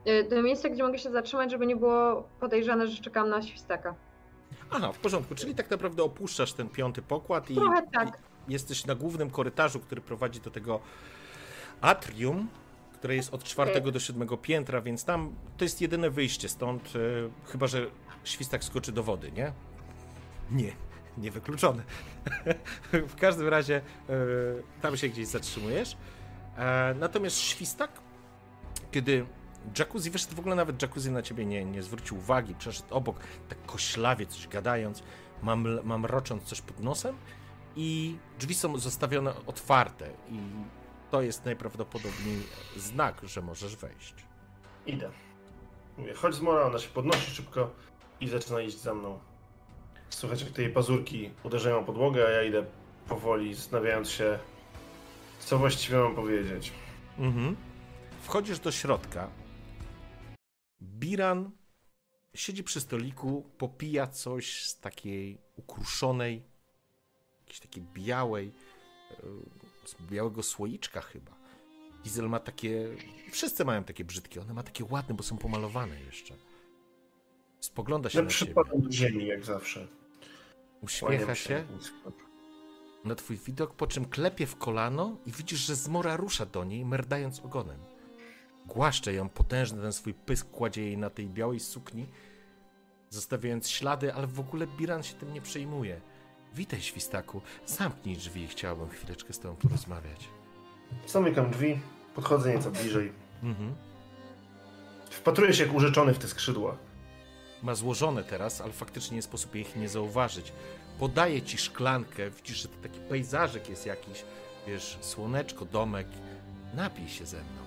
Y, Do miejsca, gdzie mogę się zatrzymać, żeby nie było podejrzane, że czekam na świstaka. Aha, w porządku, czyli tak naprawdę opuszczasz ten piąty pokład i, Trochę tak. Jesteś na głównym korytarzu, który prowadzi do tego atrium, które jest od czwartego do siódmego piętra, więc tam to jest jedyne wyjście stąd, e, chyba że świstak skoczy do wody, nie? Nie, niewykluczone. w każdym razie e, tam się gdzieś zatrzymujesz. E, natomiast świstak, kiedy jacuzzi, wiesz, w ogóle nawet jacuzzi na ciebie nie, nie zwrócił uwagi, przeszedł obok, tak koślawie coś gadając, mam, mam rocząc coś pod nosem i drzwi są zostawione otwarte i to jest najprawdopodobniej znak, że możesz wejść. Idę. Mówię, chodź z Mora, ona się podnosi szybko i zaczyna iść za mną. Słychać jak te jej pazurki uderzają o podłogę, a ja idę powoli, zastanawiając się, co właściwie mam powiedzieć. Mhm. Wchodzisz do środka. Biran siedzi przy stoliku, popija coś z takiej ukruszonej, jakiejś takiej białej, e, z białego słoiczka chyba. Diesel ma takie, wszyscy mają takie brzydkie, one ma takie ładne, bo są pomalowane jeszcze. Spogląda się Ja na ciebie, do ziemi, jak zawsze. uśmiecha się na twój widok, po czym klepie w kolano i widzisz, że zmora rusza do niej, merdając ogonem. Głaszcze ją, potężny ten swój pysk kładzie jej na tej białej sukni, zostawiając ślady, ale w ogóle Biran się tym nie przejmuje. Witaj, świstaku. Zamknij drzwi i chciałbym chwileczkę z tobą porozmawiać. Zamykam drzwi, podchodzę nieco bliżej. Mhm. Wpatruję się jak urzeczony w te skrzydła. Ma złożone teraz, ale faktycznie nie sposób ich nie zauważyć. Podaje ci szklankę, widzisz, że to taki pejzażek jest jakiś, wiesz, słoneczko, domek. Napij się ze mną.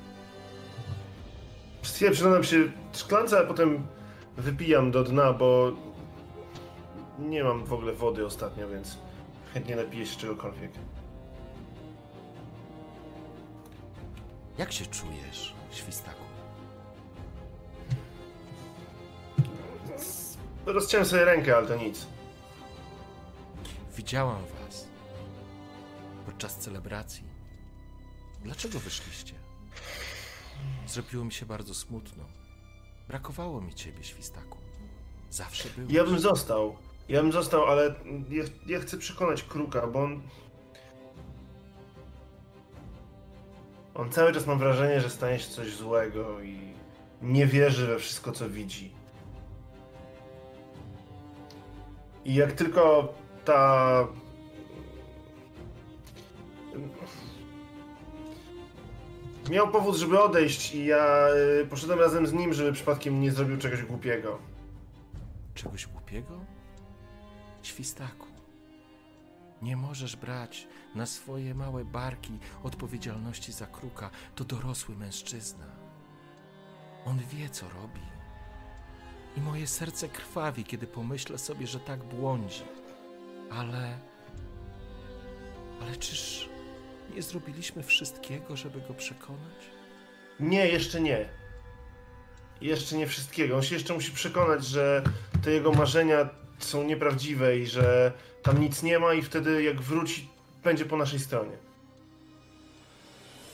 Przez chwilę przyglądam się szklance, a potem wypijam do dna, bo nie mam w ogóle wody ostatnio, więc chętnie napiję się czegokolwiek. Jak się czujesz, świstaku? Rozciąłem sobie rękę, ale to nic. Widziałam was podczas celebracji. Dlaczego wyszliście? Zrobiło mi się bardzo smutno. Brakowało mi ciebie, świstaku. Zawsze byłeś. Ja bym został. Ja bym został, ale ja, ja chcę przekonać Kruka, bo on... On cały czas mam wrażenie, że stanie się coś złego i nie wierzy we wszystko, co widzi. I jak tylko ta... Miał powód, żeby odejść i ja y, poszedłem razem z nim, żeby przypadkiem nie zrobił czegoś głupiego. Czegoś głupiego? Świstaku. Nie możesz brać na swoje małe barki odpowiedzialności za kruka. To dorosły mężczyzna. On wie, co robi. I moje serce krwawi, kiedy pomyślę sobie, że tak błądzi. Ale. Ale czyż nie zrobiliśmy wszystkiego, żeby go przekonać? Nie, jeszcze nie. Jeszcze nie wszystkiego. On się jeszcze musi przekonać, że te jego marzenia są nieprawdziwe i że tam nic nie ma i wtedy jak wróci, będzie po naszej stronie.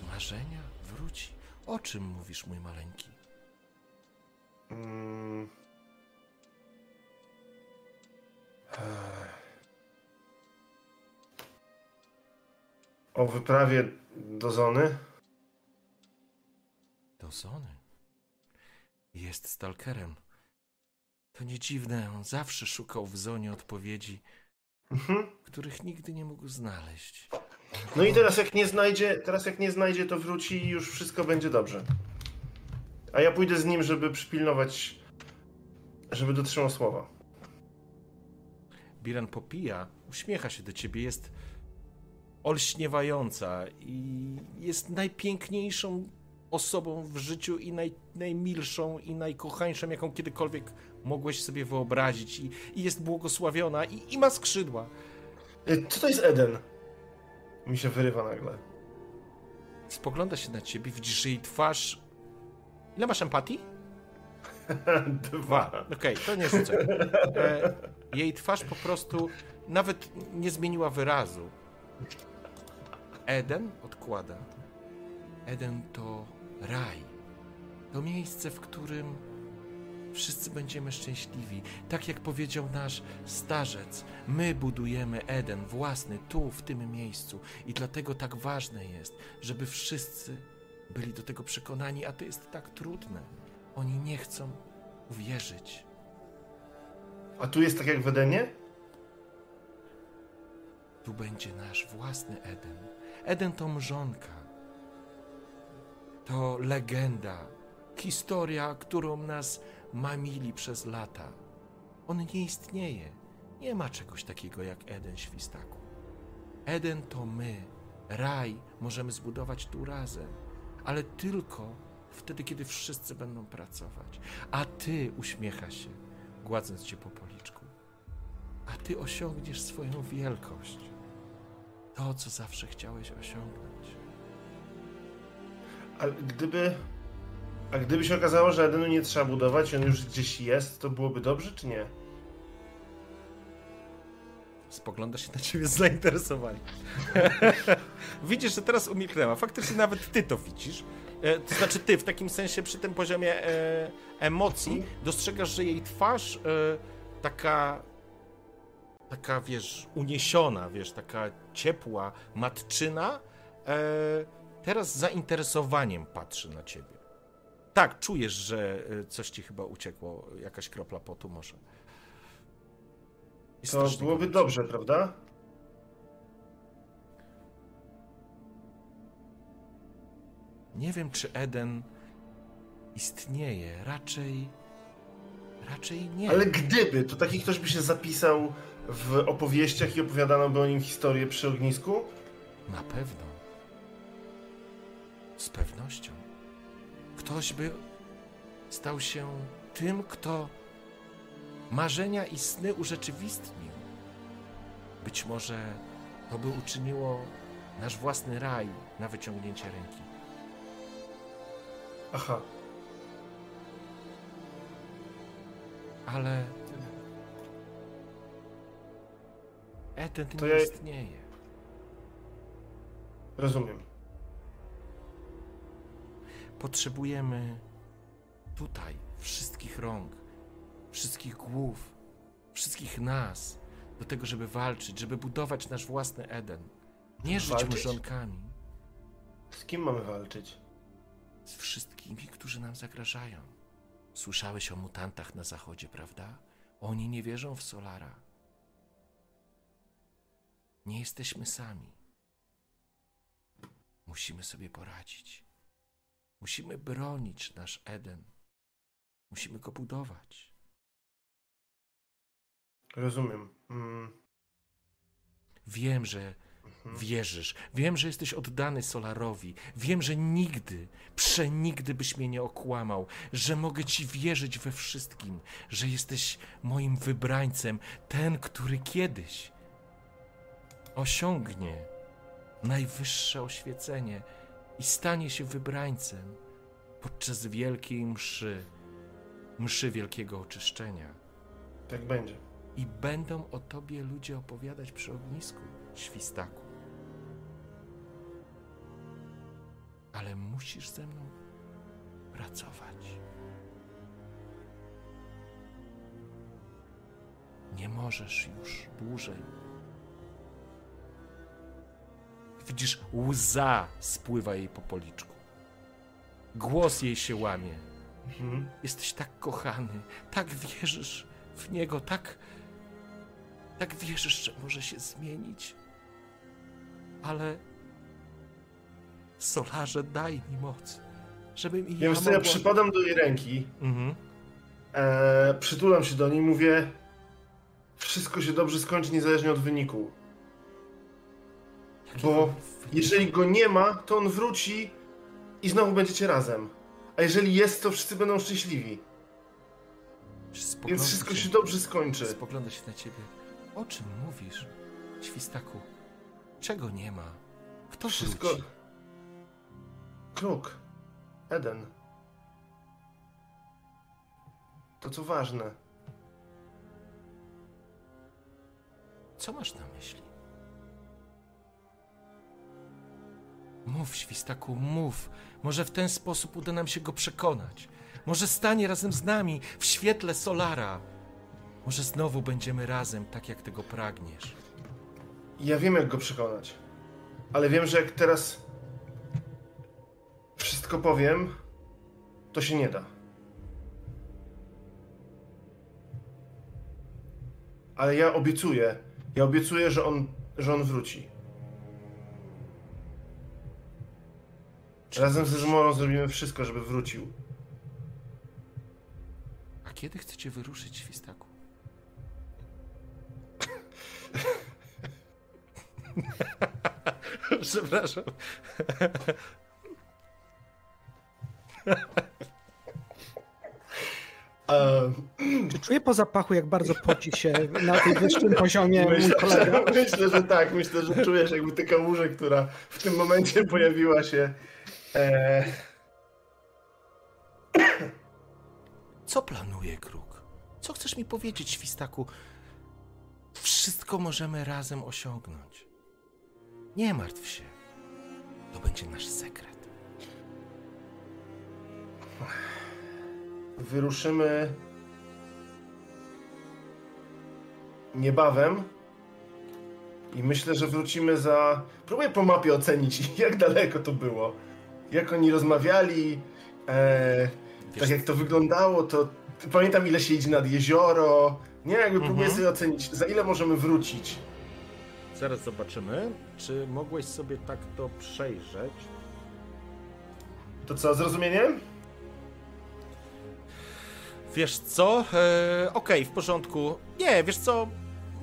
Marzenia wróci. O czym mówisz, mój maleńki? Mm. O wyprawie do Zony? Do Zony. Jest stalkerem. To nie dziwne, on zawsze szukał w Zonie odpowiedzi, Mhm. których nigdy nie mógł znaleźć. No i teraz jak nie znajdzie, teraz jak nie znajdzie, to wróci i już wszystko będzie dobrze. A ja pójdę z nim, żeby przypilnować, żeby dotrzymał słowa. Biran popija, uśmiecha się do ciebie, jest olśniewająca i jest najpiękniejszą osobą w życiu i naj, najmilszą i najkochańszą, jaką kiedykolwiek mogłeś sobie wyobrazić. I, i jest błogosławiona i, i ma skrzydła. Y, Co to jest Eden? Mi się wyrywa nagle. Spogląda się na ciebie, widzisz, że jej twarz... Ile masz empatii? Dwa. Okej, to nie rzucę. E, jej twarz po prostu nawet nie zmieniła wyrazu. Eden odkłada. Eden to raj. To miejsce, w którym wszyscy będziemy szczęśliwi. Tak jak powiedział nasz starzec, my budujemy Eden własny tu, w tym miejscu. I dlatego tak ważne jest, żeby wszyscy byli do tego przekonani, a to jest tak trudne. Oni nie chcą uwierzyć. A tu jest tak jak w Edenie? Tu będzie nasz własny Eden. Eden to mrzonka. To legenda. Historia, którą nas mamili przez lata. On nie istnieje. Nie ma czegoś takiego jak Eden Świstaku. Eden to my. Raj możemy zbudować tu razem, ale tylko wtedy, kiedy wszyscy będą pracować. A ty uśmiecha się, gładząc cię po policzku. A ty osiągniesz swoją wielkość. To, co zawsze chciałeś osiągnąć. A gdyby... A gdyby się okazało, że Edenu nie trzeba budować, on już gdzieś jest, to byłoby dobrze, czy nie? Spogląda się na ciebie z zainteresowaniem. widzisz, że teraz umilknęła. Faktycznie nawet ty to widzisz. E, to znaczy ty, w takim sensie przy tym poziomie e, emocji dostrzegasz, że jej twarz e, taka taka, wiesz, uniesiona, wiesz, taka ciepła matczyna e, teraz z zainteresowaniem patrzy na ciebie. Tak, czujesz, że e, coś ci chyba uciekło, jakaś kropla potu może. I To byłoby dobrze, prawda? Nie wiem, czy Eden istnieje. Raczej. Raczej nie. Ale gdyby, to taki ktoś by się zapisał w opowieściach i opowiadano by o nim historię przy ognisku? Na pewno. Z pewnością. Ktoś by stał się tym, kto marzenia i sny urzeczywistnił. Być może to by uczyniło nasz własny raj na wyciągnięcie ręki. Aha. Ale. Eden To nie ja- istnieje. Rozumiem. Potrzebujemy tutaj wszystkich rąk, wszystkich głów, wszystkich nas do tego, żeby walczyć, żeby budować nasz własny Eden. Nie żyć Walczyć? mrzonkami Z kim mamy walczyć? z wszystkimi, którzy nam zagrażają. Słyszałeś o mutantach na zachodzie, prawda? Oni nie wierzą w Solara. Nie jesteśmy sami. Musimy sobie poradzić. Musimy bronić nasz Eden. Musimy go budować. Rozumiem. Mm. Wiem, że wierzysz. Wiem, że jesteś oddany Solarowi. Wiem, że nigdy, przenigdy byś mnie nie okłamał. Że mogę ci wierzyć we wszystkim. Że jesteś moim wybrańcem. Ten, który kiedyś osiągnie najwyższe oświecenie i stanie się wybrańcem podczas wielkiej mszy, mszy wielkiego oczyszczenia. Tak będzie. I będą o tobie ludzie opowiadać przy ognisku, świstaku. Ale musisz ze mną pracować. Nie możesz już dłużej. Widzisz, łza spływa jej po policzku. Głos jej się łamie. Mhm. Jesteś tak kochany, tak wierzysz w niego, tak. Tak wierzysz, że może się zmienić. Ale. Solarze, daj mi moc, żebym i ja Wiem, co ja mogła... przypadam do jej ręki, Mhm. e, przytulam się do niej i mówię wszystko się dobrze skończy niezależnie od wyniku. Bo jeżeli go nie ma, to on wróci i znowu będziecie razem. A jeżeli jest, to wszyscy będą szczęśliwi. Spogląda Więc wszystko się- się dobrze skończy. Spogląda się na ciebie. O czym mówisz, świstaku? Czego nie ma? Kto Wszystko. wróci? Kruk. Eden. To co ważne. Co masz na myśli? Mów, świstaku, mów. Może w ten sposób uda nam się go przekonać. Może stanie razem z nami w świetle Solara. Może znowu będziemy razem, tak jak tego pragniesz. Ja wiem, jak go przekonać. Ale wiem, że jak teraz wszystko powiem, to się nie da. Ale ja obiecuję, ja obiecuję, że on, że on wróci. Razem ze Zmorą zrobimy wszystko, żeby wrócił. A kiedy chcecie wyruszyć, świstaku? Przepraszam. Ehm, Czy czuję po zapachu, jak bardzo poci się na tym wyższym poziomie mój Myślę, kolega? że, myślę, że tak. Myślę, że czujesz jakby tę kałużę, która w tym momencie pojawiła się. E, Co planuje Kruk? Co chcesz mi powiedzieć, świstaku? Wszystko możemy razem osiągnąć. Nie martw się. To będzie nasz sekret. wyruszymy niebawem. I myślę, że wrócimy za. Próbuję po mapie ocenić, jak daleko to było. Jak oni rozmawiali. E, tak jak to wyglądało, to pamiętam ile się idzie nad jezioro. Nie, jakby próbuję Mhm. sobie ocenić, za ile możemy wrócić. Zaraz zobaczymy, czy mogłeś sobie tak to przejrzeć. To co, zrozumienie? Wiesz co? E, Okej, w porządku. Nie, wiesz co?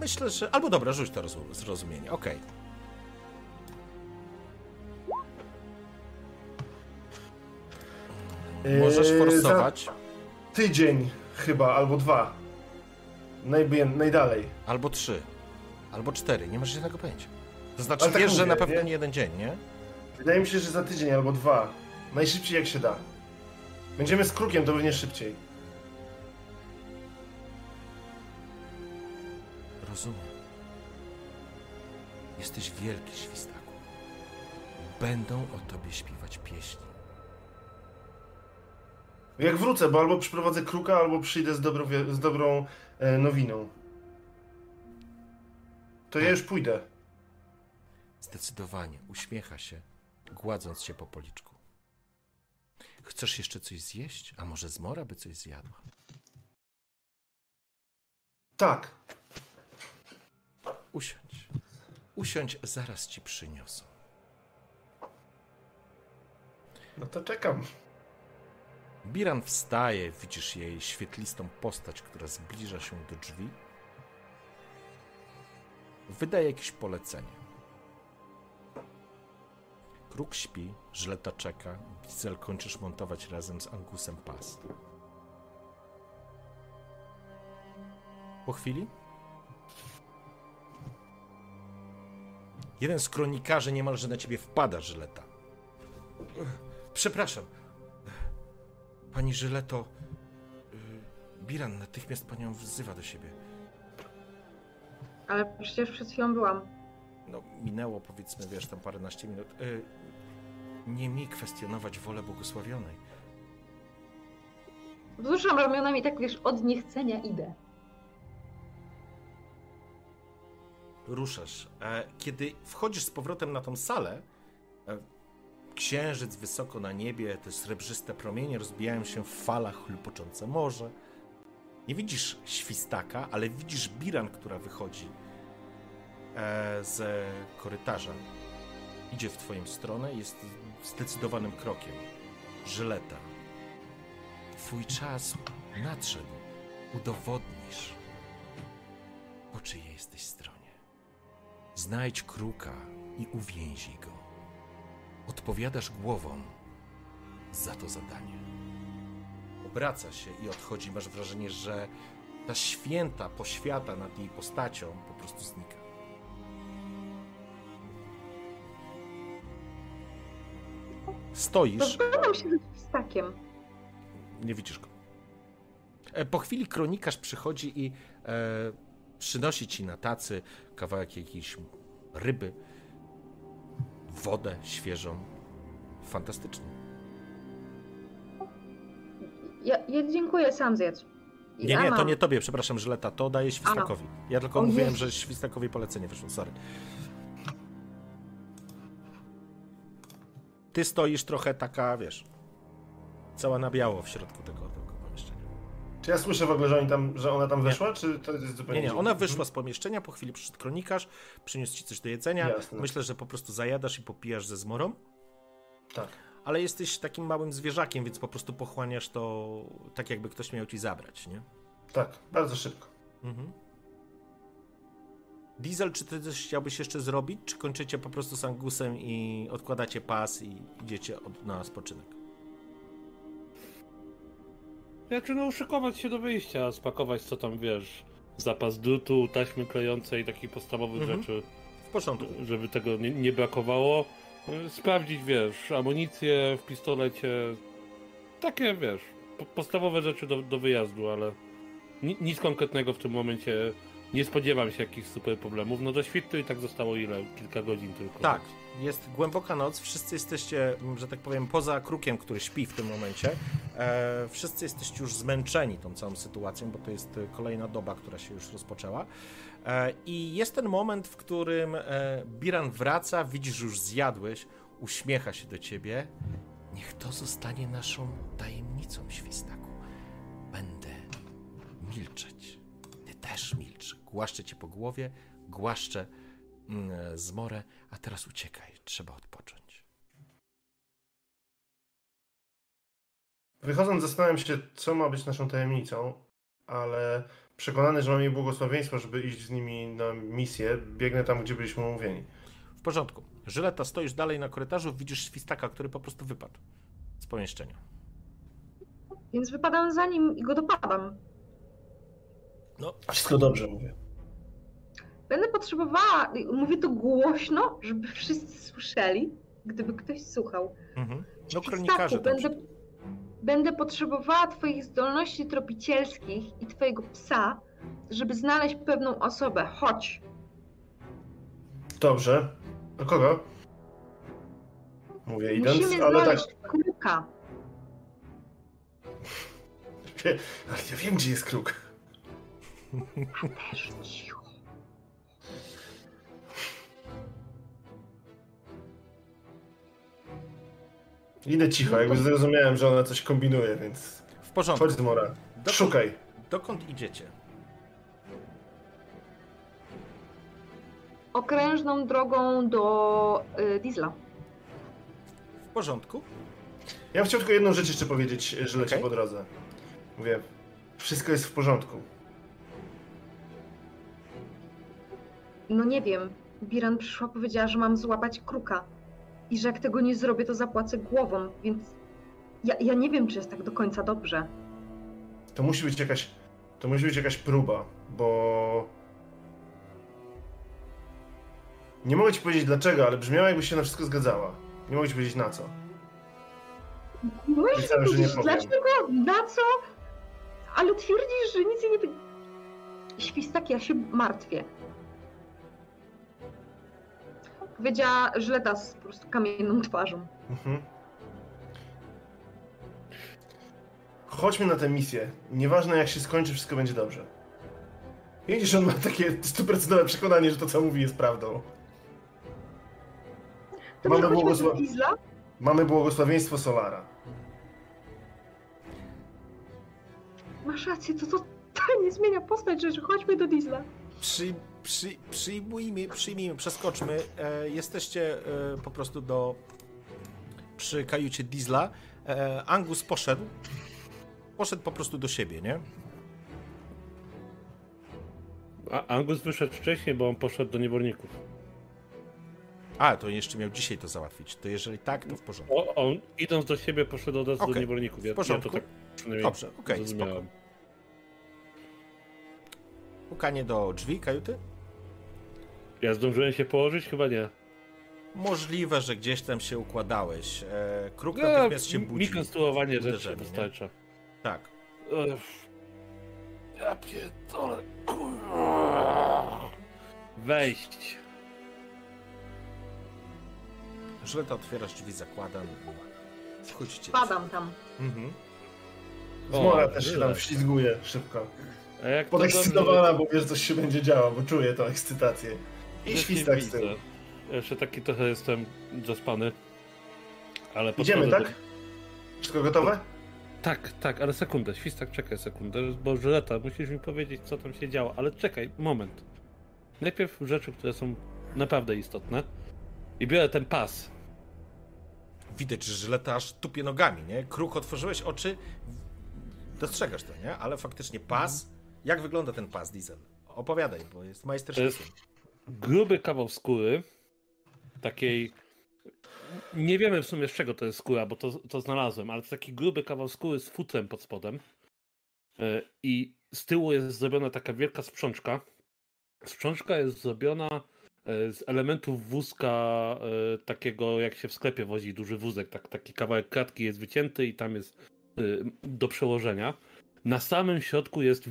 Myślę, że. Albo dobra, rzuć to rozum- zrozumienie. Okej. Możesz Yy, forsować, tydzień chyba, albo dwa. Najbie, najdalej. albo trzy, albo cztery. Nie masz żadnego pojęcia. To znaczy, tak wiesz, że mówię, na pewno nie? nie jeden dzień, nie? Wydaje mi się, że za tydzień albo dwa. Najszybciej jak się da. Będziemy z krukiem, to pewnie szybciej. Rozumiem. Jesteś wielki, świstaku. Będą o tobie śpiewać pieśni. Jak wrócę, bo albo przyprowadzę kruka, albo przyjdę z, dobrą z dobrą e, nowiną. To ja już pójdę. Zdecydowanie uśmiecha się, gładząc się po policzku. Chcesz jeszcze coś zjeść? A może zmora by coś zjadła? Tak. Usiądź. Usiądź, zaraz ci przyniosą. No to czekam. Biran wstaje, widzisz jej świetlistą postać, która zbliża się do drzwi. wydaje jakieś polecenie. Kruk śpi, żleta czeka, Diesel kończysz montować razem z Angusem pas. Po chwili jeden z kronikarzy niemalże na ciebie wpada, Żyleta. Przepraszam. Pani Żyleto, y, Biran natychmiast panią wzywa do siebie. Ale przecież przed chwilą byłam. No, minęło powiedzmy, wiesz, tam paręnaście minut. Y, Nie mi kwestionować wolę błogosławionej. Wzruszam ramionami tak wiesz, od niechcenia idę. ruszasz. E, Kiedy wchodzisz z powrotem na tą salę, e, księżyc wysoko na niebie, te srebrzyste promienie rozbijają się w falach chlupoczące morze. Nie widzisz świstaka, ale widzisz Biran, która wychodzi e, z korytarza. Idzie w twoją stronę, jest zdecydowanym krokiem. Żyleta. Twój czas nadszedł. Udowodnisz, po czyjej jesteś stronie. Znajdź kruka i uwięzij go. Odpowiadasz głową za to zadanie. Obraca się i odchodzi. Masz wrażenie, że ta święta poświata nad jej postacią po prostu znika. Stoisz. Rozglądam się z. Nie widzisz go. E, Po chwili kronikarz przychodzi i e, przynosi ci na tacy kawałek jakiejś ryby, wodę świeżą. Fantastycznie. Ja, ja dziękuję, sam zjedz. I Nie, nie, to nie tobie, przepraszam, Żyleta, to daję Świstakowi. Ja tylko O mówiłem, Jezu. że Świstakowi polecenie wyszło, sorry. Ty stoisz trochę taka, wiesz, cała na biało w środku tego. Czy ja słyszę w ogóle, że, oni tam, że ona tam weszła, czy to jest zupełnie Nie, nie, ona wyszła z pomieszczenia, po chwili przyszedł kronikarz, przyniósł ci coś do jedzenia. Jasne. Myślę, że po prostu zajadasz i popijasz ze zmorą, Tak. ale jesteś takim małym zwierzakiem, więc po prostu pochłaniasz to tak, jakby ktoś miał ci zabrać, nie? Tak, bardzo szybko. Mhm. Diesel, czy ty coś chciałbyś jeszcze zrobić, czy kończycie po prostu z Angusem i odkładacie pas i idziecie od, na spoczynek? Znaczy no uszykować się do wyjścia, spakować co tam wiesz, zapas drutu, taśmy klejącej, takich podstawowych Mhm. rzeczy, W porządku. żeby tego nie, nie brakowało. Sprawdzić, wiesz, amunicję w pistolecie, takie wiesz, po, podstawowe rzeczy do, do wyjazdu, ale ni, nic konkretnego w tym momencie nie spodziewam się jakichś super problemów. No do świtu i tak zostało ile? Kilka godzin tylko. Tak, jest głęboka noc, wszyscy jesteście, że tak powiem, poza krukiem, który śpi w tym momencie. E, wszyscy jesteście już zmęczeni tą całą sytuacją, bo to jest kolejna doba, która się już rozpoczęła. E, I jest ten moment, w którym e, Biran wraca, widzisz, już zjadłeś, uśmiecha się do ciebie. Niech to zostanie naszą tajemnicą, świstaku. Będę milczeć. Ty też milcz. Głaszczę cię po głowie, głaszczę mm, zmorę, a teraz uciekaj, trzeba odpocząć. Wychodząc, zastanawiam się, co ma być naszą tajemnicą, ale przekonany, że mam jej błogosławieństwo, żeby iść z nimi na misję, biegnę tam, gdzie byliśmy umówieni. W porządku. Żyleta, stoisz dalej na korytarzu, widzisz świstaka, który po prostu wypadł z pomieszczenia. Więc wypadam za nim i go dopadam. No, Wszystko dobrze mówię. Będę potrzebowała, mówię to głośno, żeby wszyscy słyszeli, gdyby ktoś słuchał. mhm. no kronikarze będę, będę potrzebowała twoich zdolności tropicielskich i twojego psa, żeby znaleźć pewną osobę. Chodź. Dobrze. Do kogo? Mówię idąc, Musimy ale tak. kruka. Ale ja wiem, gdzie jest kruk. Też cicho. Idę cicho, jakby zrozumiałem, że ona coś kombinuje, więc W porządku. chodź z mora. Dokąd- Szukaj. Dokąd idziecie? Okrężną drogą do y, Diesla. W porządku. Ja bym chciał tylko jedną rzecz jeszcze powiedzieć, że leci Okej. po drodze. Mówię, wszystko jest w porządku. no nie wiem, Biran przyszła, powiedziała, że mam złapać kruka i że jak tego nie zrobię, to zapłacę głową, więc ja, ja nie wiem, czy jest tak do końca dobrze. To musi być jakaś. To musi być jakaś próba, bo. Nie mogę ci powiedzieć dlaczego, ale brzmiało jakbyś się na wszystko zgadzała. Nie mogę ci powiedzieć na co. Możesz nie powiedzieć, dlaczego, na co? Ale twierdzisz, że nic nie... Świstak, ja się martwię. Powiedziała Żleta z po prostu kamienną twarzą. Mhm. Chodźmy na tę misję. Nieważne jak się skończy, wszystko będzie dobrze. Widzisz, on ma takie stuprocentowe przekonanie, że to co mówi jest prawdą. To Mamy błogosław-? Mamy błogosławieństwo Solara. Masz rację, to, to, to nie zmienia postać rzeczy. Chodźmy do Diesla. Przy, przy, przyjmujmy, przyjmijmy, przeskoczmy. E, jesteście e, po prostu do. przy kajucie Diesla. E, Angus poszedł. Poszedł po prostu do siebie, nie? A Angus wyszedł wcześniej, bo on poszedł do niewolników. A, to jeszcze miał dzisiaj to załatwić. To jeżeli tak, to w porządku. O, on idąc do siebie poszedł od razu Okej, do niewolników. Ja, w porządku. Ja to tak przynajmniej Dobrze, okej, zrozumiałem. Pukanie do drzwi kajuty? Ja zdążyłem się położyć? Chyba nie. Możliwe, że gdzieś tam się układałeś. E, kruk No, natychmiast się mi budzi. konstruowanie rzeczy wystarcza. Tak. Ech. Ja pierdolę, kurwa. Wejść. Żleta otwierasz drzwi, zakładam. Wchodźcie. Padam tam. Mhm. Zmora też się tam wślizguje szybko. A jak to Podekscytowana, bo wiesz, coś się będzie działo, bo czuję tą ekscytację. I świstak z tyłu. Jeszcze taki trochę jestem zaspany. Ale Idziemy, tak? Wszystko gotowe? Do... Tak, tak, ale sekundę, świstak, czekaj sekundę, bo Żyleta, musisz mi powiedzieć, co tam się działo, ale czekaj, moment. Najpierw rzeczy, które są naprawdę istotne. I biorę ten pas. Widać, że żleta aż tupie nogami, nie? Kruk, otworzyłeś oczy, dostrzegasz to, nie? Ale faktycznie pas. Jak wygląda ten pas, Diesel? Opowiadaj, bo jest To majstersztykiem. jest gruby kawał skóry, takiej... Nie wiemy w sumie z czego to jest skóra, bo to, to znalazłem, ale to taki gruby kawał skóry z futrem pod spodem. E, I z tyłu jest zrobiona taka wielka sprzączka. Sprzączka jest zrobiona e, z elementów wózka e, takiego, jak się w sklepie wozi duży wózek. Tak, taki kawałek kratki jest wycięty i tam jest do przełożenia. Na samym środku jest